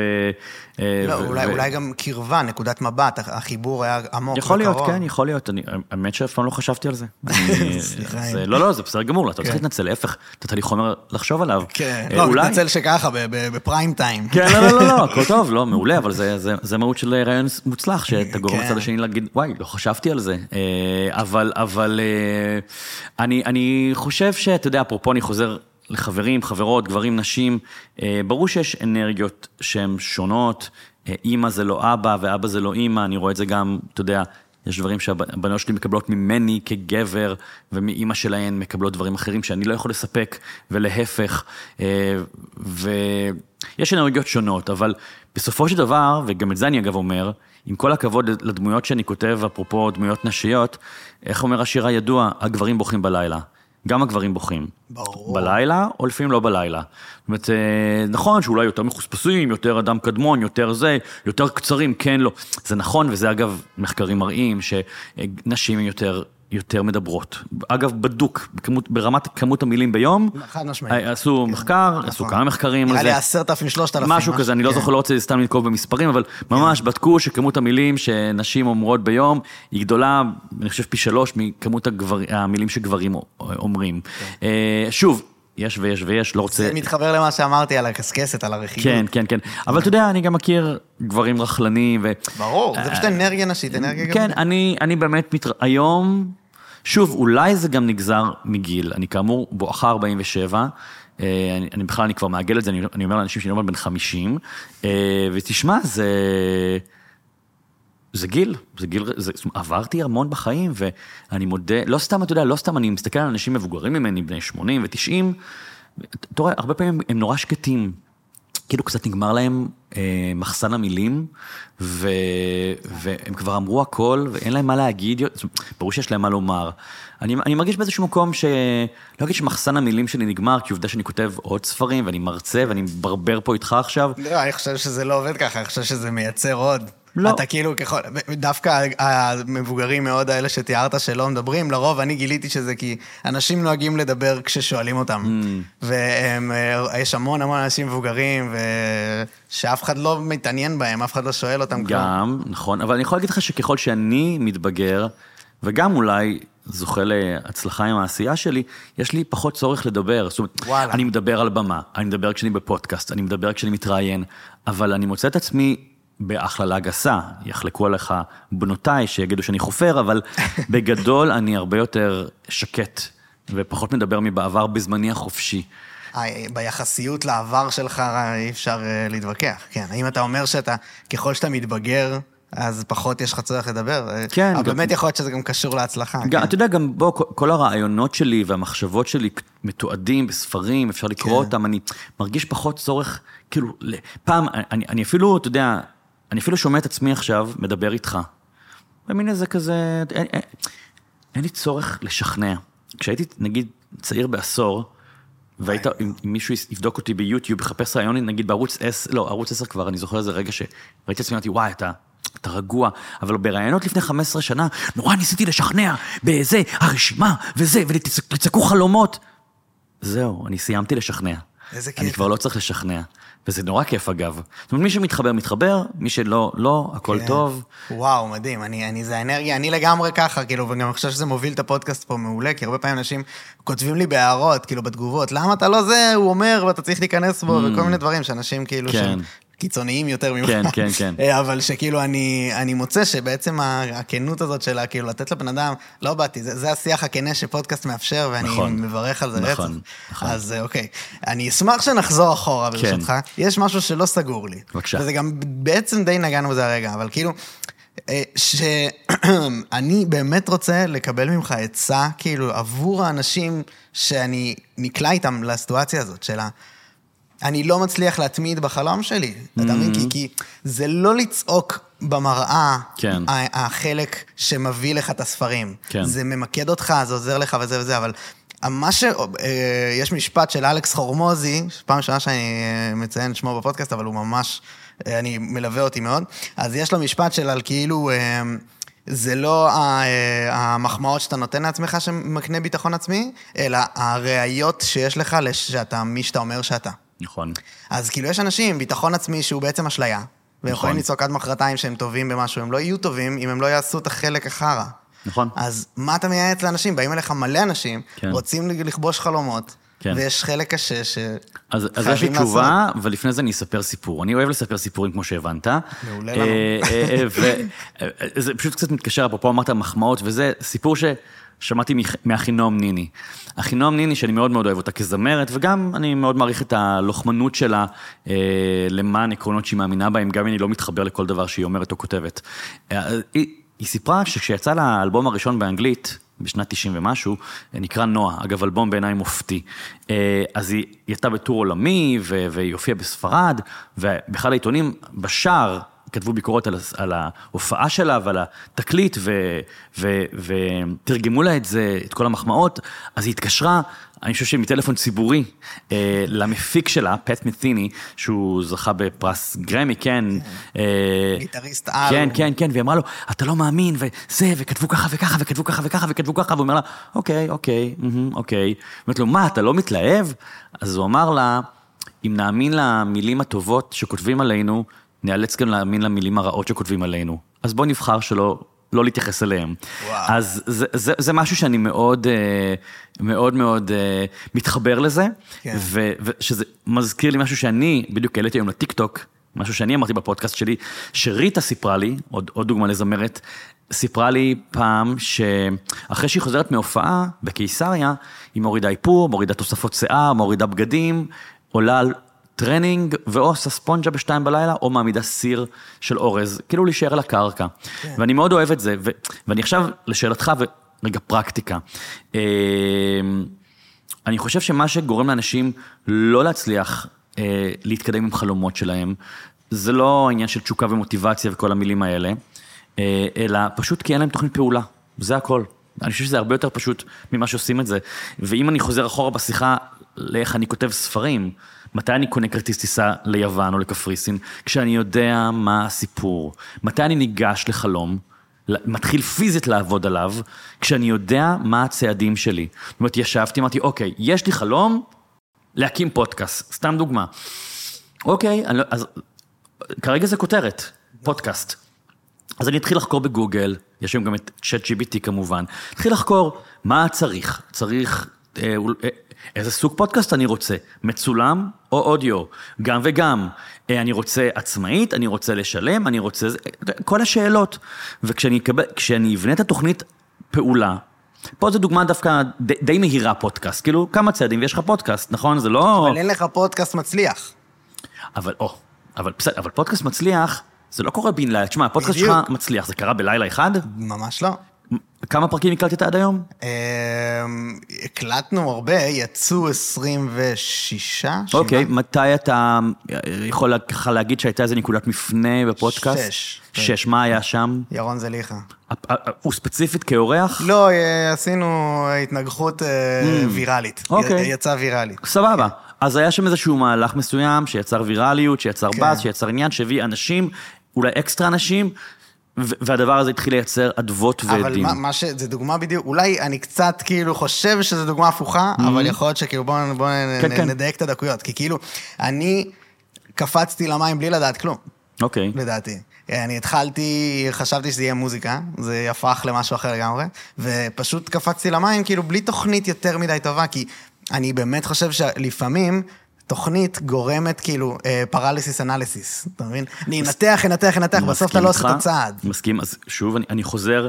אה, לא, ו- אולי, ו- אולי גם קרבה, נקודת מבט, החיבור היה עמוק יכול להיות, וקרוב. כן, יכול להיות. אני, האמת שאף פעם לא חשבתי על זה. אני- סליחה, זה- לא, לא, זה בסדר גמור, אתה לא צריך כן. להתנצל, להפך, נתת לי חומר לחשוב עליו. כן, אה, לא, אולי- מתנצל שככה, בפריים טיים. כן, לא, לא, לא, לא, הכל טוב, לא, מעולה, אבל זה, זה, זה מהות של רעיון מוצלח, שאתה גורם כן. לצד השני להגיד, וואי, לא חשבתי על זה. אה, אבל, אבל אה, אני, אני חושב שאתה יודע, אפרופו אני חוזר לחברים, חברות, גברים, נשים, אה, ברור שיש אנרגיות שהן שונות, אה, אימא זה לא אבא ואבא זה לא אימא, אני רואה את זה גם, אתה יודע, יש דברים שהבנות שלי מקבלות ממני כגבר, ומאימא שלהן מקבלות דברים אחרים שאני לא יכול לספק, ולהפך. אה, ויש אנרגיות שונות, אבל בסופו של דבר, וגם את זה אני אגב אומר, עם כל הכבוד לדמויות שאני כותב, אפרופו דמויות נשיות, איך אומר השיר הידוע, הגברים בוכים בלילה. גם הגברים בוכים. ברור. בלילה, או לפעמים לא בלילה. זאת אומרת, אה, נכון שאולי יותר מחוספסים, יותר אדם קדמון, יותר זה, יותר קצרים, כן, לא. זה נכון, וזה אגב, מחקרים מראים שנשים יותר... יותר מדברות. אגב, בדוק, בכמות, ברמת כמות המילים ביום, חד משמעית. אה, עשו מחקר, עשו נכון. כמה מחקרים על נראה זה. לי עשרת אלפים, שלושת אלפים. משהו כזה, אני לא כן. זוכר, לא רוצה סתם לנקוב במספרים, אבל ממש בדקו שכמות המילים שנשים אומרות ביום היא גדולה, אני חושב פי שלוש מכמות הגבר, המילים שגברים אומרים. אה, שוב, יש ויש ויש, לא רוצה... זה מתחבר למה שאמרתי על הקשקשת, על הרכילות. כן, כן, כן. אבל אתה יודע, אני גם מכיר גברים רכלנים ו... ברור, זה פשוט אנרגיה נשית, אנרגיה כן, אני, באמת, מת... היום, שוב, אולי זה גם נגזר מגיל. אני כאמור בואכה 47, אה, אני, אני בכלל, אני כבר מעגל את זה, אני, אני אומר לאנשים שאני אומר בן 50, אה, ותשמע, זה... זה גיל, זה גיל, זה, זאת אומרת, עברתי המון בחיים, ואני מודה, לא סתם, אתה יודע, לא סתם אני מסתכל על אנשים מבוגרים ממני, בני 80 ו-90, אתה רואה, הרבה פעמים הם נורא שקטים, כאילו קצת נגמר להם אה, מחסן המילים, ו, והם כבר אמרו הכל, ואין להם מה להגיד, ברור שיש להם מה לומר. אני, אני מרגיש באיזשהו מקום ש... לא אגיד שמחסן המילים שלי נגמר, כי עובדה שאני כותב עוד ספרים, ואני מרצה, ואני מברבר פה איתך עכשיו. לא, אני חושב שזה לא עובד ככה, אני חושב שזה מייצר עוד. לא. אתה כאילו ככל, דווקא המבוגרים מאוד האלה שתיארת שלא מדברים, לרוב אני גיליתי שזה כי אנשים נוהגים לדבר כששואלים אותם. Mm. ויש המון המון אנשים מבוגרים, ושאף אחד לא מתעניין בהם, אף אחד לא שואל אותם כלום. גם, נכון, אבל אני יכול להגיד לך שככל שאני מתבגר, וגם אולי זוכה להצלחה עם העשייה שלי, יש לי פחות צורך לדבר. זאת אומרת, וואלה. אני מדבר על במה, אני מדבר כשאני בפודקאסט, אני מדבר כשאני מתראיין, אבל אני מוצא את עצמי בהכללה גסה, יחלקו עליך בנותיי שיגידו שאני חופר, אבל בגדול אני הרבה יותר שקט ופחות מדבר מבעבר בזמני החופשי. אה, ביחסיות לעבר שלך אי אפשר אה, להתווכח, כן. האם אתה אומר שאתה, ככל שאתה מתבגר, אז פחות יש לך צורך לדבר? כן, אבל גם- באמת יכול להיות שזה גם קשור להצלחה. גם, כן. אתה יודע, גם בוא, כל- כל הרעיונות שלי והמחשבות שלי מתועדים בספרים, אפשר לקרוא כן. אותם, אני מרגיש פחות צורך, כאילו, פעם, אני, אני אפילו, אתה יודע, אני אפילו שומע את עצמי עכשיו מדבר איתך. במין איזה כזה, אין, אין, אין לי צורך לשכנע. כשהייתי, נגיד, צעיר בעשור, והיית, אם, מישהו יבדוק אותי ביוטיוב, יחפש רעיון, נגיד בערוץ 10, לא, ערוץ 10 כבר, אני זוכר איזה רגע שראיתי את עצמי, אמרתי, וואי, אתה, אתה רגוע, אבל בראיונות לפני 15 שנה, נורא ניסיתי לשכנע, בזה, הרשימה, וזה, ותצעקו חלומות. זהו, אני סיימתי לשכנע. איזה אני כיף. כבר לא צריך לשכנע. וזה נורא כיף אגב. זאת אומרת, מי שמתחבר, מתחבר, מי שלא, לא, הכל כן. טוב. וואו, מדהים, אני, אני, זה האנרגיה, אני לגמרי ככה, כאילו, וגם אני חושב שזה מוביל את הפודקאסט פה מעולה, כי הרבה פעמים אנשים כותבים לי בהערות, כאילו, בתגובות, למה אתה לא זה, הוא אומר, ואתה צריך להיכנס בו, וכל מיני דברים שאנשים כאילו, Mm. כן. קיצוניים יותר ממך. כן, כן, כן. אה, אבל שכאילו, אני, אני מוצא שבעצם הכנות הזאת שלה, כאילו, לתת לבן אדם, לא באתי, זה, זה השיח הכנה שפודקאסט מאפשר, ואני נכון. מברך על זה נכון, רצח. נכון. אז אה, אוקיי, אני אשמח שנחזור אחורה, כן. ברשותך. יש משהו שלא סגור לי. בבקשה. וזה גם בעצם די נגענו בזה הרגע, אבל כאילו, אה, שאני באמת רוצה לקבל ממך עצה, כאילו, עבור האנשים שאני נקלע איתם לסיטואציה הזאת, של ה... אני לא מצליח להתמיד בחלום שלי, אתה מבין? כי, כי זה לא לצעוק במראה, כן. החלק שמביא לך את הספרים. כן. זה ממקד אותך, זה עוזר לך וזה וזה, אבל מה ש... אה, יש משפט של אלכס חורמוזי, פעם ראשונה שאני אה, מציין את שמו בפודקאסט, אבל הוא ממש, אה, אני מלווה אותי מאוד. אז יש לו משפט של על כאילו, זה לא המחמאות שאתה נותן לעצמך שמקנה ביטחון עצמי, אלא הראיות שיש לך שאתה מי שאתה אומר שאתה. נכון. אז כאילו יש אנשים עם ביטחון עצמי שהוא בעצם אשליה, והם יכולים לצעוק עד מחרתיים שהם טובים במשהו, הם לא יהיו טובים אם הם לא יעשו את החלק החרא. נכון. אז מה אתה מייעץ לאנשים? באים אליך מלא אנשים, כן. רוצים לכבוש חלומות, כן. ויש חלק קשה ש... אז, אז יש לי תשובה, ולפני זה אני אספר סיפור. אני אוהב לספר סיפורים כמו שהבנת. מעולה לנו. אה, אה, אה, וזה פשוט קצת מתקשר, אפרופו אמרת מחמאות, וזה סיפור ששמעתי מח- מאחינועם ניני. אחינועם ניני, שאני מאוד מאוד אוהב אותה כזמרת, וגם אני מאוד מעריך את הלוחמנות שלה אה, למען עקרונות שהיא מאמינה בהם, גם אם אני לא מתחבר לכל דבר שהיא אומרת או כותבת. אה, היא, היא סיפרה שכשיצא לה האלבום הראשון באנגלית, בשנת 90 ומשהו, נקרא נועה, אגב, אלבום בעיניי מופתי. אה, אז היא הייתה בטור עולמי, והיא הופיעה בספרד, ובאחד העיתונים, בשער, כתבו ביקורות על, על ההופעה שלה ועל התקליט, ו- ו- ותרגמו לה את זה, את כל המחמאות, אז היא התקשרה, אני חושב שמטלפון ציבורי, אה, למפיק שלה, פט מת'יני, שהוא זכה בפרס גרמי, כן. אה, גיטריסט על. כן, כן, כן, והיא אמרה לו, אתה לא מאמין, וזה, וכתבו ככה וככה, וכתבו ככה וככה, וכתבו ככה, והוא אומר לה, אוקיי, אוקיי, אוקיי. אומרת לו, מה, אתה לא מתלהב? אז הוא אמר לה, אם נאמין למילים הטובות שכותבים עלינו, ניאלץ גם להאמין למילים הרעות שכותבים עלינו. אז בוא נבחר שלא... לא להתייחס אליהם. וואו. אז זה, זה, זה משהו שאני מאוד, אה, מאוד מאוד אה, מתחבר לזה, כן. ו- ושזה מזכיר לי משהו שאני בדיוק העליתי היום לטיקטוק, משהו שאני אמרתי בפודקאסט שלי, שריטה סיפרה לי, עוד, עוד דוגמה לזמרת, סיפרה לי פעם שאחרי שהיא חוזרת מהופעה בקיסריה, היא מורידה איפור, מורידה תוספות שיער, מורידה בגדים, עולה על טרנינג, ואו עושה ספונג'ה בשתיים בלילה, או מעמידה סיר של אורז, כאילו להישאר על הקרקע. כן. ואני מאוד אוהב את זה, ו- ואני עכשיו, לשאלתך, ורגע פרקטיקה. אה, אני חושב שמה שגורם לאנשים לא להצליח אה, להתקדם עם חלומות שלהם, זה לא העניין של תשוקה ומוטיבציה וכל המילים האלה, אה, אלא פשוט כי אין להם תוכנית פעולה, זה הכל. אני חושב שזה הרבה יותר פשוט ממה שעושים את זה. ואם אני חוזר אחורה בשיחה לאיך אני כותב ספרים, מתי אני קונה כרטיס טיסה ליוון או לקפריסין? כשאני יודע מה הסיפור. מתי אני ניגש לחלום? מתחיל פיזית לעבוד עליו, כשאני יודע מה הצעדים שלי. זאת אומרת, ישבתי, אמרתי, אוקיי, יש לי חלום להקים פודקאסט, סתם דוגמה. אוקיי, אני לא, אז כרגע זה כותרת, פודקאסט. אז אני אתחיל לחקור בגוגל, יש היום גם את צ'אט GBT כמובן, אתחיל לחקור מה צריך, צריך אה, אה, איזה סוג פודקאסט אני רוצה, מצולם או אודיו, גם וגם. אה, אני רוצה עצמאית, אני רוצה לשלם, אני רוצה... כל השאלות. וכשאני אקבל, כשאני אבנה את התוכנית פעולה, פה זו דוגמה דווקא די, די מהירה פודקאסט, כאילו כמה צעדים ויש לך פודקאסט, נכון? זה לא... אבל אין לך פודקאסט מצליח. אבל, או, אבל בסדר, אבל פודקאסט מצליח, זה לא קורה בן לילה. תשמע, הפודקאסט שלך מצליח, זה קרה בלילה אחד? ממש לא. כמה פרקים הקלטת עד היום? אמ, הקלטנו הרבה, יצאו 26. אוקיי, מתי אתה יכול ככה להגיד שהייתה איזה נקודת מפנה בפודקאסט? שש. שש, מה היה שם? ירון זליכה. הוא ספציפית כאורח? לא, אה, עשינו התנגחות אה, ויראלית. אוקיי. יצא ויראלי. סבבה. אז היה שם איזשהו מהלך מסוים שיצר ויראליות, שיצר כן. באז, שיצר עניין, שהביא אנשים, אולי אקסטרה אנשים, והדבר הזה התחיל לייצר אדוות ועדים. אבל מה, מה ש... זה דוגמה בדיוק, אולי אני קצת כאילו חושב שזו דוגמה הפוכה, אבל יכול להיות שכאילו בואו בוא Mm-hmm. כן, נ, כן. נדייק את הדקויות, כי כאילו, אני קפצתי למים בלי לדעת כלום, אוקיי. לדעתי. אני התחלתי, חשבתי שזה יהיה מוזיקה, זה הפך למשהו אחר לגמרי, ופשוט קפצתי למים כאילו בלי תוכנית יותר מדי טובה, כי אני באמת חושב שלפעמים... תוכנית גורמת כאילו פרליסיס אנליסיס, אתה מבין? אני אנתח, אנתח, אנתח, בסוף אתה לא עושה את הצעד. מסכים, אז שוב, אני, אני חוזר,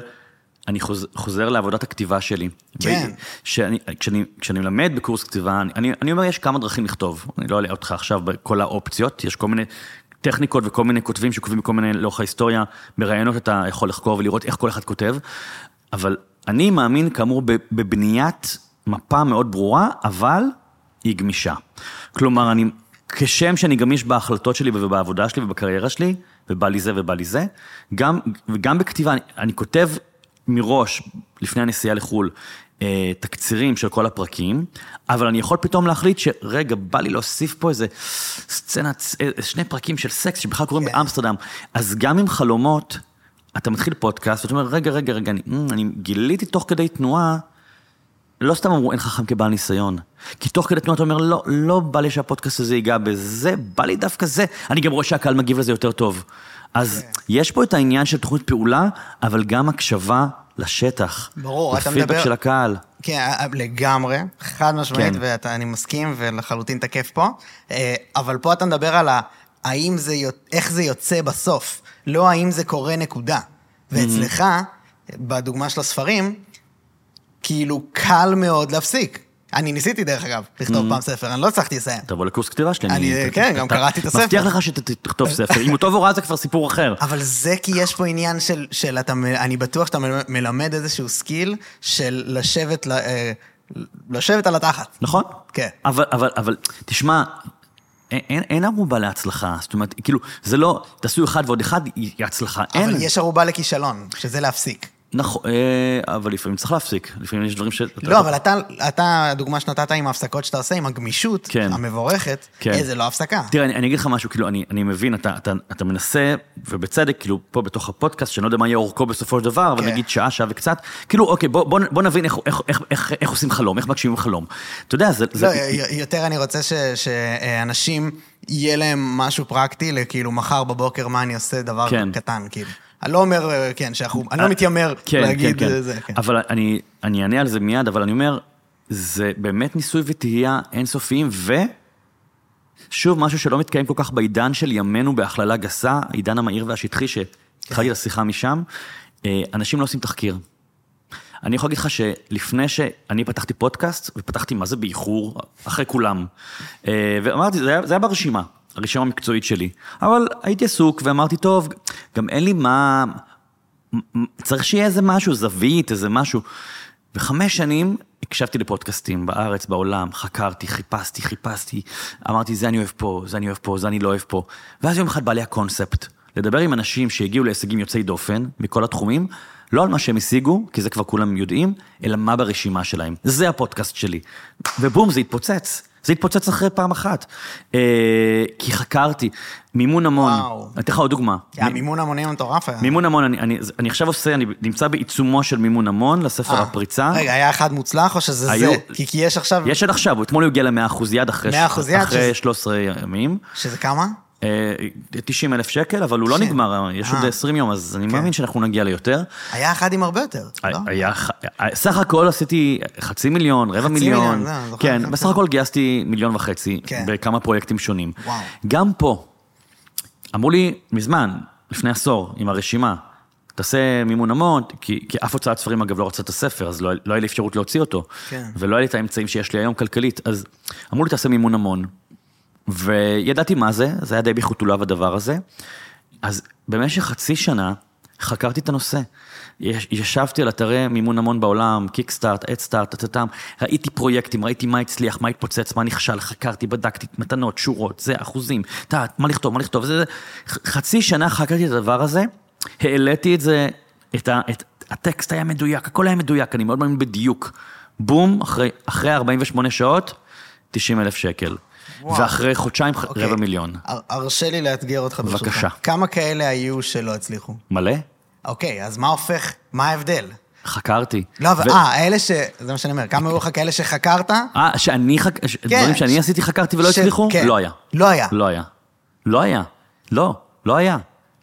אני חוזר, חוזר לעבודת הכתיבה שלי. כן. שאני, כשאני, כשאני מלמד בקורס כתיבה, אני, אני אומר, יש כמה דרכים לכתוב. אני לא אלאה אותך עכשיו בכל האופציות, יש כל מיני טכניקות וכל מיני כותבים שכותבים בכל מיני, לאורך ההיסטוריה, בראיונות אתה יכול לחקור ולראות איך כל אחד כותב, אבל אני מאמין, כאמור, בבניית מפה מאוד ברורה, אבל היא גמישה. כלומר, אני, כשם שאני גמיש בהחלטות שלי ובעבודה שלי ובקריירה שלי, ובא לי זה ובא לי זה, גם, וגם בכתיבה, אני, אני כותב מראש, לפני הנסיעה לחו"ל, אה, תקצירים של כל הפרקים, אבל אני יכול פתאום להחליט שרגע, בא לי להוסיף פה איזה סצנה, אה, שני פרקים של סקס שבכלל קורים כן. באמסטרדם. אז גם עם חלומות, אתה מתחיל פודקאסט, ואתה אומר, רגע, רגע, רגע, אני, "מ, אני גיליתי תוך כדי תנועה, לא סתם אמרו אין חכם כבעל ניסיון. כי תוך כדי תנועה אתה אומר, לא, לא בא לי שהפודקאסט הזה ייגע בזה, בא לי דווקא זה. אני גם רואה שהקהל מגיב לזה יותר טוב. אז כן. יש פה את העניין של תוכנית פעולה, אבל גם הקשבה לשטח. ברור, אתה לפידבק מדבר- של הקהל. כן, לגמרי, חד משמעית, כן. ואני מסכים ולחלוטין תקף פה. אה, אבל פה אתה מדבר על ה... האם זה, איך זה יוצא בסוף, לא האם זה קורה נקודה. ואצלך, בדוגמה של הספרים, כאילו קל מאוד להפסיק. אני ניסיתי, דרך אגב, לכתוב פעם ספר, אני לא הצלחתי לסיים. תבוא לקורס כתיבה שלי. אני- כן, גם קראתי את הספר. מבטיח לך שתכתוב ספר. אם הוא טוב או רע זה כבר סיפור אחר. אבל זה כי יש פה עניין של, אתה, אני בטוח שאתה מלמד איזשהו skill של לשבת, אה, לשבת על התחת. נכון? כן. אבל, אבל, אבל, תשמע, אין, אין, אין ערובה להצלחה. זאת אומרת, כאילו, זה לא, תעשו אחד ועוד אחד, היא הצלחה. אין. אבל יש ערובה לכישלון, שזה להפסיק. נכון, אה, אבל לפעמים צריך להפסיק. לפעמים יש דברים ש... לא, אבל אתה, אתה, הדוגמה שנתת עם ההפסקות שאתה עושה, עם הגמישות כן. המבורכת, כן. אה, זה לא הפסקה. תראה, אני, אני אגיד לך משהו, כאילו, אני, אני מבין, אתה, אתה, אתה מנסה, ובצדק, כאילו, פה בתוך הפודקאסט, שאני לא יודע מה יהיה אורכו בסופו של דבר, אבל כן. נגיד שעה, שעה וקצת, כאילו, אוקיי, בוא, בוא, בוא נבין איך, איך, איך, איך, איך עושים חלום, איך מגשימים חלום. אתה יודע, זה... לא, זה יותר אני רוצה ש- שאנשים, יהיה להם משהו פרקטי, לכאילו מחר בבוקר מה אני עושה, דבר כן. קטן, כאילו. אני לא אומר, אה, כן, שאנחנו, אני לא מתיימר כן, להגיד כן, כן. אה, זה, כן. אבל אני, אני אענה על זה מיד, אבל אני אומר, זה באמת ניסוי וטעייה אינסופיים, ושוב, משהו שלא מתקיים כל כך בעידן של ימינו בהכללה גסה, העידן המהיר והשטחי, שהתחלתי את השיחה משם, אה, אנשים לא עושים תחקיר. אני יכול להגיד לך שלפני שאני פתחתי פודקאסט, ופתחתי מה זה באיחור, אחרי כולם, אה, ואמרתי, זה היה, זה היה ברשימה, הרשימה המקצועית שלי. אבל הייתי עסוק ואמרתי, טוב, גם אין לי מה... צריך שיהיה איזה משהו, זווית, איזה משהו. וחמש שנים הקשבתי לפודקאסטים בארץ, בעולם, חקרתי, חיפשתי, חיפשתי, אמרתי, זה אני אוהב פה, זה אני אוהב פה, זה אני לא אוהב פה. ואז יום אחד בא לי הקונספט, לדבר עם אנשים שהגיעו להישגים יוצאי דופן, מכל התחומים, לא על מה שהם השיגו, כי זה כבר כולם יודעים, אלא מה ברשימה שלהם. זה הפודקאסט שלי. ובום, זה התפוצץ. זה התפוצץ אחרי פעם אחת. אה, כי חקרתי, מימון המון. וואו. אני אתן לך עוד דוגמה. המימון המונים המטורף היה. מימון המון, אני, אני, אני עכשיו עושה, אני נמצא בעיצומו של מימון המון לספר אה, הפריצה. רגע, היה אחד מוצלח או שזה היו- זה? כי כי יש עכשיו... יש עד עכשיו, אתמול הוא הגיע ל-100% יד אחרי, 100% יד, אחרי שזה- 13 ימים. שזה כמה? אה, 90 אלף שקל, אבל הוא לא. נגמר, יש עוד אה. 20 יום, אז אני כן. מאמין שאנחנו נגיע ליותר. היה אחד עם הרבה יותר, לא? היה, ח- סך הכל עשיתי חצי מיליון, רבע מיליון. זה, זוכר, כן, זוכר. בסך הכל גייסתי מיליון וחצי כן. בכמה פרויקטים שונים. גם פה, אמרו לי מזמן, לפני עשור, עם הרשימה, תעשה מימון המון, כי, כי אף הוצאת ספרים אגב לא רצה את הספר, אז לא, לא היה לי אפשרות להוציא אותו. כן. ולא היה לי את האמצעים שיש לי היום כלכלית, אז אמרו לי תעשה מימון המון. וידעתי מה זה, זה היה די בחוטוליו הדבר הזה. אז במשך חצי שנה חקרתי את הנושא. יש- ישבתי על אתרי מימון המון בעולם, קיקסטארט, אדסטארט, טטטם, ראיתי פרויקטים, ראיתי מה הצליח, מה התפוצץ, מה נכשל, חקרתי, בדקתי, מתנות, שורות, זה, אחוזים, יודע, מה לכתוב, מה לכתוב, זה, זה. חצי שנה חקרתי את הדבר הזה, העליתי את זה, את, ה, את הטקסט היה מדויק, הכל היה מדויק, אני מאוד מאמין בדיוק. בום, אחרי, אחרי 48 שעות, 90 אלף שקל. וואו. ואחרי חודשיים, ח- אוקיי. רבע מיליון. הר- הרשה לי לאתגר אותך ברשותך. בבקשה. כמה כאלה היו שלא הצליחו? מלא? אוקיי, אז מה הופך, מה ההבדל? חקרתי. לא, אבל ו- אה, אלה ש... זה מה שאני אומר, כמה היו לך כאלה שחקרת? אה, שאני חק... כן, דברים שאני עשיתי חקרתי ולא ש- הצליחו? כן. לא היה. לא היה. לא היה. לא היה. לא, לא היה.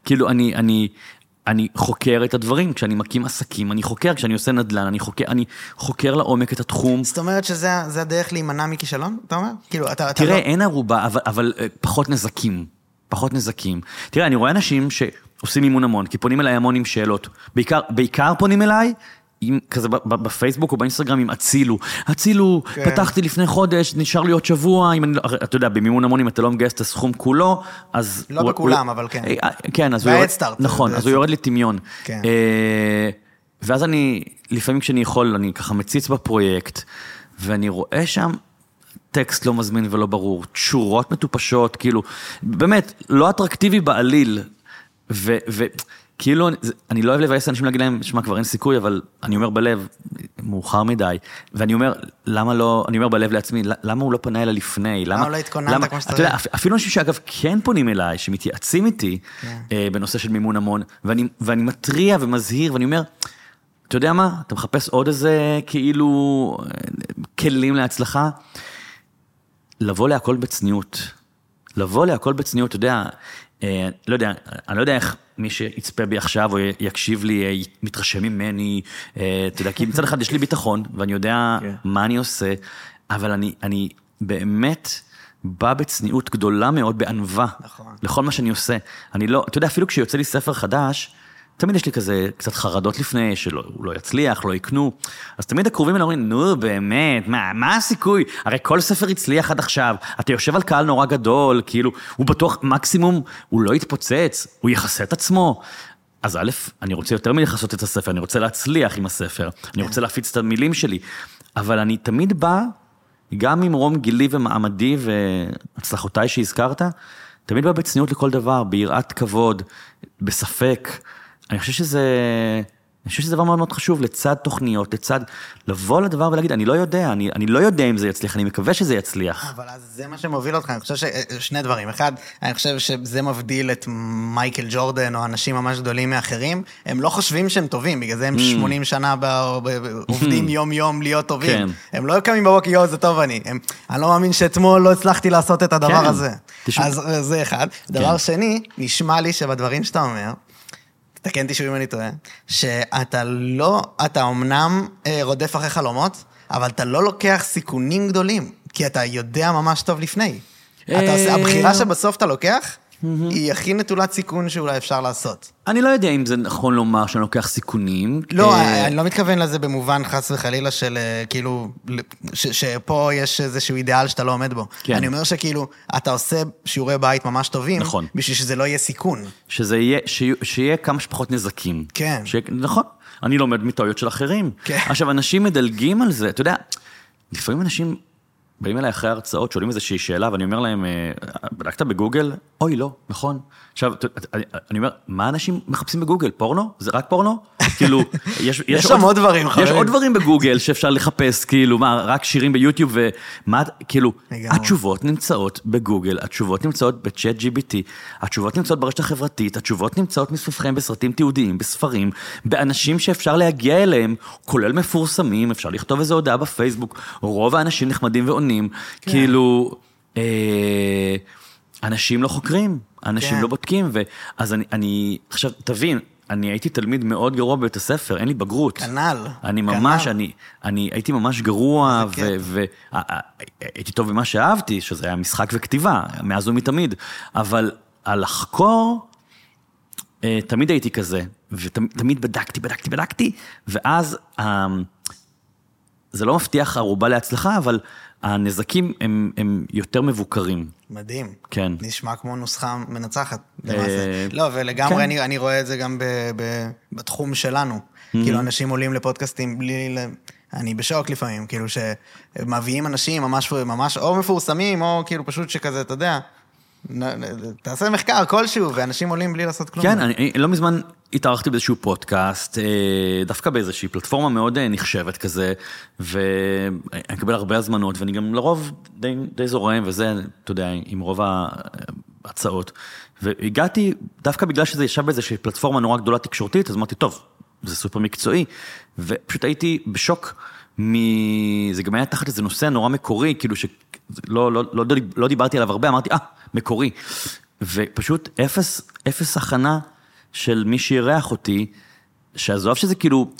כאילו, אני, אני, אני חוקר את הדברים, כשאני מקים עסקים, אני חוקר, כשאני עושה נדל"ן, אני חוקר, אני חוקר לעומק את התחום. זאת אומרת שזה זה הדרך להימנע מכישלון, אתה אומר? כאילו, אתה... אתה תראה, לא... אין ערובה, אבל, אבל אה, פחות נזקים. פחות נזקים. תראה, אני רואה אנשים שעושים אימון המון, כי פונים אליי המון עם שאלות. בעיקר, בעיקר פונים אליי, עם, כזה בפייסבוק או באינסטגרם עם הצילו. הצילו, כן. פתחתי לפני חודש, נשאר לי עוד שבוע, אם אני לא... אתה יודע, במימון המון, אם אתה לא מגייס את הסכום כולו, אז... לא הוא- בכולם, הוא- אבל כן. אה, כן, אז הוא יורד... ב-Head Start, נכון, אז הוא יורד לטמיון. כן. אה, ואז אני, לפעמים כשאני יכול, אני ככה מציץ בפרויקט, ואני רואה שם טקסט לא מזמין ולא ברור, תשורות מטופשות, כאילו, באמת, לא אטרקטיבי בעליל. וכאילו, אני לא אוהב לבאס אנשים להגיד להם, שמע, כבר אין סיכוי, אבל אני אומר בלב, מאוחר מדי. ואני אומר, למה לא, אני אומר בלב לעצמי, למה הוא לא פנה אליי לפני? למה לא התכוננת כמו שצריך? אתה יודע, אפילו אנשים שאגב כן פונים אליי, שמתייעצים איתי כן. אה, בנושא של מימון המון, ואני, מתריע ומזהיר, ואני אומר, אתה יודע מה, אתה מחפש עוד איזה כאילו כלים להצלחה? לבוא להכל בצניעות. לבוא להכל בצניעות, אתה יודע, לא יודע, אני לא יודע איך מי שיצפה בי עכשיו או יקשיב לי אה, מתרשם ממני, אה, אתה יודע, כי מצד אחד יש לי ביטחון, ואני יודע כן. מה אני עושה, אבל אני, אני באמת בא בצניעות גדולה מאוד, בענווה, נכון. לכל מה שאני עושה. אני לא, אתה יודע, אפילו כשיוצא לי ספר חדש, תמיד יש לי כזה קצת חרדות לפני, שהוא לא יצליח, לא יקנו. אז תמיד הקרובים האלה אומרים, נו, באמת, מה, מה הסיכוי? הרי כל ספר הצליח עד עכשיו, אתה יושב על קהל נורא גדול, כאילו, הוא בטוח, מקסימום, הוא לא יתפוצץ, הוא יכסה את עצמו. אז א', אני רוצה יותר מלכסות את הספר, אני רוצה להצליח עם הספר, אני רוצה להפיץ את המילים שלי, אבל אני תמיד בא, גם ממרום גילי ומעמדי והצלחותיי שהזכרת, תמיד בא בצניעות לכל דבר, ביראת כבוד, בספק. אני חושב שזה, אני חושב שזה דבר מאוד מאוד חשוב, לצד תוכניות, לצד לבוא לדבר ולהגיד, אני לא יודע, אני, אני לא יודע אם זה יצליח, אני מקווה שזה יצליח. אבל אז זה מה שמוביל אותך, אני חושב ששני דברים. אחד, אני חושב שזה מבדיל את מייקל ג'ורדן או אנשים ממש גדולים מאחרים. הם לא חושבים שהם טובים, בגלל זה הם 80 שנה ב- ב- עובדים יום-יום להיות טובים. כן. הם לא קמים בבוקר, יואו, זה טוב אני. הם, אני לא מאמין שאתמול לא הצלחתי לעשות את הדבר כן. הזה. תשמע- אז אה, זה אחד. דבר שני, נשמע לי שבדברים שאתה אומר, תקן אותי שוב אם אני טועה, שאתה לא, אתה אמנם אה, רודף אחרי חלומות, אבל אתה לא לוקח סיכונים גדולים, כי אתה יודע ממש טוב לפני. אתה עושה, אה, הבחירה שבסוף אתה לוקח, היא הכי נטולת סיכון שאולי אפשר לעשות. אני לא יודע אם זה נכון לומר שאני לוקח סיכונים. לא, אה, אני לא מתכוון לזה במובן חס וחלילה של אה, כאילו, ש- שפה יש איזשהו אידיאל שאתה לא עומד בו. כן. אני אומר שכאילו, אתה עושה שיעורי בית ממש טובים, נכון. בשביל שזה לא יהיה סיכון. שזה יהיה, שיהיה, שיהיה כמה שפחות נזקים. כן. שיהיה, נכון, אני לומד מטעויות של אחרים. כן. עכשיו, אנשים מדלגים על זה, אתה יודע, לפעמים אנשים באים אליי אחרי הרצאות, שואלים איזושהי שאלה, ואני אומר להם, אה, בדקת בגוגל? אוי, לא, נכון. עכשיו, אני, אני אומר, מה אנשים מחפשים בגוגל? פורנו? זה רק פורנו? כאילו, יש, יש שם עוד דברים, יש חברים. עוד דברים בגוגל שאפשר לחפש, כאילו, מה, רק שירים ביוטיוב, ומה, כאילו. התשובות נמצאות בגוגל, התשובות נמצאות בצ'אט GBT, התשובות נמצאות ברשת החברתית, התשובות נמצאות מסביבכם בסרטים תיעודיים, בספרים, באנשים שאפשר להגיע אליהם, כולל מפורסמים, אפשר לכתוב איזו הודעה בפייסבוק, רוב האנשים נחמדים ועונים, כן. כאילו, אה, אנשים לא חוקרים, אנשים כן. לא בודקים, ו... אז אני, אני, עכשיו, תבין, אני הייתי תלמיד מאוד גרוע בבית הספר, אין לי בגרות. כנ"ל. אני כנ"ל. ממש, אני, אני הייתי ממש גרוע, והייתי טוב במה שאהבתי, שזה היה משחק וכתיבה, מאז ומתמיד, אבל על לחקור, אה, תמיד הייתי כזה, ותמיד בדקתי, בדקתי, בדקתי, ואז אה, זה לא מבטיח ערובה להצלחה, אבל הנזקים הם, הם יותר מבוקרים. מדהים. כן. נשמע כמו נוסחה מנצחת, אה, למעשה. לא, ולגמרי כן. אני, אני רואה את זה גם ב, ב, בתחום שלנו. כאילו, אנשים עולים לפודקאסטים בלי... אני בשוק לפעמים, כאילו, שמביאים אנשים ממש, ממש או מפורסמים, או כאילו פשוט שכזה, אתה יודע, תעשה מחקר כלשהו, ואנשים עולים בלי לעשות כלום. כן, אני, אני לא מזמן התארחתי באיזשהו פודקאסט, אה, דווקא באיזושהי פלטפורמה מאוד אה, נחשבת כזה, ואני מקבל הרבה הזמנות, ואני גם לרוב די, די זורם, וזה, אתה יודע, עם רוב ההצעות. והגעתי, דווקא בגלל שזה ישב באיזושהי פלטפורמה נורא גדולה תקשורתית, אז אמרתי, טוב, זה סופר מקצועי, ופשוט הייתי בשוק מ... זה גם היה תחת איזה נושא נורא מקורי, כאילו שלא לא, לא, לא, לא דיברתי עליו הרבה, אמרתי, אה, מקורי. ופשוט אפס, אפס הכנה של מי שאירח אותי, שעזוב שזה כאילו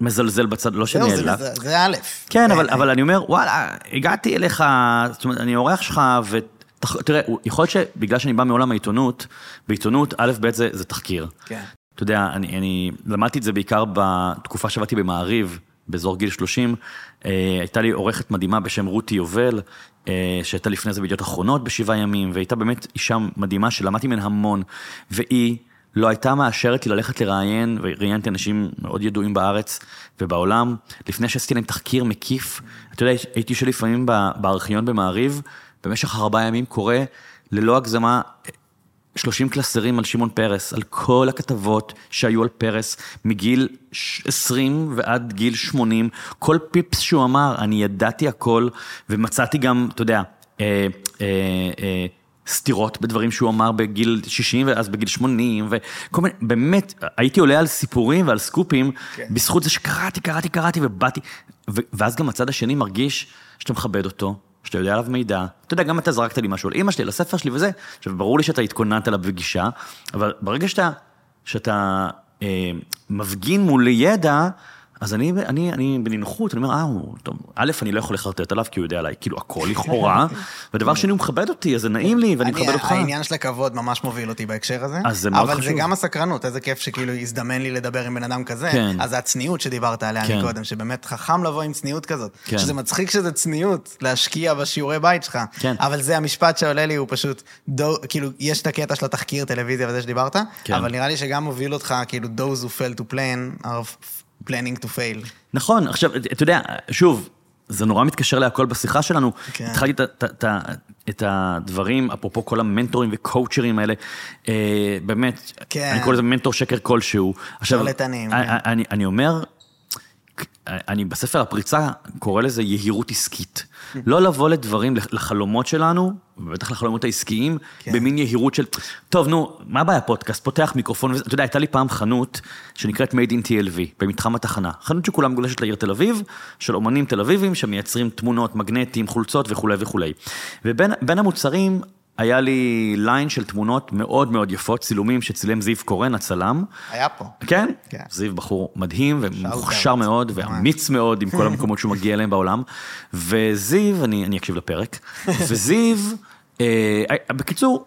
מזלזל בצד, לא זה, שנעלב. זה, זה א'. כן, אבל, בעיניי. אבל אני אומר, וואלה, הגעתי אליך, זאת אומרת, אני אורח שלך, ותראה, יכול להיות שבגלל שאני בא מעולם העיתונות, בעיתונות, א', ב', זה, זה תחקיר. כן. אתה יודע, אני, אני למדתי את זה בעיקר בתקופה שעבדתי במעריב, באזור גיל 30. אה, הייתה לי עורכת מדהימה בשם רותי יובל, אה, שהייתה לפני זה בידיעות אחרונות בשבעה ימים, והייתה באמת אישה מדהימה שלמדתי ממנה המון, והיא לא הייתה מאשרת לי ללכת לראיין, וראיינתי אנשים מאוד ידועים בארץ ובעולם, לפני שעשיתי להם תחקיר מקיף. אתה יודע, הייתי יושב לפעמים בארכיון במעריב, במשך ארבעה ימים קורא, ללא הגזמה, 30 קלסרים על שמעון פרס, על כל הכתבות שהיו על פרס מגיל ש- 20 ועד גיל 80, כל פיפס שהוא אמר, אני ידעתי הכל, ומצאתי גם, אתה יודע, אה, אה, אה, סתירות בדברים שהוא אמר בגיל 60 ואז בגיל 80, וכל מיני, באמת, הייתי עולה על סיפורים ועל סקופים, כן. בזכות זה שקראתי, קראתי, קראתי ובאתי, ו- ואז גם הצד השני מרגיש שאתה מכבד אותו. שאתה יודע עליו מידע, אתה יודע, גם אתה זרקת לי משהו על אימא שלי, על הספר שלי וזה, עכשיו, ברור לי שאתה התכוננת אליו בגישה, אבל ברגע שאתה, שאתה אה, מפגין מול ידע, אז אני, אני, אני בנינוחות, אני אומר, אה, הוא, טוב, א', אני לא יכול לחרטט עליו, כי הוא יודע עליי, כאילו, הכל לכאורה, ודבר שני, הוא מכבד אותי, אז זה נעים לי, ואני אני- מכבד אותך. העניין של הכבוד ממש מוביל אותי בהקשר הזה. אז זה מאוד אבל זה חשוב. גם הסקרנות, איזה כיף שכאילו הזדמן לי לדבר עם בן אדם כזה. כן. אז הצניעות שדיברת עליה כן. מקודם, שבאמת חכם לבוא עם צניעות כזאת. כן. שזה מצחיק שזה צניעות, להשקיע בשיעורי בית שלך. כן. אבל זה המשפט שעולה לי, הוא פשוט, דו, כאילו, יש את הקטע של התחקיר, טלוויזיה וזה שדיברת, כן. אבל נראה לי שגם מוביל אותך, כאילו, those who fail to plan are planning to fail. נכון, עכשיו, אתה יודע, שוב, זה נורא מתקשר להכל בשיחה שלנו. כן. התחלתי את, את, את, את הדברים, אפרופו כל המנטורים וקואוצ'רים האלה, אה, באמת, כן. אני קורא לזה מנטור שקר כלשהו. עכשיו, שרלטנים, אני, כן. אני, אני אומר, אני בספר הפריצה קורא לזה יהירות עסקית. לא לבוא לדברים, לחלומות שלנו, ובטח לחלומות העסקיים, כן. במין יהירות של, טוב, נו, מה הבעיה פודקאסט? פותח מיקרופון, וזה- אתה יודע, הייתה לי פעם חנות שנקראת Made in TLV, במתחם התחנה. חנות שכולה מגולשת לעיר תל אביב, של אומנים תל אביבים שמייצרים תמונות, מגנטים, חולצות וכולי וכולי. ובין בין המוצרים, היה לי ליין של תמונות מאוד מאוד יפות, צילומים שצילם זיו קורן, הצלם. היה פה. כן? כן. זיו בחור מדהים ומוכשר. מאוד. ואמיץ מאוד עם כל המקומות שהוא מגיע אליהם בעולם. וזיו, אני, אני אקשיב לפרק, וזיו אה, בקיצור,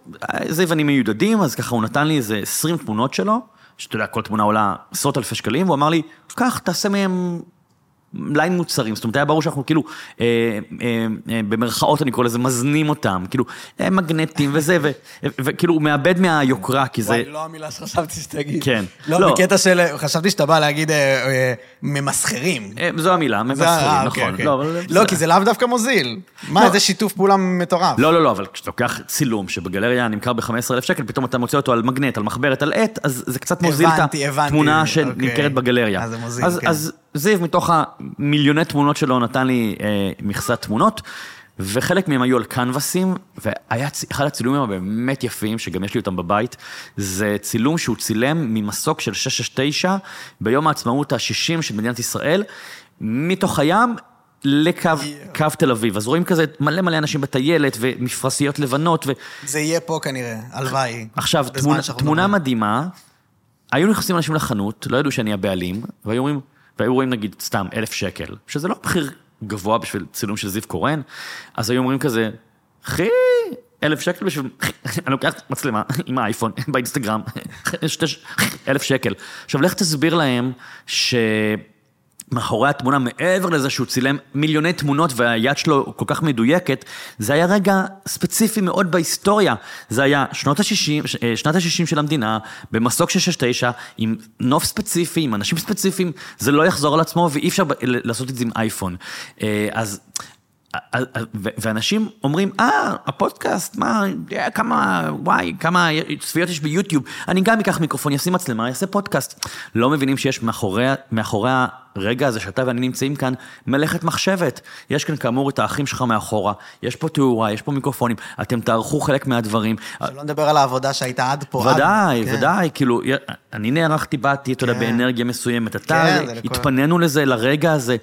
זיו ואני מיודדים, אז ככה הוא נתן לי איזה 20 תמונות שלו, שאתה יודע, כל תמונה עולה עשרות אלפי שקלים, והוא אמר לי, קח, תעשה מהם ליין מוצרים, זאת אומרת, היה ברור שאנחנו כאילו, אה, אה, אה, במרכאות אני קורא לזה, מזנים אותם, כאילו, אה, מגנטים וזה, וכאילו, הוא מאבד מהיוקרה, כי זה... וואי, לא המילה שחשבתי שתגיד. כן. לא, לא. בקטע של, חשבתי שאתה בא להגיד אה, אה, ממסחרים. אה, זו המילה, זה- מבשרים, אה, נכון. אוקיי, אוקיי. לא, לא, זה- כי זה לאו דווקא מוזיל. מה, לא. איזה שיתוף פעולה מטורף. לא, לא, לא, אבל כשאתה לוקח צילום שבגלריה נמכר ב-15,000 שקל, פתאום אתה מוצא אותו על מגנט, על מחברת, על עט, אז זה קצת מוזיל את הבנתי, הבנתי, התמונה אוקיי. שנמכרת בגלריה. אז זה מוזיל, אז, כן. אז זיו, מתוך המיליוני תמונות שלו, נתן לי אה, מכסת תמונות, וחלק מהם היו על קנבסים, והיה צ- אחד הצילומים הבאמת יפים, שגם יש לי אותם בבית, זה צילום שהוא צילם ממסוק של 669 ביום העצמאות ה-60 של מדינת ישראל, מתוך הים. לקו קו תל אביב, אז רואים כזה מלא מלא אנשים בטיילת ומפרשיות לבנות, ו... זה יהיה פה כנראה, הלוואי. עכשיו, תמונה, תמונה. מדהימה, היו נכנסים אנשים לחנות, לא ידעו שאני הבעלים, והיו אומרים, והיו רואים נגיד סתם אלף שקל, שזה לא מחיר גבוה בשביל צילום של זיו קורן, אז היו אומרים כזה, אחי, אלף שקל בשביל, אני לוקח מצלמה עם האייפון באינסטגרם, אלף שקל. עכשיו, לך תסביר להם ש... מאחורי התמונה, מעבר לזה שהוא צילם מיליוני תמונות והיד שלו כל כך מדויקת, זה היה רגע ספציפי מאוד בהיסטוריה. זה היה שנות ה-60, שנת ה-60 של המדינה, במסוק 669, עם נוף ספציפי, עם אנשים ספציפיים, זה לא יחזור על עצמו ואי אפשר לעשות את זה עם אייפון. אה, אז... ו- ואנשים אומרים, אה, הפודקאסט, מה, אה, כמה, וואי, כמה צפיות יש ביוטיוב, אני גם אקח מיקרופון, אשים מצלמה, אעשה פודקאסט. לא מבינים שיש מאחורי, מאחורי הרגע הזה שאתה ואני נמצאים כאן, מלאכת מחשבת. יש כאן כאמור את האחים שלך מאחורה, יש פה תאורה, יש פה מיקרופונים, אתם תערכו חלק מהדברים. שלא נדבר על העבודה שהייתה עד פה. עד- ודאי, כן. ודאי, כאילו, אני נערכתי, באתי, אתה יודע, כן. באנרגיה מסוימת, אתה, כן, לכל- התפנינו לזה, לרגע הזה.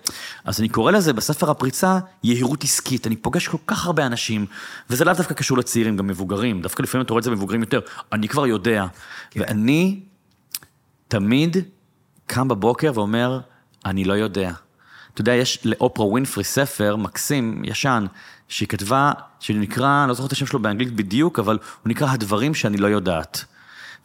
אז אני קורא לזה בספר הפריצה, יהירות עסקית. אני פוגש כל כך הרבה אנשים, וזה לאו דווקא קשור לצעירים, גם מבוגרים, דווקא לפעמים אתה רואה את זה במבוגרים יותר. אני כבר יודע. כן. ואני תמיד קם בבוקר ואומר, אני לא יודע. אתה יודע, יש לאופרה ווינפרי ספר מקסים, ישן, שהיא כתבה, שנקרא, אני לא זוכר את השם שלו באנגלית בדיוק, אבל הוא נקרא הדברים שאני לא יודעת.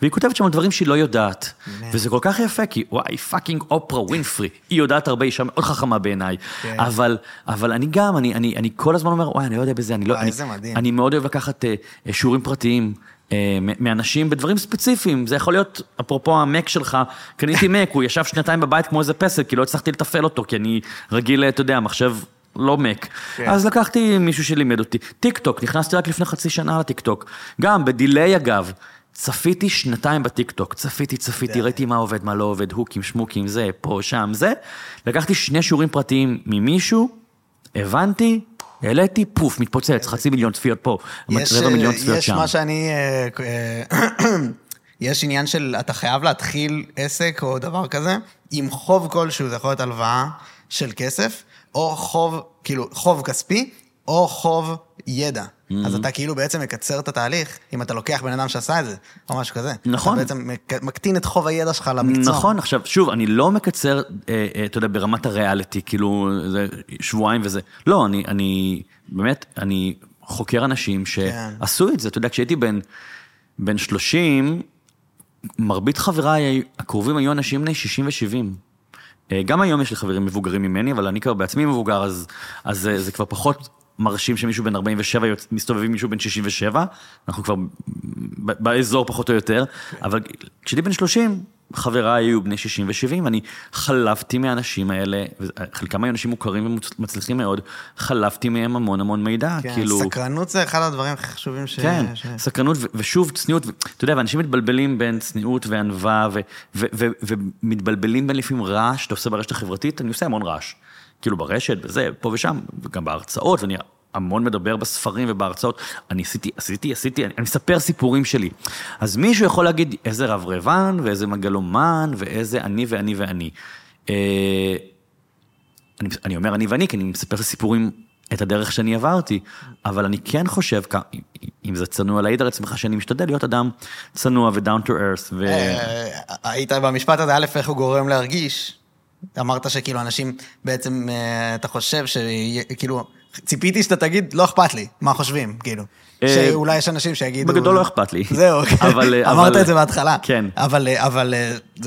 והיא כותבת שם דברים שהיא לא יודעת. וזה כל כך יפה, כי וואי, fucking אופרה ווינפרי, היא יודעת הרבה, אישה מאוד חכמה בעיניי. כן. אבל, אבל אני גם, אני, אני, אני כל הזמן אומר, וואי, אני לא יודע בזה, אני לא... וואי, אני. אני מאוד אוהב לקחת אה, שיעורים פרטיים. אה, מאנשים בדברים ספציפיים, זה יכול להיות, אפרופו המק שלך, קניתי מק, הוא ישב שנתיים בבית כמו איזה פסל, כי לא הצלחתי לתפעל אותו, כי אני רגיל, אתה יודע, מחשב לא מק. כן. אז לקחתי מישהו שלימד אותי. טיק טוק, נכנסתי רק לפני חצי שנה לטיק טוק. גם, בדיליי אגב. צפיתי שנתיים בטיק טוק, צפיתי, צפיתי. ראיתי מה עובד, מה לא עובד, הוקים, שמוקים, זה, פה, שם, זה. לקחתי שני שיעורים פרטיים ממישהו, הבנתי, העליתי, פוף, מתפוצץ, חצי מיליון צפיות פה, יש, רבע מיליון אה, צפיות יש שם. מה שאני... אה, אה, יש עניין של אתה חייב להתחיל עסק או דבר כזה עם חוב כלשהו, זה יכול להיות הלוואה של כסף, או חוב, כאילו, חוב כספי, או חוב ידע. אז אתה כאילו בעצם מקצר את התהליך, אם אתה לוקח בן אדם שעשה את זה, או משהו כזה. נכון. אתה בעצם מק- מקטין את חוב הידע שלך למקצוע. נכון, עכשיו, שוב, אני לא מקצר, אה, אה, אתה יודע, ברמת הריאליטי, כאילו, זה שבועיים וזה. לא, אני, אני, באמת, אני חוקר אנשים כן. שעשו את זה. אתה יודע, כשהייתי בן, בן 30, מרבית חבריי הקרובים היו אנשים בני 60 ו-70. גם היום יש לי חברים מבוגרים ממני, אבל אני כבר בעצמי מבוגר, אז, אז זה, זה כבר פחות מרשים שמישהו בן 47 יוצ- מסתובב עם מישהו בן 67, אנחנו כבר באזור פחות או יותר, אבל כשהייתי בן 30, חבריי היו בני 60 ו-70, אני חלפתי מהאנשים האלה, חלקם היו אנשים מוכרים ומצליחים מאוד, חלפתי מהם המון המון מידע, כן, כאילו... סקרנות זה אחד הדברים הכי חשובים ש... כן, ש... סקרנות, ו- ושוב צניעות, ו- אתה יודע, ואנשים מתבלבלים בין צניעות וענווה, ו- ו- ו- ומתבלבלים בין לפעמים רעש שאתה עושה ברשת החברתית, אני עושה המון רעש. כאילו ברשת, וזה, פה ושם, וגם בהרצאות, ואני המון מדבר בספרים ובהרצאות. אני עשיתי, עשיתי, עשיתי, אני, אני מספר סיפורים שלי. אז מישהו יכול להגיד איזה רב רבן, ואיזה מגלומן, ואיזה אני ואני ואני. אה, אני, אני אומר אני ואני, כי אני מספר את הסיפורים, את הדרך שאני עברתי, אבל אני כן חושב, אם זה צנוע, להעיד על עצמך שאני משתדל להיות אדם צנוע ו-down to earth, ו... אה, היית במשפט הזה, א', איך הוא גורם להרגיש? אמרת שכאילו אנשים, בעצם אה, אתה חושב שכאילו ציפיתי שאתה תגיד, לא אכפת לי, מה חושבים, כאילו. אה, שאולי יש אנשים שיגידו... בגדול לא אכפת לי. זהו, אבל, אה, אמרת אבל- את זה בהתחלה. כן. אבל, אה, אבל,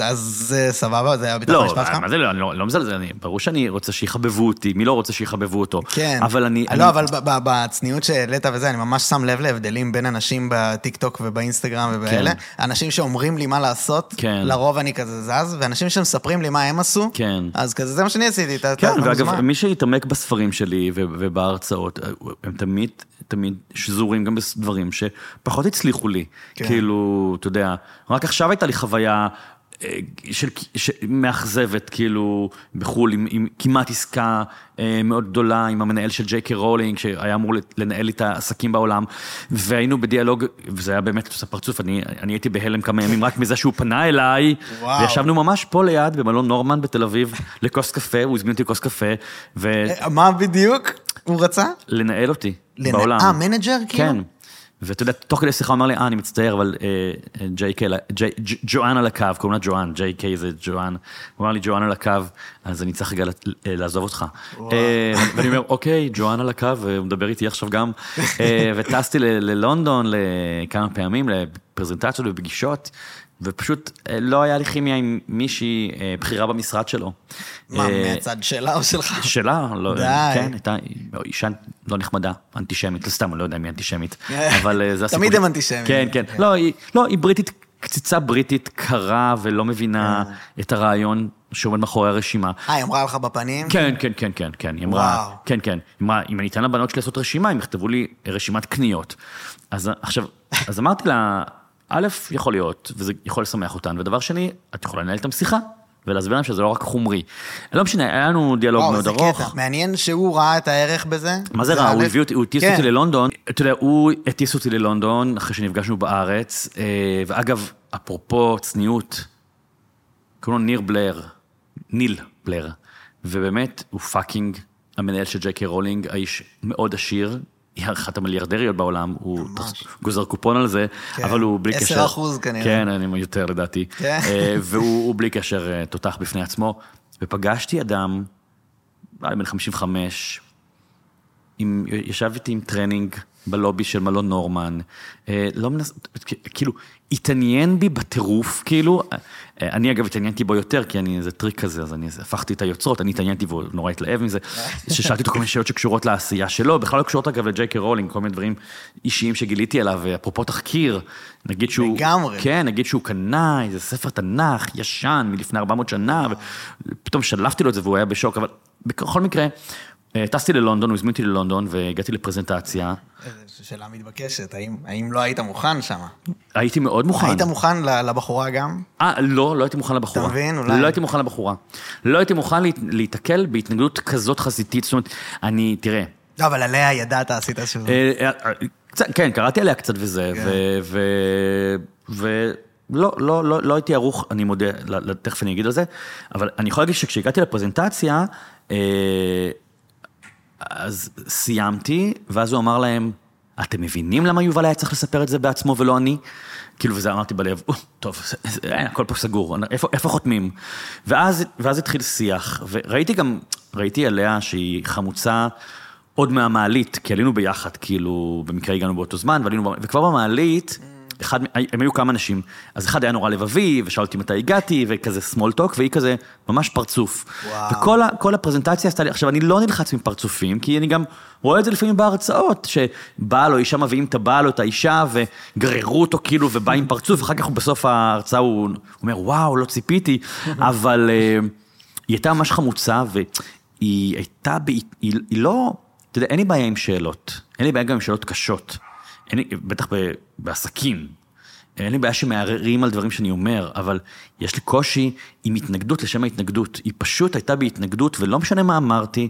אז זה סבבה, זה היה ביטחון לא, המשפט שלך? מה זה לא, אני לא, לא מזלזל, ברור שאני רוצה שיחבבו אותי, מי לא רוצה שיחבבו אותו? כן. אבל אני... לא, אבל בצניעות שהעלית וזה, אני ממש שם לב להבדלים בין אנשים בטיקטוק ובאינסטגרם ובאלה. כן. אנשים שאומרים לי מה לעשות, כן. לרוב אני כזה זז, ואנשים שמספרים לי מה הם עשו, כן. אז כזה זה מה שאני עשיתי. אתה- כן, ואגב. מי שהתעמק בספרים שלי ו- ובהרצאות, הם תמיד, תמיד שזורים גם בדברים שפחות הצליחו לי. כן. כאילו, אתה יודע, רק עכשיו הייתה לי חוויה אה, של, ש, מאכזבת, כאילו, בחו"ל, עם, עם כמעט עסקה אה, מאוד גדולה עם המנהל של ג'יי קי רולינג, שהיה אמור לנהל את העסקים בעולם, והיינו בדיאלוג, וזה היה באמת עושה פרצוף, אני, אני הייתי בהלם כמה ימים רק מזה שהוא פנה אליי, וואו. וישבנו ממש פה ליד, במלון נורמן בתל אביב, לכוס קפה, הוא הזמין אותי לכוס קפה, אה, מה בדיוק הוא רצה? אותי לנ- בעולם. אה, manager כאילו? כן. ואתה יודע, תוך כדי שיחה הוא אמר לי, אה, אני מצטער, אבל אה, אה, ג'יי קיי, ג'יי- ג'- ג'ואן על הקו, קוראים לה ג'ואן, ג'יי קיי זה ג'ואן. הוא אמר לי, ג'ואן על הקו, אז אני צריך רגע אה, לעזוב אותך. אה, ואני אומר, אוקיי, ג'ואן על הקו, הוא מדבר איתי עכשיו גם. אה, וטסתי ל- ללונדון לכמה פעמים, לפרזנטציות ופגישות, ופשוט אה, לא היה לי כימיה עם מישהי אה, בכירה במשרד שלו. מה, אה, מהצד שלה או שלך? שלה, לא, די. כן, הייתה אישה לא נחמדה, אנטישמית, סתם, אני לא יודע אם היא אנטישמית, אבל זה הסיפור. תמיד הם אנטישמים. כן, כן. כן. לא, היא, לא, היא בריטית, קציצה בריטית קרה ולא מבינה כן. את הרעיון שעומד מאחורי הרשימה. אה, היא אמרה לך בפנים? כן, כן, כן, כן, כן, היא אמרה, וואו. כן, כן, היא אמרה, אם אני אתן לבנות שלי לעשות רשימה, הם יכתבו לי רשימת קניות. אז עכשיו, אז אמרתי לה, א', יכול להיות, וזה יכול לשמח אותן, ודבר שני, את יכולה לנהל איתם שיחה, ולהסביר להם שזה לא רק חומרי. לא משנה, היה לנו דיאלוג וואו, מאוד ארוך. קטע. מעניין שהוא ראה את הערך בזה. מה זה רע? הוא. הביא אותי, הוא הטיס כן. אותי ללונדון. אתה יודע, הוא הטיס אותי ללונדון אחרי שנפגשנו בארץ, אה, ואגב, אפרופו צניעות, קוראים לו ניל בלייר, ניל בלייר, ובאמת, הוא fucking המנהל של ג'יי קיי רולינג, איש מאוד עשיר. היא אחת המיליארדריות בעולם, הוא גוזר קופון על זה, כן. אבל הוא בלי 10% קשר... כנראה. כן, אני יותר לדעתי. כן. אה, והוא הוא בלי קשר אה, תותח בפני עצמו. ופגשתי אדם, היה בן 55, עם, ישב איתי עם טרנינג בלובי של מלון נורמן, אה, לא מנס... כאילו, התעניין בי בטירוף, כאילו, אה, אני אגב התעניינתי בו יותר, כי אני איזה טריק כזה, אז אני הפכתי את היוצרות, אני התעניינתי והוא נורא התלהב מזה, ששאלתי אותו כל מיני שאלות שקשורות לעשייה שלו, בכלל לא קשורות אגב לג'יי קיי רולינג, כל מיני דברים אישיים שגיליתי עליו, אפרופו תחקיר, נגיד שהוא... לגמרי. כן, נגיד שהוא קנה איזה ספר תנ"ך ישן מלפני 400 שנה, ופתאום שלפתי לו את זה והוא היה בשוק, אבל בכל מקרה, טסתי ללונדון, הוא הזמין אותי ללונדון והגעתי לפרזנטציה. שאלה מתבקשת, האם- האם לא היית מוכן שם? הייתי מאוד מוכן. היית מוכן לבחורה גם? אה, לא, לא הייתי מוכן לבחורה. אתה מבין? אולי. לא הייתי מוכן לבחורה. לא הייתי מוכן להיתקל בהתנגדות כזאת חזיתית, זאת אומרת, אני, תראה, לא, אבל עליה ידעת, עשית שוב. אה, אה, אה, כן, קראתי עליה קצת וזה, כן. ו... ו- ו- לא, לא, לא, לא הייתי ערוך, אני מודה, תכף אני אגיד על זה, אבל אני יכול להגיד שכשהגעתי לפרזנטציה, אה, אז סיימתי, ואז הוא אמר להם, אתם מבינים למה יובל היה צריך לספר את זה בעצמו ולא אני? כאילו, וזה אמרתי בלב, "או, טוב, הכל פה סגור, איפה, איפה חותמים? ואז, ואז התחיל שיח, וראיתי גם, ראיתי עליה שהיא חמוצה עוד מהמעלית, כי עלינו ביחד, כאילו, במקרה הגענו באותו זמן, ועלינו, וכבר במעלית, אחד, הם היו כמה אנשים, אז אחד היה נורא לבבי, ושאל אותי מתי הגעתי, וכזה small talk, והיא כזה ממש פרצוף. וואו. וכל ה, כל הפרזנטציה עשתה לי, עכשיו, אני לא נלחץ מפרצופים, כי אני גם רואה את זה לפעמים בהרצאות, שבעל או אישה מביאים את הבעל או את האישה, וגררו אותו כאילו, ובא עם פרצוף, אחר כך בסוף ההרצאה הוא אומר, וואו, לא ציפיתי, אבל אה, היא הייתה ממש חמוצה, והיא הייתה, ב, היא, היא לא, אתה יודע, אין לי בעיה עם שאלות, אין לי בעיה גם עם שאלות קשות. אין לי, בטח ב, בעסקים, אין לי בעיה שמערערים על דברים שאני אומר, אבל יש לי קושי עם התנגדות לשם ההתנגדות. היא פשוט הייתה בהתנגדות, ולא משנה מה אמרתי,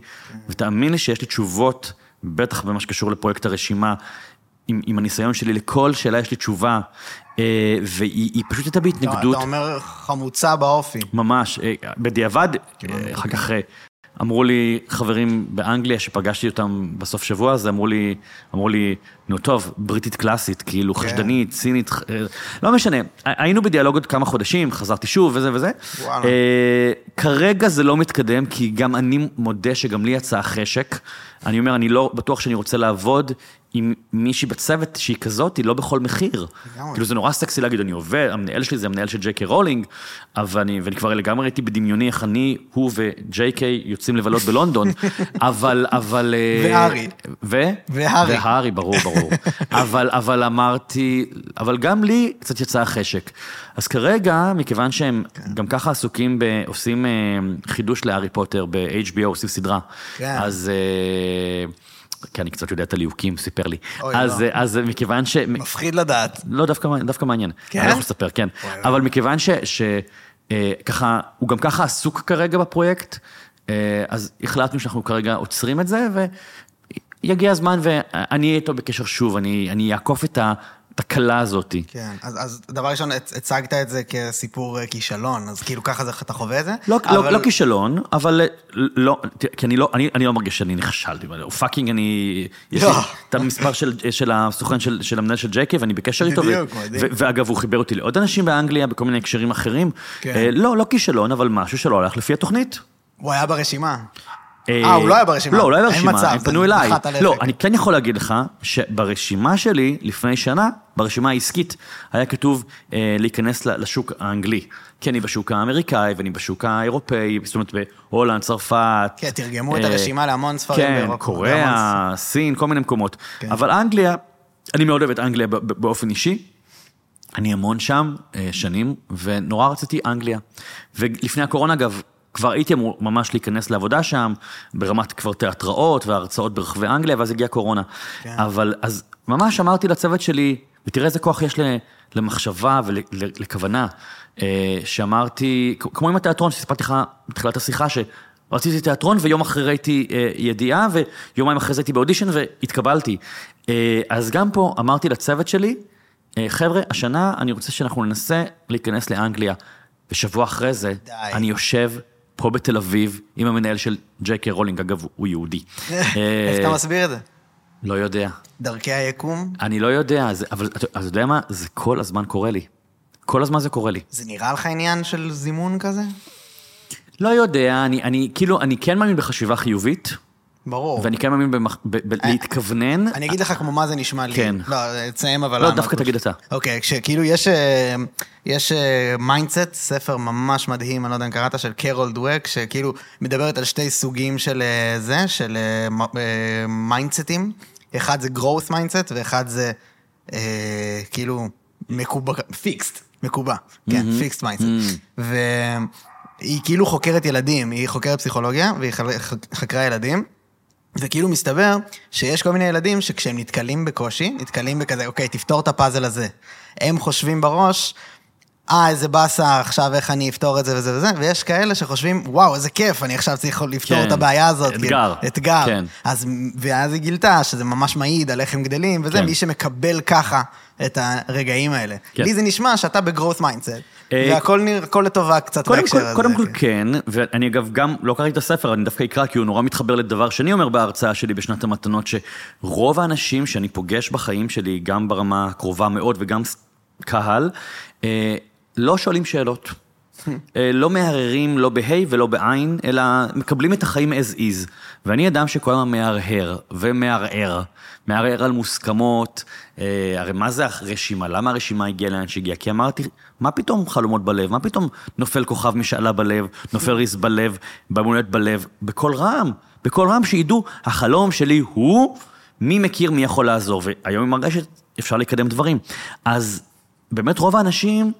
ותאמין לי שיש לי תשובות, בטח במה שקשור לפרויקט הרשימה, עם, עם הניסיון שלי, לכל שאלה יש לי תשובה, אה, והיא היא פשוט הייתה בהתנגדות. אתה אומר חמוצה באופי. ממש, אה, בדיעבד, אה, אחר כך אמרו לי חברים באנגליה שפגשתי אותם בסוף שבוע, אז אמרו לי, אמרו לי, נו טוב, בריטית קלאסית, כאילו כן. חשדנית, סינית, אה, לא משנה. היינו בדיאלוג עוד כמה חודשים, חזרתי שוב וזה וזה. וואלה. אה, כרגע זה לא מתקדם, כי גם אני מודה שגם לי יצא חשק. אני אומר, אני לא בטוח שאני רוצה לעבוד עם מישהי בצוות שהיא כזאת, היא לא בכל מחיר. לגמרי. כאילו זה נורא סקסי להגיד, אני עובד, המנהל שלי זה המנהל של ג'יי קיי רולינג, אבל אני, ואני כבר לגמרי ראיתי בדמיוני איך אני, הוא וג'יי קיי יוצאים לבלות בלונדון, אבל, אבל... אה, והארי. ו? והארי. והארי, ברור, ברור. אבל, אבל אמרתי, אבל גם לי קצת יצא החשק. אז כרגע, מכיוון שהם כן. גם ככה עסוקים ב... עושים אה, חידוש להארי פוטר ב-HBO, עושים סדרה. כן. אז... אה, כי אני קצת יודע את הליהוקים, סיפר לי. אוי, אז, לא. אז מכיוון ש... מפחיד לדעת. לא, דווקא, דווקא מעניין. כן? אני לא יכול לספר, כן. אבל מכיוון ש... ש אה, ככה, הוא גם ככה עסוק כרגע בפרויקט, אה, אז החלטנו שאנחנו כרגע עוצרים את זה, ויגיע הזמן ואני אהיה איתו בקשר שוב, אני, אני אעקוף את ה- את התקלה הזאתי. כן, אז, אז דבר ראשון, הצ- הצגת את זה כסיפור אה, כישלון, אז כאילו ככה זה, אתה חווה את זה? לא, אבל... לא, לא כישלון, אבל אה, לא, כי אני לא, אני, אני לא מרגיש שאני נכשלתי, fucking אני, יש לי לא. את המספר של, של הסוכן של, של המנהל של ג'יי קיי ואני בקשר איתו, בדיוק, מדהים. ואגב הוא חיבר אותי לעוד אנשים באנגליה בכל מיני הקשרים אחרים, כן. אה, לא, לא כישלון, אבל משהו שלא הלך לפי התוכנית. הוא היה ברשימה. אה, הוא לא היה ברשימה. לא, הוא לא היה ברשימה, מצב, הם פנו אליי. לא, אני כן יכול להגיד לך שברשימה שלי, לפני שנה, ברשימה העסקית, היה כתוב אה, להיכנס לשוק האנגלי. כי אני בשוק האמריקאי ואני בשוק האירופאי, זאת אומרת בהולנד, צרפת. כן, תרגמו את אה, הרשימה להמון ספרים כן, באירופה. בהמון קוריאה, סין, כל מיני מקומות. כן. אבל אנגליה, אני מאוד אוהב את אנגליה ב- ב- באופן אישי. אני המון שם, אה, שנים, ונורא רציתי אנגליה. ולפני הקורונה, אגב, כבר הייתי אמור ממש להיכנס לעבודה שם, ברמת כבר תיאטראות והרצאות ברחבי אנגליה, ואז הגיעה קורונה. כן. אבל אז ממש אמרתי לצוות שלי, ותראה איזה כוח יש למחשבה ולכוונה, שאמרתי, כמו עם התיאטרון שסיפרתי לך בתחילת השיחה, שרציתי תיאטרון ויום אחרי ראיתי אה, ידיעה, ויומיים אחרי זה הייתי באודישן והתקבלתי. אה, אז גם פה אמרתי לצוות שלי, אה, חבר'ה, השנה אני רוצה שאנחנו ננסה להיכנס לאנגליה. ושבוע אחרי זה, די. אני יושב פה בתל אביב עם המנהל של ג'יי קיי רולינג, אגב, הוא יהודי. איך אה, אתה מסביר את זה? לא יודע. דרכי היקום? אני לא יודע, זה, אבל אתה יודע מה? זה כל הזמן קורה לי. כל הזמן זה קורה לי. זה נראה לך עניין של זימון כזה? לא יודע, אני, אני כאילו, אני כן מאמין בחשיבה חיובית, ברור. ואני כן מאמין במח... ב... ב... להתכוונן. אני אגיד לך כמו מה זה נשמע לי. כן. לא, תסיים אבל... לא? דווקא תגיד אתה. אוקיי, כשכאילו יש, אה, יש mindset, ספר ממש מדהים, אני לא יודע אם קראת, של קרול דווק, שכאילו מדברת על שתי סוגים של אה, זה, של mindset ים. אחד זה growth mindset, ואחד זה אה, כאילו מקובע, fixed, מקובע, כן, fixed mindset. והיא כאילו חוקרת ילדים, היא חוקרת פסיכולוגיה, והיא חקרה ילדים. וכאילו מסתבר שיש כל מיני ילדים שכשהם נתקלים בקושי, נתקלים בכזה, אוקיי, תפתור את הפאזל הזה. הם חושבים בראש, אה, איזה באסה, עכשיו איך אני אפתור את זה וזה וזה, ויש כאלה שחושבים, וואו, איזה כיף, אני עכשיו צריך לפתור כן. את הבעיה הזאת. אתגר. כאילו, אתגר. כן. אז, ואז היא גילתה שזה ממש מעיד על איך הם גדלים, וזה כן. מי שמקבל ככה את הרגעים האלה. כן. לי זה נשמע שאתה ב growth mindset, והכל נראה, הכל לטובה קצת בהקשר הזה. קודם כל כן. ואני אגב גם לא קראתי את הספר, אני דווקא אקרא כי הוא נורא מתחבר לדבר שאני אומר בהרצאה שלי בשנת המתנות, שרוב האנשים שאני פוגש בחיים שלי, גם ברמה הקרובה מאוד וגם קהל, אה, לא שואלים שאלות. אה, לא מהרהרים לא בה' ולא בעין, אלא מקבלים את החיים as is. ואני אדם שכל הזמן מהרהר ומערער, מערער על מוסכמות, אה, הרי מה זה הרשימה? למה הרשימה הגיעה לאן שהגיעה? כי אמרתי, מה פתאום חלומות בלב? מה פתאום נופל כוכב משאלה בלב, נופל ריס בלב, במולדת בלב? בקול רם, בקול רם שידעו, החלום שלי הוא, מי מכיר, מי יכול לעזור. והיום היא מרגשת, אפשר לקדם דברים. אז באמת רוב האנשים,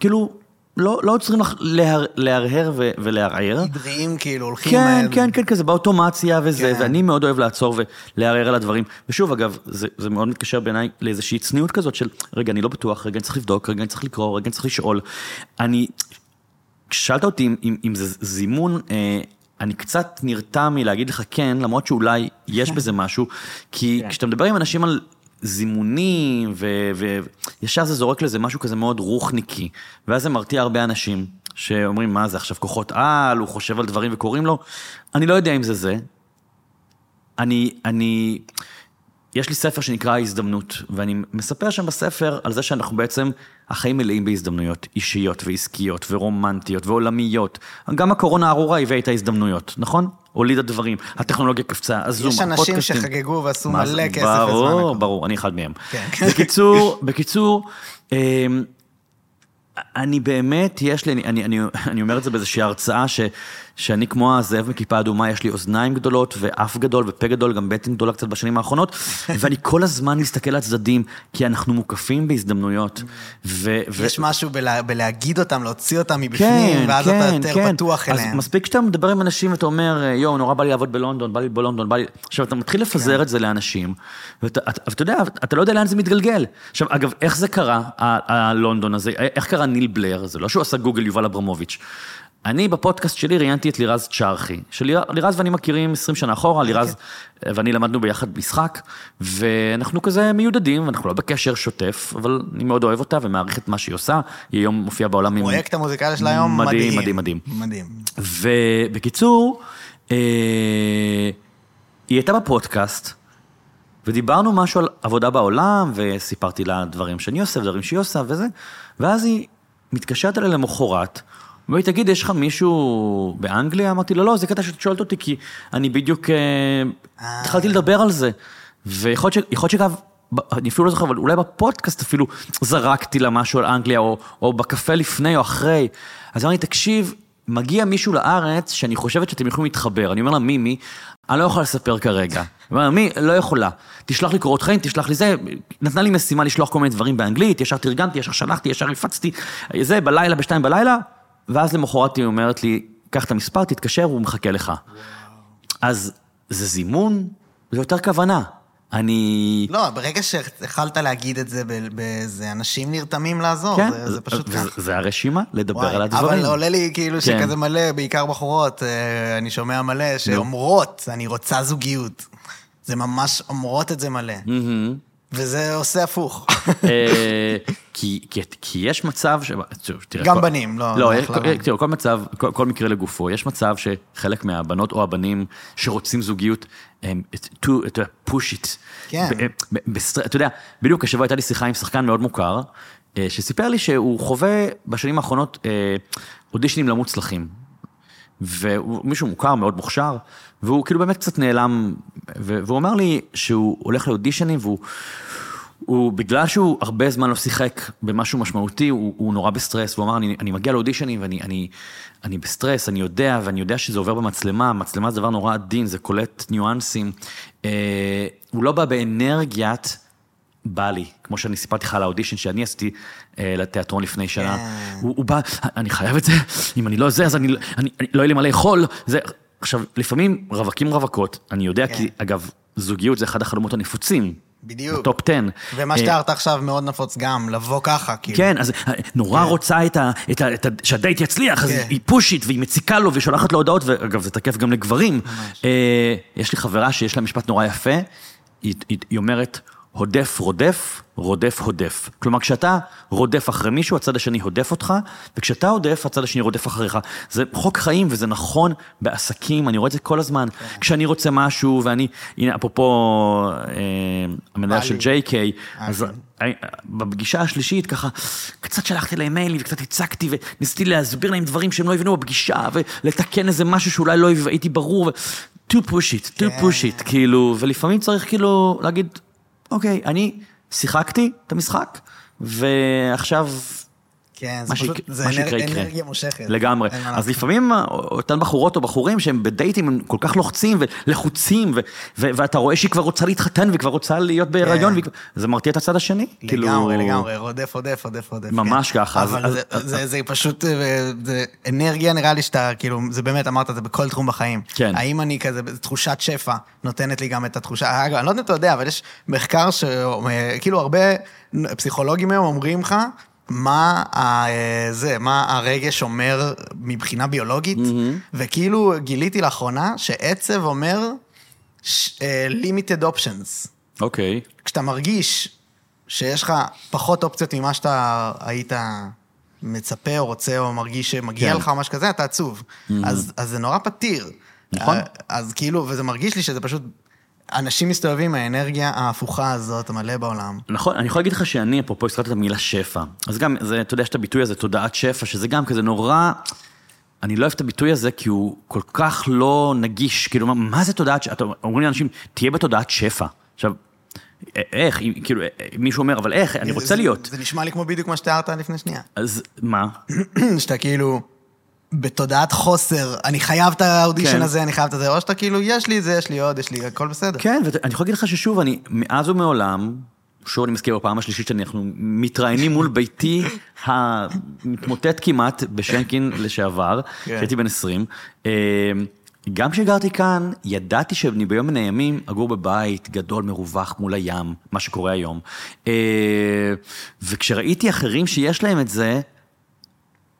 כאילו, לא, לא צריכים לח- להר, להרהר ו- ולערער. עבריים כאילו הולכים... כן, אה, כן, כן, כזה באוטומציה וזה, כן. ואני מאוד אוהב לעצור ולערער על הדברים. ושוב, אגב, זה, זה מאוד מתקשר בעיניי לאיזושהי צניעות כזאת של, רגע, אני לא בטוח, רגע, אני צריך לבדוק, רגע, אני צריך לקרוא, רגע, אני צריך לשאול. אני, כששאלת אותי אם, אם, אם זה זימון, אה, אני קצת נרתע מלהגיד לך כן, למרות שאולי יש בזה משהו, כי כן. כשאתה מדבר עם אנשים על זימונים, וישר זה זורק לזה משהו כזה מאוד רוחניקי, ואז זה מרתיע הרבה אנשים שאומרים, מה זה עכשיו כוחות על, הוא חושב על דברים וקוראים לו, אני לא יודע אם זה זה. אני, אני, יש לי ספר שנקרא ההזדמנות, ואני מספר שם בספר על זה שאנחנו בעצם, החיים מלאים בהזדמנויות אישיות ועסקיות ורומנטיות ועולמיות. גם הקורונה הארורה הביאה איתה הזדמנויות, נכון? הולידה דברים, הטכנולוגיה קפצה, הזום, יש הפודקאסטים. אנשים שחגגו ועשו מלא כסף ברור, בזמן הקורונה. ברור, אני אחד מהם. כן. בקיצור, בקיצור, אמ, אני באמת, יש לי, אני, אני, אני אומר את זה באיזושהי הרצאה, ש, שאני כמו הזאב מכיפה אדומה, יש לי אוזניים גדולות ואף גדול ופה גדול, גם בטן גדולה קצת בשנים האחרונות, ואני כל הזמן מסתכל לצדדים, כי אנחנו מוקפים בהזדמנויות. ו, ו, יש משהו בלה, בלהגיד אותם, להוציא אותם מבפנים, ואז אתה יותר פתוח כן, אז אליהם. מספיק שאתה מדבר עם אנשים ואתה אומר, יואו, נורא בא לי לעבוד בלונדון, בא לי בלונדון, בא לי... עכשיו, אתה מתחיל לפזר כן. את זה לאנשים, ואתה אתה- ואתה יודע, אתה לא יודע לאן זה מתגלגל. עכשיו, אגב, איך זה קרה, הלונדון הזה? איך קרה ניל בלר? זה לא שהוא עשה גוגל יובל אברמוביץ'. אני בפודקאסט שלי ראיינתי את לירז צ'רחי, שלירז ואני מכירים 20 שנה אחורה, לירז ואני למדנו ביחד משחק, ואנחנו כזה מיודדים, אנחנו לא בקשר שוטף, אבל אני מאוד אוהב אותה ומעריך את מה שהיא עושה, היא היום מופיעה בעולם עם... הפרויקט המוזיקלי שלה היום מדהים, מדהים. מדהים, מדהים. מדהים. ובקיצור, אה, היא הייתה בפודקאסט, ודיברנו משהו על עבודה בעולם, וסיפרתי לה דברים שאני עושה ודברים שהיא עושה וזה, ואז היא מתקשרת אליי למחרת, ואומרת, תגיד, יש לך מישהו באנגליה? אמרתי לה, לא, זה קטע שאת שואלת אותי, כי אני בדיוק אה, התחלתי לדבר על זה. ויכול להיות ש- יכול להיות שאגב, ב- אני אפילו לא זוכר, אבל אולי בפודקאסט אפילו זרקתי לה משהו על אנגליה, או, או בקפה לפני או אחרי. אז אמרתי, תקשיב, מגיע מישהו לארץ שאני חושבת שאתם יכולים להתחבר. אני אומר לה, מי, מי? אני לא יכולה לספר כרגע. היא אומרת, מי? לא יכולה. תשלח לי קורות חיים, תשלח לי זה. נתנה לי משימה לשלוח כל מיני דברים באנגלית, ישר תרגמתי, ישר שלחתי, ישר הפצתי, זה, בלילה, בשתיים בלילה, ואז למחרת היא אומרת לי, קח את המספר, תתקשר, הוא מחכה לך. אז זה זימון, זה יותר כוונה. אני... לא, ברגע שהתחלת להגיד את זה באיזה אנשים נרתמים לעזור, כן, זה, זה פשוט ככה. זה הרשימה, לדבר וואי, על הדברים. אבל עולה לי כאילו כן. שכזה מלא, בעיקר בחורות, אה, אני שומע מלא, שאומרות, אני רוצה זוגיות. זה ממש אומרות את זה מלא. מהמם. וזה עושה הפוך. אה, כי, כי, כי יש מצב ש... תראה, גם כל- בנים, לא- לא, לא הכללה. תראו, כל מצב, כל, כל מקרה לגופו, יש מצב שחלק מהבנות או הבנים שרוצים זוגיות, הם to, to push it. כן. ב- ב- בסטר- אתה יודע, בדיוק השבוע הייתה לי שיחה עם שחקן מאוד מוכר, אה, שסיפר לי שהוא חווה בשנים האחרונות אה, אודישנים לא מוצלחים. והוא מישהו מוכר, מאוד מוכשר, והוא כאילו באמת קצת נעלם, והוא אמר לי שהוא הולך לאודישנים והוא... הוא, בגלל שהוא הרבה זמן לא שיחק במשהו משמעותי, הוא, הוא נורא בסטרס, והוא אמר, אני, אני מגיע לאודישנים ואני אני, אני בסטרס, אני יודע, ואני יודע שזה עובר במצלמה, מצלמה זה דבר נורא עדין, זה קולט ניואנסים. אה, הוא לא בא באנרגיית, בא לי, כמו שאני סיפרתי לך על האודישן שאני עשיתי אה, לתיאטרון לפני שנה. כן. הוא, הוא בא, אני חייב את זה, אם אני לא זה, אז אני, אני, אני לא יהיה לי מה לאכול. זה, עכשיו, לפעמים רווקים רווקות, אני יודע, כן. כי אגב, זוגיות זה אחד החלומות הנפוצים. בדיוק. בטופ 10. ומה אה, שתיארת עכשיו מאוד נפוץ גם, לבוא ככה, כאילו. כן, אז אה, נורא רוצה את ה, את ה, את ה, שהדייט יצליח, אז כן. היא פושית והיא מציקה לו והיא שולחת לו הודעות, ואגב, זה תקף גם לגברים. אה, יש לי חברה שיש לה משפט נורא יפה, היא, היא, היא אומרת, הודף רודף, רודף הודף. כלומר, כשאתה רודף אחרי מישהו, הצד השני הודף אותך, וכשאתה הודף, הצד השני רודף אחריך. זה חוק חיים וזה נכון בעסקים, אני רואה את זה כל הזמן. כשאני רוצה משהו, ואני, הנה, אפרופו אה, המנהל של. JK, אז כן. בפגישה השלישית, ככה, קצת שלחתי להם מיילים וקצת הצקתי וניסיתי להסביר להם דברים שהם לא הבינו בפגישה, ולתקן איזה משהו שאולי לא הייתי ברור, ו... to push it, to כן. push it, כאילו, ולפעמים צריך כאילו להגיד, אוקיי, אני שיחקתי את המשחק, ועכשיו כן, זה פשוט, זה מה שיקרה יקרה. אנרגיה מושכת. לגמרי. אז. לפעמים אה, אותן בחורות או בחורים שהם בדייטים הם כל כך לוחצים ולחוצים, ו- ו- ואתה רואה שהיא כבר רוצה להתחתן וכבר רוצה להיות בהיריון, והיא כבר- זה מרתיע את הצד השני. כאילו- לגמרי, לגמרי, רודף, רודף, רודף, רודף. ממש כן. ככה, אז- אבל אז- זה- אז- זה- זה פשוט, אה, זה אנרגיה נראה לי שאתה, כאילו, זה באמת, אמרת, זה בכל תחום בחיים. כן. האם אני כזה, תחושת שפע נותנת לי גם את התחושה, אגב, אני לא יודע אם אתה יודע, אבל יש מחקר שכאילו הרבה פסיכולוגים היום אומרים לך, מה ה- זה, מה הרגש אומר מבחינה ביולוגית, וכאילו גיליתי לאחרונה שעצב אומר ש- אה, limited options. אוקיי. כשאתה מרגיש שיש לך פחות אופציות ממה שאתה היית מצפה או רוצה או מרגיש שמגיע כן. לך או משהו כזה, אתה עצוב. אז, אז זה נורא פתיר. נכון. אה, אז כאילו, וזה מרגיש לי שזה פשוט אנשים מסתובבים עם האנרגיה ההפוכה הזאת, המלא בעולם. נכון, אני יכול להגיד לך שאני, אפרופו הזכרת את המילה שפע. אז גם, זה, אתה יודע, יש את הביטוי הזה, תודעת שפע, שזה גם כזה נורא... אני לא אוהב את הביטוי הזה, כי הוא כל כך לא נגיש. כאילו, מה, מה זה תודעת שפע? אומרים לאנשים, תהיה בתודעת שפע. עכשיו, איך, כאילו, מישהו אומר, אבל איך, אני רוצה זה, להיות. זה נשמע לי כמו בדיוק מה שתיארת לפני שנייה. אז מה? שאתה כאילו... בתודעת חוסר, אני חייב את האודישן כן. הזה, אני חייב את זה, או שאתה כאילו, יש לי את זה, יש לי עוד, יש לי, הכל בסדר. כן, ואני יכול להגיד לך ששוב, אני מאז ומעולם, שוב אני מזכיר בפעם השלישית שאנחנו מתראיינים מול ביתי המתמוטט כמעט בשנקין לשעבר, כן. כשהייתי בן 20. אה, גם כשגרתי כאן, ידעתי שאני ביום מן הימים אגור בבית גדול, מרווח מול הים, מה שקורה היום. אה, וכשראיתי אחרים שיש להם את זה,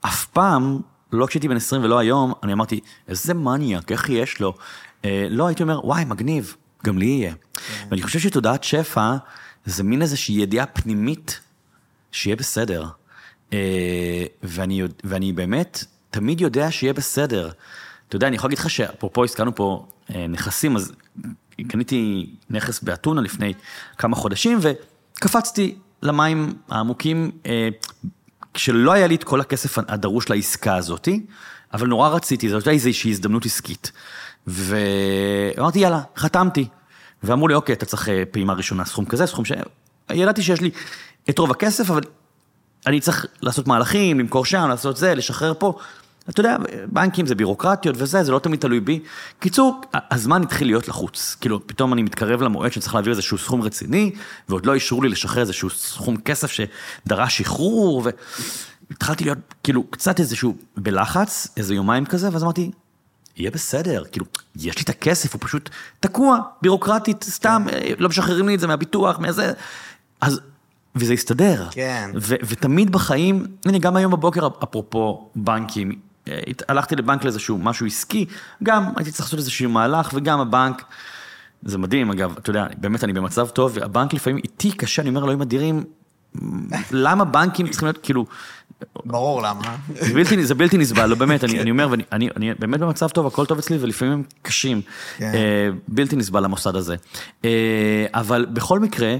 אף פעם, לא כשהייתי בן 20 ולא היום, אני אמרתי, איזה מניאק, איך יש לו? אה, לא, הייתי אומר, וואי, מגניב, גם לי יהיה. ואני חושב שתודעת שפע, זה מין איזושהי ידיעה פנימית, שיהיה בסדר. אה, ואני, ואני באמת תמיד יודע שיהיה בסדר. אתה יודע, אני יכול להגיד לך שאפרופו הזכרנו פה אה, נכסים, אז קניתי נכס באתונה לפני כמה חודשים, וקפצתי למים העמוקים, אה, כשלא היה לי את כל הכסף הדרוש לעסקה הזאתי, אבל נורא רציתי, זאת הייתה איזושהי הזדמנות עסקית. ואמרתי, יאללה, חתמתי. ואמרו לי, אוקיי, אתה צריך אה, פעימה ראשונה, סכום כזה, סכום ש... ידעתי שיש לי את רוב הכסף, אבל אני צריך לעשות מהלכים, למכור שם, לעשות זה, לשחרר פה. אתה יודע, בנקים זה בירוקרטיות וזה, זה לא תמיד תלוי בי. קיצור, הזמן התחיל להיות לחוץ. כאילו, פתאום אני מתקרב למועד שצריך להעביר איזשהו סכום רציני, ועוד לא אישרו לי לשחרר איזשהו סכום כסף שדרש שחרור, והתחלתי להיות כאילו קצת איזשהו בלחץ, איזה יומיים כזה, ואז אמרתי, יהיה בסדר, כאילו, יש לי את הכסף, הוא פשוט תקוע, בירוקרטית, סתם, אה, לא משחררים לי את זה מהביטוח, מהזה. אז, וזה יסתדר. כן. ו- ותמיד בחיים, הנה, גם היום בבוקר, אפרופו בנקים, הלכתי לבנק לאיזשהו משהו עסקי, גם הייתי צריך לעשות איזשהו מהלך, וגם הבנק, זה מדהים, אגב, אתה יודע, באמת אני במצב טוב, והבנק לפעמים איתי קשה, אני אומר, אלוהים אדירים, למה בנקים צריכים להיות, כאילו, ברור למה. זה בלתי, זה בלתי נסבל, לא באמת, אני, אני אומר, ואני אני, אני באמת במצב טוב, הכל טוב אצלי, ולפעמים הם קשים. כן. אה, בלתי נסבל המוסד הזה. אה, אבל בכל מקרה,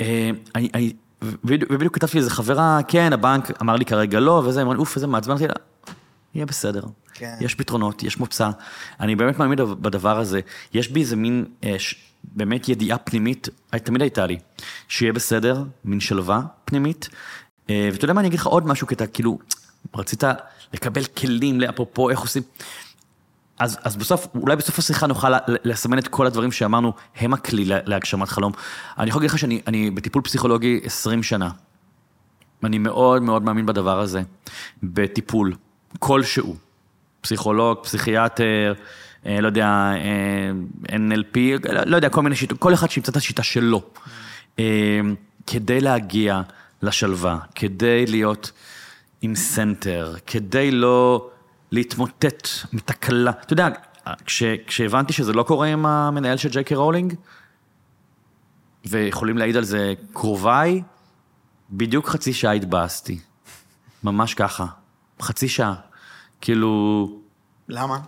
אה, אני, אני, ובדיוק, כתבתי לאיזה חברה, כן, הבנק אמר לי כרגע לא, וזה, אמרה לי, אוף, איזה מעצבן, אמרתי לה, יהיה בסדר. כן. יש פתרונות, יש מוצא. אני באמת מאמין בדבר הזה. יש בי איזה מין, אה, ש, באמת ידיעה פנימית, אה, תמיד הייתה לי, שיהיה בסדר, מין שלווה פנימית. אה, ואתה יודע מה, אני אגיד לך עוד משהו, כי אתה כאילו, רצית לקבל כלים, אפרופו איך עושים. אז, אז בסוף, אולי בסוף השיחה נוכל לסמן את כל הדברים שאמרנו, הם הכלי לה- להגשמת חלום. אני יכול להגיד לך שאני אני בטיפול פסיכולוגי 20 שנה. אני מאוד מאוד מאמין בדבר הזה, בטיפול, כלשהו. פסיכולוג, פסיכיאטר, אה, לא יודע, אה, NLP, לא, יודע, כל מיני שיטות, כל אחד שימצא את השיטה שלו. אה, כדי להגיע לשלווה, כדי להיות עם center, כדי לא להתמוטט מתקלה. אתה יודע, כש, כשהבנתי שזה לא קורה עם המנהל של ג'יי קיי רולינג, ויכולים להעיד על זה קרוביי, בדיוק חצי שעה התבאסתי. ממש ככה. חצי שעה. כאילו, למה?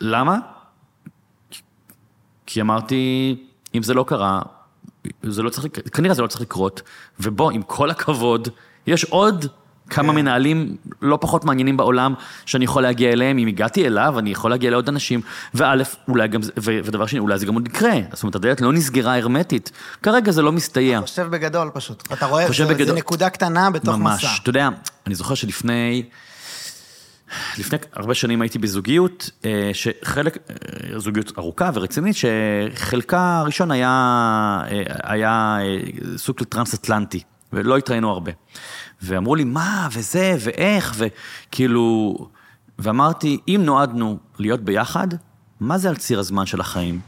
למה? כי אמרתי, אם זה לא קרה, זה לא צריך, כנראה זה לא צריך לקרות, ובוא, עם כל הכבוד, יש עוד כמה כן. מנהלים לא פחות מעניינים בעולם שאני יכול להגיע אליהם, אם הגעתי אליו, אני יכול להגיע לעוד אנשים, וא', אולי גם, זה- ו- ודבר שני, אולי זה גם עוד יקרה, זאת אומרת, הדלת לא נסגרה הרמטית, כרגע זה לא מסתייע. חושב בגדול פשוט. אתה רואה, זה, זה בגדול. נקודה קטנה בתוך ממש. מסע. אתה יודע, אני זוכר שלפני... לפני הרבה שנים הייתי בזוגיות, אה, שחלק, אה, זוגיות ארוכה ורצינית, שחלקה הראשון היה, אה, היה סוג של טרנס-אטלנטי, ולא התראינו הרבה. ואמרו לי, מה, וזה, ואיך, וכאילו... ואמרתי, אם נועדנו להיות ביחד, מה זה על ציר הזמן של החיים?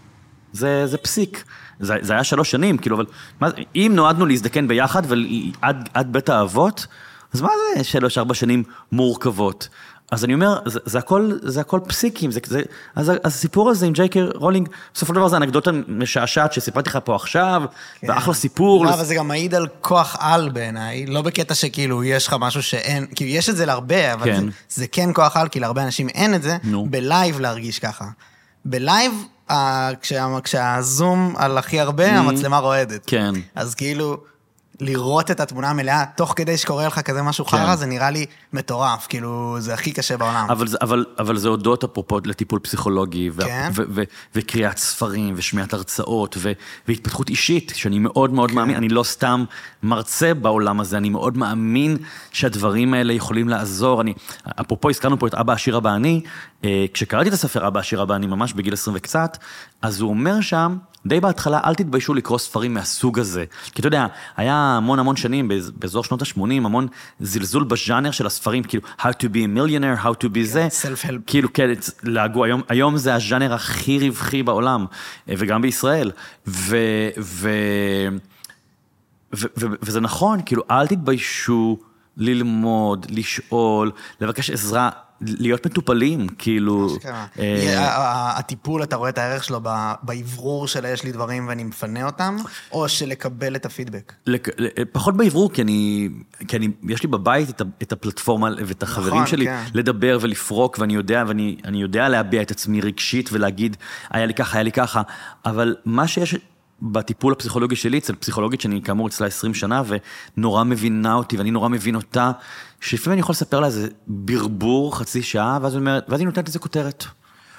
זה, זה פסיק. זה, זה היה שלוש שנים, כאילו, אבל מה, אם נועדנו להזדקן ביחד ועד עד בית האבות, אז מה זה שלוש-ארבע שנים מורכבות? אז אני אומר, זה, זה, הכל, זה הכל פסיקים, זה, זה, אז, אז הסיפור הזה עם ג'יי קי רולינג, בסופו של דבר זה אנקדוטה משעשעת שסיפרתי לך פה עכשיו, כן. ואחלה סיפור. לא, אבל זה גם מעיד על כוח על בעיניי, לא בקטע שכאילו יש לך משהו שאין, כאילו יש את זה להרבה, אבל כן. זה, זה כן כוח על, כי להרבה אנשים אין את זה, נו. ב live להרגיש ככה. ב live כשה- כשה zoom על הכי הרבה, המצלמה רועדת. כן. אז כאילו, לראות את התמונה המלאה, תוך כדי שקורה לך כזה משהו כן. חרא, זה נראה לי מטורף, כאילו, זה הכי קשה בעולם. אבל, אבל, אבל זה הודות אפרופו לטיפול פסיכולוגי, ו- כן. ו- ו- וקריאת ספרים, ושמיעת הרצאות, ו- והתפתחות אישית, שאני מאוד מאוד מאמין, אני לא סתם מרצה בעולם הזה, אני מאוד מאמין שהדברים האלה יכולים לעזור. אני, אפרופו, הזכרנו פה את אבא עשיר אבא אני, אה, כשקראתי את הספר אבא עשיר אבא אני, ממש בגיל 20 וקצת, אז הוא אומר שם, די בהתחלה, אל תתביישו לקרוא ספרים מהסוג הזה. כי אתה יודע, היה המון המון שנים, באז- באזור שנות ה-80, המון זלזול בז'אנר של הספרים, כאילו, how to be a millionaire, how to be זה. self-help. כאילו, כן, לעגו, היום, היום זה הז'אנר הכי רווחי בעולם, אה, וגם בישראל. ו... ו... ו- ו- וזה נכון, כאילו, אל תתביישו ללמוד, לשאול, לבקש עזרה, להיות מטופלים, כאילו... אה, הטיפול, אתה רואה את הערך שלו באוורור של יש לי דברים ואני מפנה אותם, או של לקבל את הפידבק. ל- פחות באוורור, כי אני, כי אני, יש לי בבית את, הפלטפורמה ואת החברים נכון, שלי כן. לדבר ולפרוק, ואני יודע, ואני אני יודע להביע את עצמי רגשית ולהגיד, היה לי ככה, היה לי ככה, אבל מה שיש בטיפול הפסיכולוגי שלי, אצל פסיכולוגית שאני כאמור אצלה 20 שנה, ונורא מבינה אותי, ואני נורא מבין אותה, שלפעמים אני יכול לספר לה איזה ברבור חצי שעה, ואז, היא אומרת- ואז היא נותנת לזה כותרת.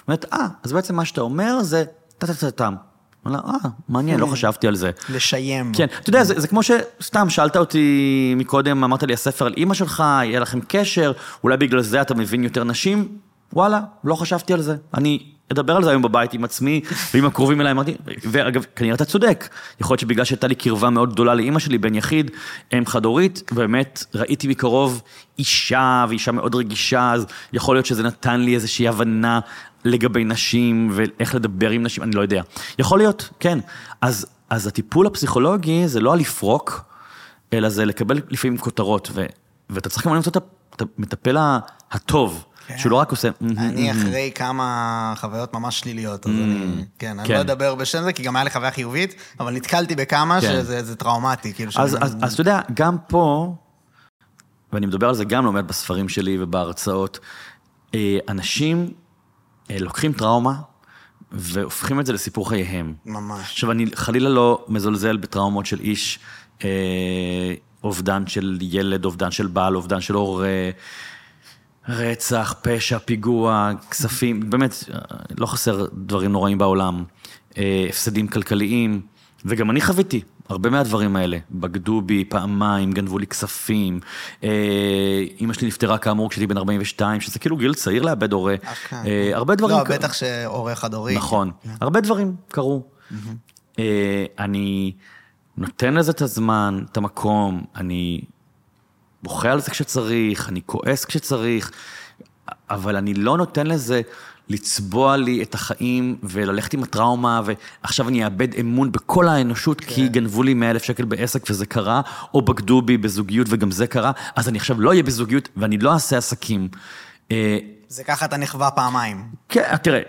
אומרת, אה, אז בעצם מה שאתה אומר זה טה-טה-טה-טם. אני אומר, אה, מעניין, לא חשבתי על זה. לשיים. כן, אתה יודע, זה, זה כמו שסתם שאלת אותי מקודם, אמרת לי, הספר על אימא שלך, יהיה לכם קשר, אולי בגלל זה אתה מבין יותר נשים? וואלה, לא חשבתי על זה. אני אדבר על זה היום בבית עם עצמי ועם הקרובים אליי, אמרתי, ואגב, כנראה אתה צודק. יכול להיות שבגלל שהייתה לי קרבה מאוד גדולה לאימא שלי, בן יחיד, אם חד-הורית, באמת ראיתי מקרוב אישה, ואישה מאוד רגישה, אז יכול להיות שזה נתן לי איזושהי הבנה לגבי נשים, ואיך לדבר עם נשים, אני לא יודע. יכול להיות, כן. אז, אז הטיפול הפסיכולוגי זה לא הלפרוק, אלא זה לקבל לפעמים כותרות, ו, ואתה צריך כמובן למצוא את המטפל הטוב. שהוא לא רק עושה... אני אחרי כמה חוויות ממש שליליות, אז אני... כן, אני כן. לא אדבר בשם זה, כי גם היה לי חוויה חיובית, אבל נתקלתי בכמה כן. שזה זה טראומטי, כאילו... אז, אתה יודע, גם פה, ואני מדבר על זה גם מעט בספרים שלי ובהרצאות, אה, אנשים אה, לוקחים טראומה והופכים את זה לסיפור חייהם. ממש. עכשיו, אני חלילה לא מזלזל בטראומות של איש, אה, אובדן של ילד, אובדן של בעל, אובדן של הורה, רצח, פשע, פיגוע, כספים, באמת, לא חסר דברים נוראים בעולם. אה, הפסדים כלכליים, וגם אני חוויתי הרבה מהדברים האלה. בגדו בי פעמיים, גנבו לי כספים. אה, אימא שלי נפטרה כאמור כשהייתי בן 42, שזה כאילו גיל צעיר לאבד הורה. אה, הרבה דברים... לא, בטח שהורה חד-הורי. נכון. הרבה דברים קרו. אני נותן לזה את הזמן, את המקום, אני בוכה על זה כשצריך, אני כועס כשצריך, אבל אני לא נותן לזה לצבוע לי את החיים וללכת עם הטראומה, ועכשיו אני אאבד אמון בכל האנושות כי גנבו לי 100 אלף שקל בעסק וזה קרה, או בגדו בי בזוגיות וגם זה קרה, אז אני עכשיו לא אהיה בזוגיות ואני לא אעשה עסקים. אה, זה ככה אתה נכווה פעמיים. כן, תראה.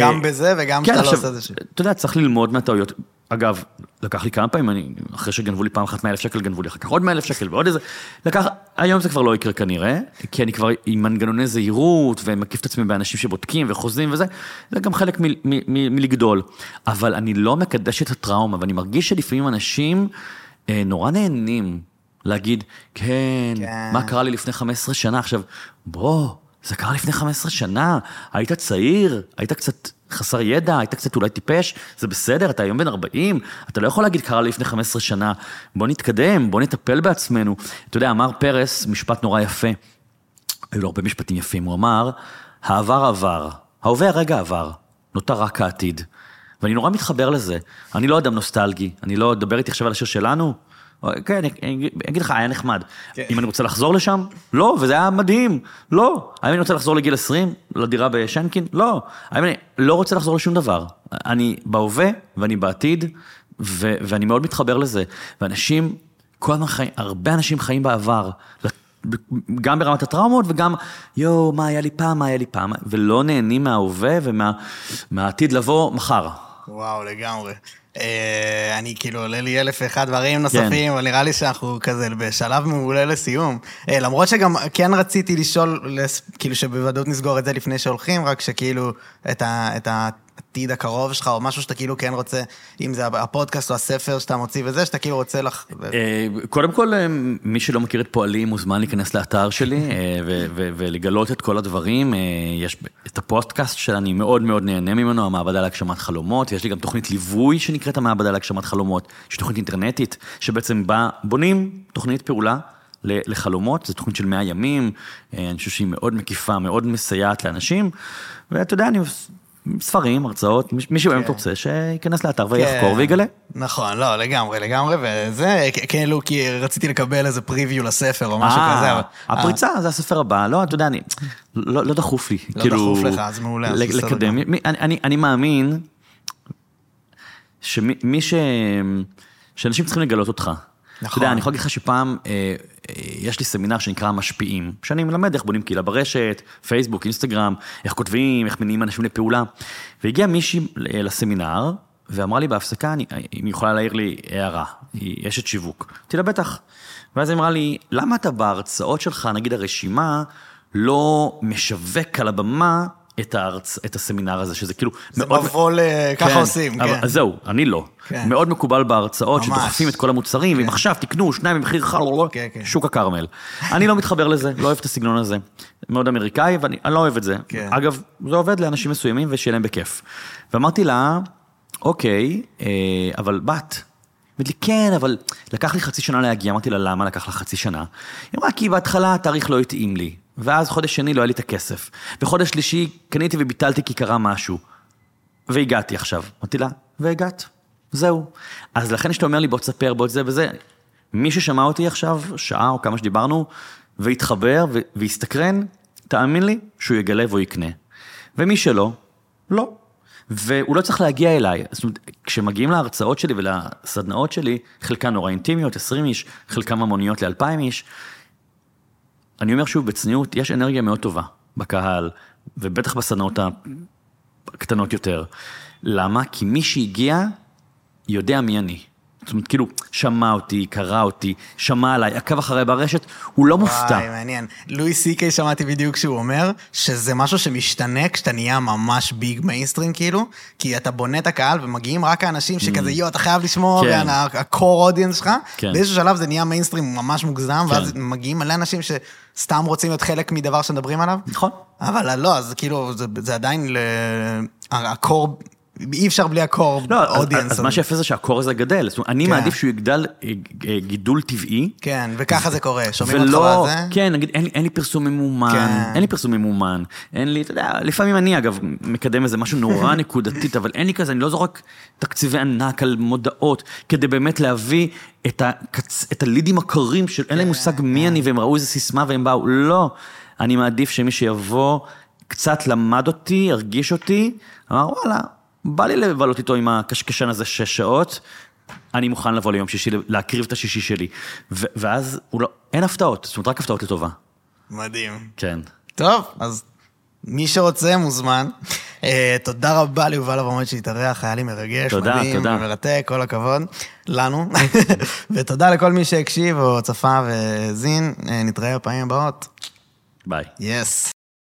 גם אה, בזה וגם כן, שאתה לא עושה את זה. אתה יודע, צריך ללמוד מהטעויות. אגב, לקח לי כמה פעמים, אני, אחרי שגנבו לי פעם אחת 100 אלף שקל, גנבו לי אחר כך עוד 100 אלף שקל ועוד איזה... לקח, היום זה כבר לא יקרה כנראה, כי אני כבר עם מנגנוני זהירות, ומקיף את עצמי באנשים שבודקים וחוזים וזה, זה גם חלק מלגדול. אבל אני לא מקדש את הטראומה, ואני מרגיש שלפעמים אנשים אה, נורא נהנים להגיד, כן, כן. מה קרה לי לפני 15 שנה? עכשיו, בוא, זה קרה לפני 15 שנה, היית צעיר, היית קצת חסר ידע, היית קצת אולי טיפש, זה בסדר, אתה היום בן 40, אתה לא יכול להגיד קרה לי לפני 15 שנה, בוא נתקדם, בוא נטפל בעצמנו. אתה יודע, אמר פרס משפט נורא יפה, היו לו הרבה משפטים יפים, הוא אמר, העבר עבר, ההווה הרגע עבר, נותר רק העתיד. ואני נורא מתחבר לזה. אני לא אדם נוסטלגי, אני לא, דבר איתי עכשיו על השיר שלנו, כן, אני אגיד לך, היה נחמד. כן. אם אני רוצה לחזור לשם? לא, וזה היה מדהים. לא. האם אני רוצה לחזור לגיל 20? לדירה בשנקין? לא. האם אני לא רוצה לחזור לשום דבר? אני בהווה ואני בעתיד, ו- ואני מאוד מתחבר לזה. ואנשים, כל הזמן חיים, הרבה אנשים חיים בעבר. גם ברמת הטראומות וגם, יואו, מה היה לי פעם, מה היה לי פעם, ולא נהנים מההווה ומהעתיד לבוא מחר. וואו, לגמרי. אה, אני כאילו, עולה לי אלף ואחד דברים נוספים, אבל נראה לי שאנחנו כזה בשלב מעולה לסיום. אה, למרות שגם כן רציתי לשאול, כאילו שבוודאות נסגור את זה לפני שהולכים, רק שכאילו, את ה... העתיד הקרוב שלך, או משהו שאתה כאילו כן רוצה, אם זה הפודקאסט או הספר שאתה מוציא וזה, שאתה כאילו רוצה לך... אה, קודם כל, אה, מי שלא מכיר את פועלי מוזמן להיכנס לאתר שלי אה, ולגלות את כל הדברים. יש את הפודקאסט שאני מאוד מאוד נהנה ממנו, המעבדה להגשמת חלומות. יש לי גם תוכנית ליווי שנקראת המעבדה להגשמת חלומות, יש תוכנית אינטרנטית, שבעצם בה בונים תוכנית פעולה. לחלומות, זו תוכנית של 100 ימים, אני חושב שהיא מאוד מקיפה, מאוד מסייעת לאנשים, ואתה יודע, אני ספרים, הרצאות, מי שבאמת כן. רוצה, שייכנס לאתר ויחקור כן. ויגלה. נכון, לא, לגמרי, לגמרי, וזה, כאילו, כי רציתי לקבל איזה פריוויו לספר או משהו אה, כזה. הפריצה, זה הספר הבא, לא, אתה יודע, אני, לא, לא דחוף לי, לא כאילו... לא דחוף לך, אז מעולה, אז בסדר. לקדם, אני מאמין שמי ש... שאנשים צריכים לגלות אותך. נכון. אתה יודע, אני יכול להגיד לך שפעם, אה, אה, יש לי סמינר שנקרא משפיעים, שאני מלמד איך בונים קהילה ברשת, פייסבוק, אינסטגרם, איך כותבים, איך מניעים אנשים לפעולה. והגיעה מישהי לסמינר, ואמרה לי בהפסקה, אני, אם היא יכולה להעיר לי הערה, היא אשת שיווק. אמרתי לה, בטח. ואז היא אמרה לי, למה אתה בהרצאות שלך, נגיד הרשימה, לא משווק על הבמה את, הארצ... את הסמינר הזה, שזה כאילו זה מאוד... מבוא ל... ככה כן, עושים, אבל, כן. אז זהו, אני לא. כן. מאוד מקובל בהרצאות, ממש. שדוחפים את כל המוצרים, כן. ואם עכשיו תקנו שניים במחיר חל, כן, כן. שוק הכרמל. אני לא מתחבר לזה, לא אוהב את הסגנון הזה. מאוד אמריקאי, ואני לא אוהב את זה. כן. אגב, זה עובד לאנשים מסוימים ושיהיה להם בכיף. ואמרתי לה, אוקיי, אה, אבל בת. אמרתי לי, כן, אבל לקח לי חצי שנה להגיע. אמרתי לה, למה לקח לך חצי שנה? היא אמרה, כי בהתחלה התאריך לא התאים לי. ואז חודש שני לא היה לי את הכסף. וחודש שלישי קניתי וביטלתי כי קרה משהו. והגעתי עכשיו. אמרתי לה, והגעת. זהו. אז לכן כשאתה אומר לי, בוא תספר, בוא זה וזה, מי ששמע אותי עכשיו, שעה או כמה שדיברנו, והתחבר והסתקרן, תאמין לי שהוא יגלה והוא יקנה. ומי שלא, לא. והוא לא צריך להגיע אליי. זאת אומרת, כשמגיעים להרצאות שלי ולסדנאות שלי, חלקן נורא אינטימיות, 20 איש, חלקן המוניות ל-2,000 איש, אני אומר שוב, בצניעות, יש אנרגיה מאוד טובה בקהל, ובטח בסדנאות הקטנות יותר. למה? כי מי שהגיע, יודע מי אני. זאת אומרת, כאילו, שמע אותי, קרא אותי, שמע עליי, עקב אחריי ברשת, הוא לא מופתע. וואי, מעניין. לואי סי קיי שמעתי בדיוק שהוא אומר, שזה משהו שמשתנה כשאתה נהיה ממש big מיינסטרים, כאילו, כי אתה בונה את הקהל ומגיעים רק האנשים שכזה, mm. יואו, אתה חייב לשמוע, כן. ה-core audience שלך, כן. באיזשהו שלב זה נהיה מיינסטרים ממש מוגזם, כן. ואז מגיעים מלא אנשים שסתם רוצים להיות חלק מדבר שמדברים עליו. נכון. אבל לא, אז כאילו, זה, זה עדיין, ה-core אי אפשר בלי ה core לא, audience. אז, אז מה שיפה זה שה core הזה גדל, זאת אומרת, אני כן. מעדיף שהוא יגדל אה, אה, גידול טבעי. כן, וככה זה קורה, שומעים ולא, אותך בזה? כן, נגיד, אין, אין לי פרסום ממומן, כן. אין לי פרסום ממומן, אין לי, אתה יודע, לפעמים אני אגב מקדם איזה משהו נורא נקודתית, אבל אין לי כזה, אני לא זורק תקציבי ענק על מודעות, כדי באמת להביא את, הקצ... את הלידים הקרים של אין להם כן, מושג מי כן. אני, והם ראו איזה סיסמה והם באו, לא. אני מעדיף שמי שיבוא, קצת למד אותי, ירגיש אותי, אמר וואלה, בא לי לבלות איתו עם הקשקשן הזה שש שעות, אני מוכן לבוא ליום שישי, להקריב את השישי שלי. ו- ואז לא, אין הפתעות, זאת אומרת, רק הפתעות לטובה. מדהים. כן. טוב, אז מי שרוצה מוזמן. Uh, תודה רבה ליובל אברמות שהתארח, היה לי מרגש, תודה, מדהים, תודה. מרתק, כל הכבוד לנו. ותודה לכל מי שהקשיב או צפה והאזין, uh, נתראה בפעמים הבאות. ביי. יס.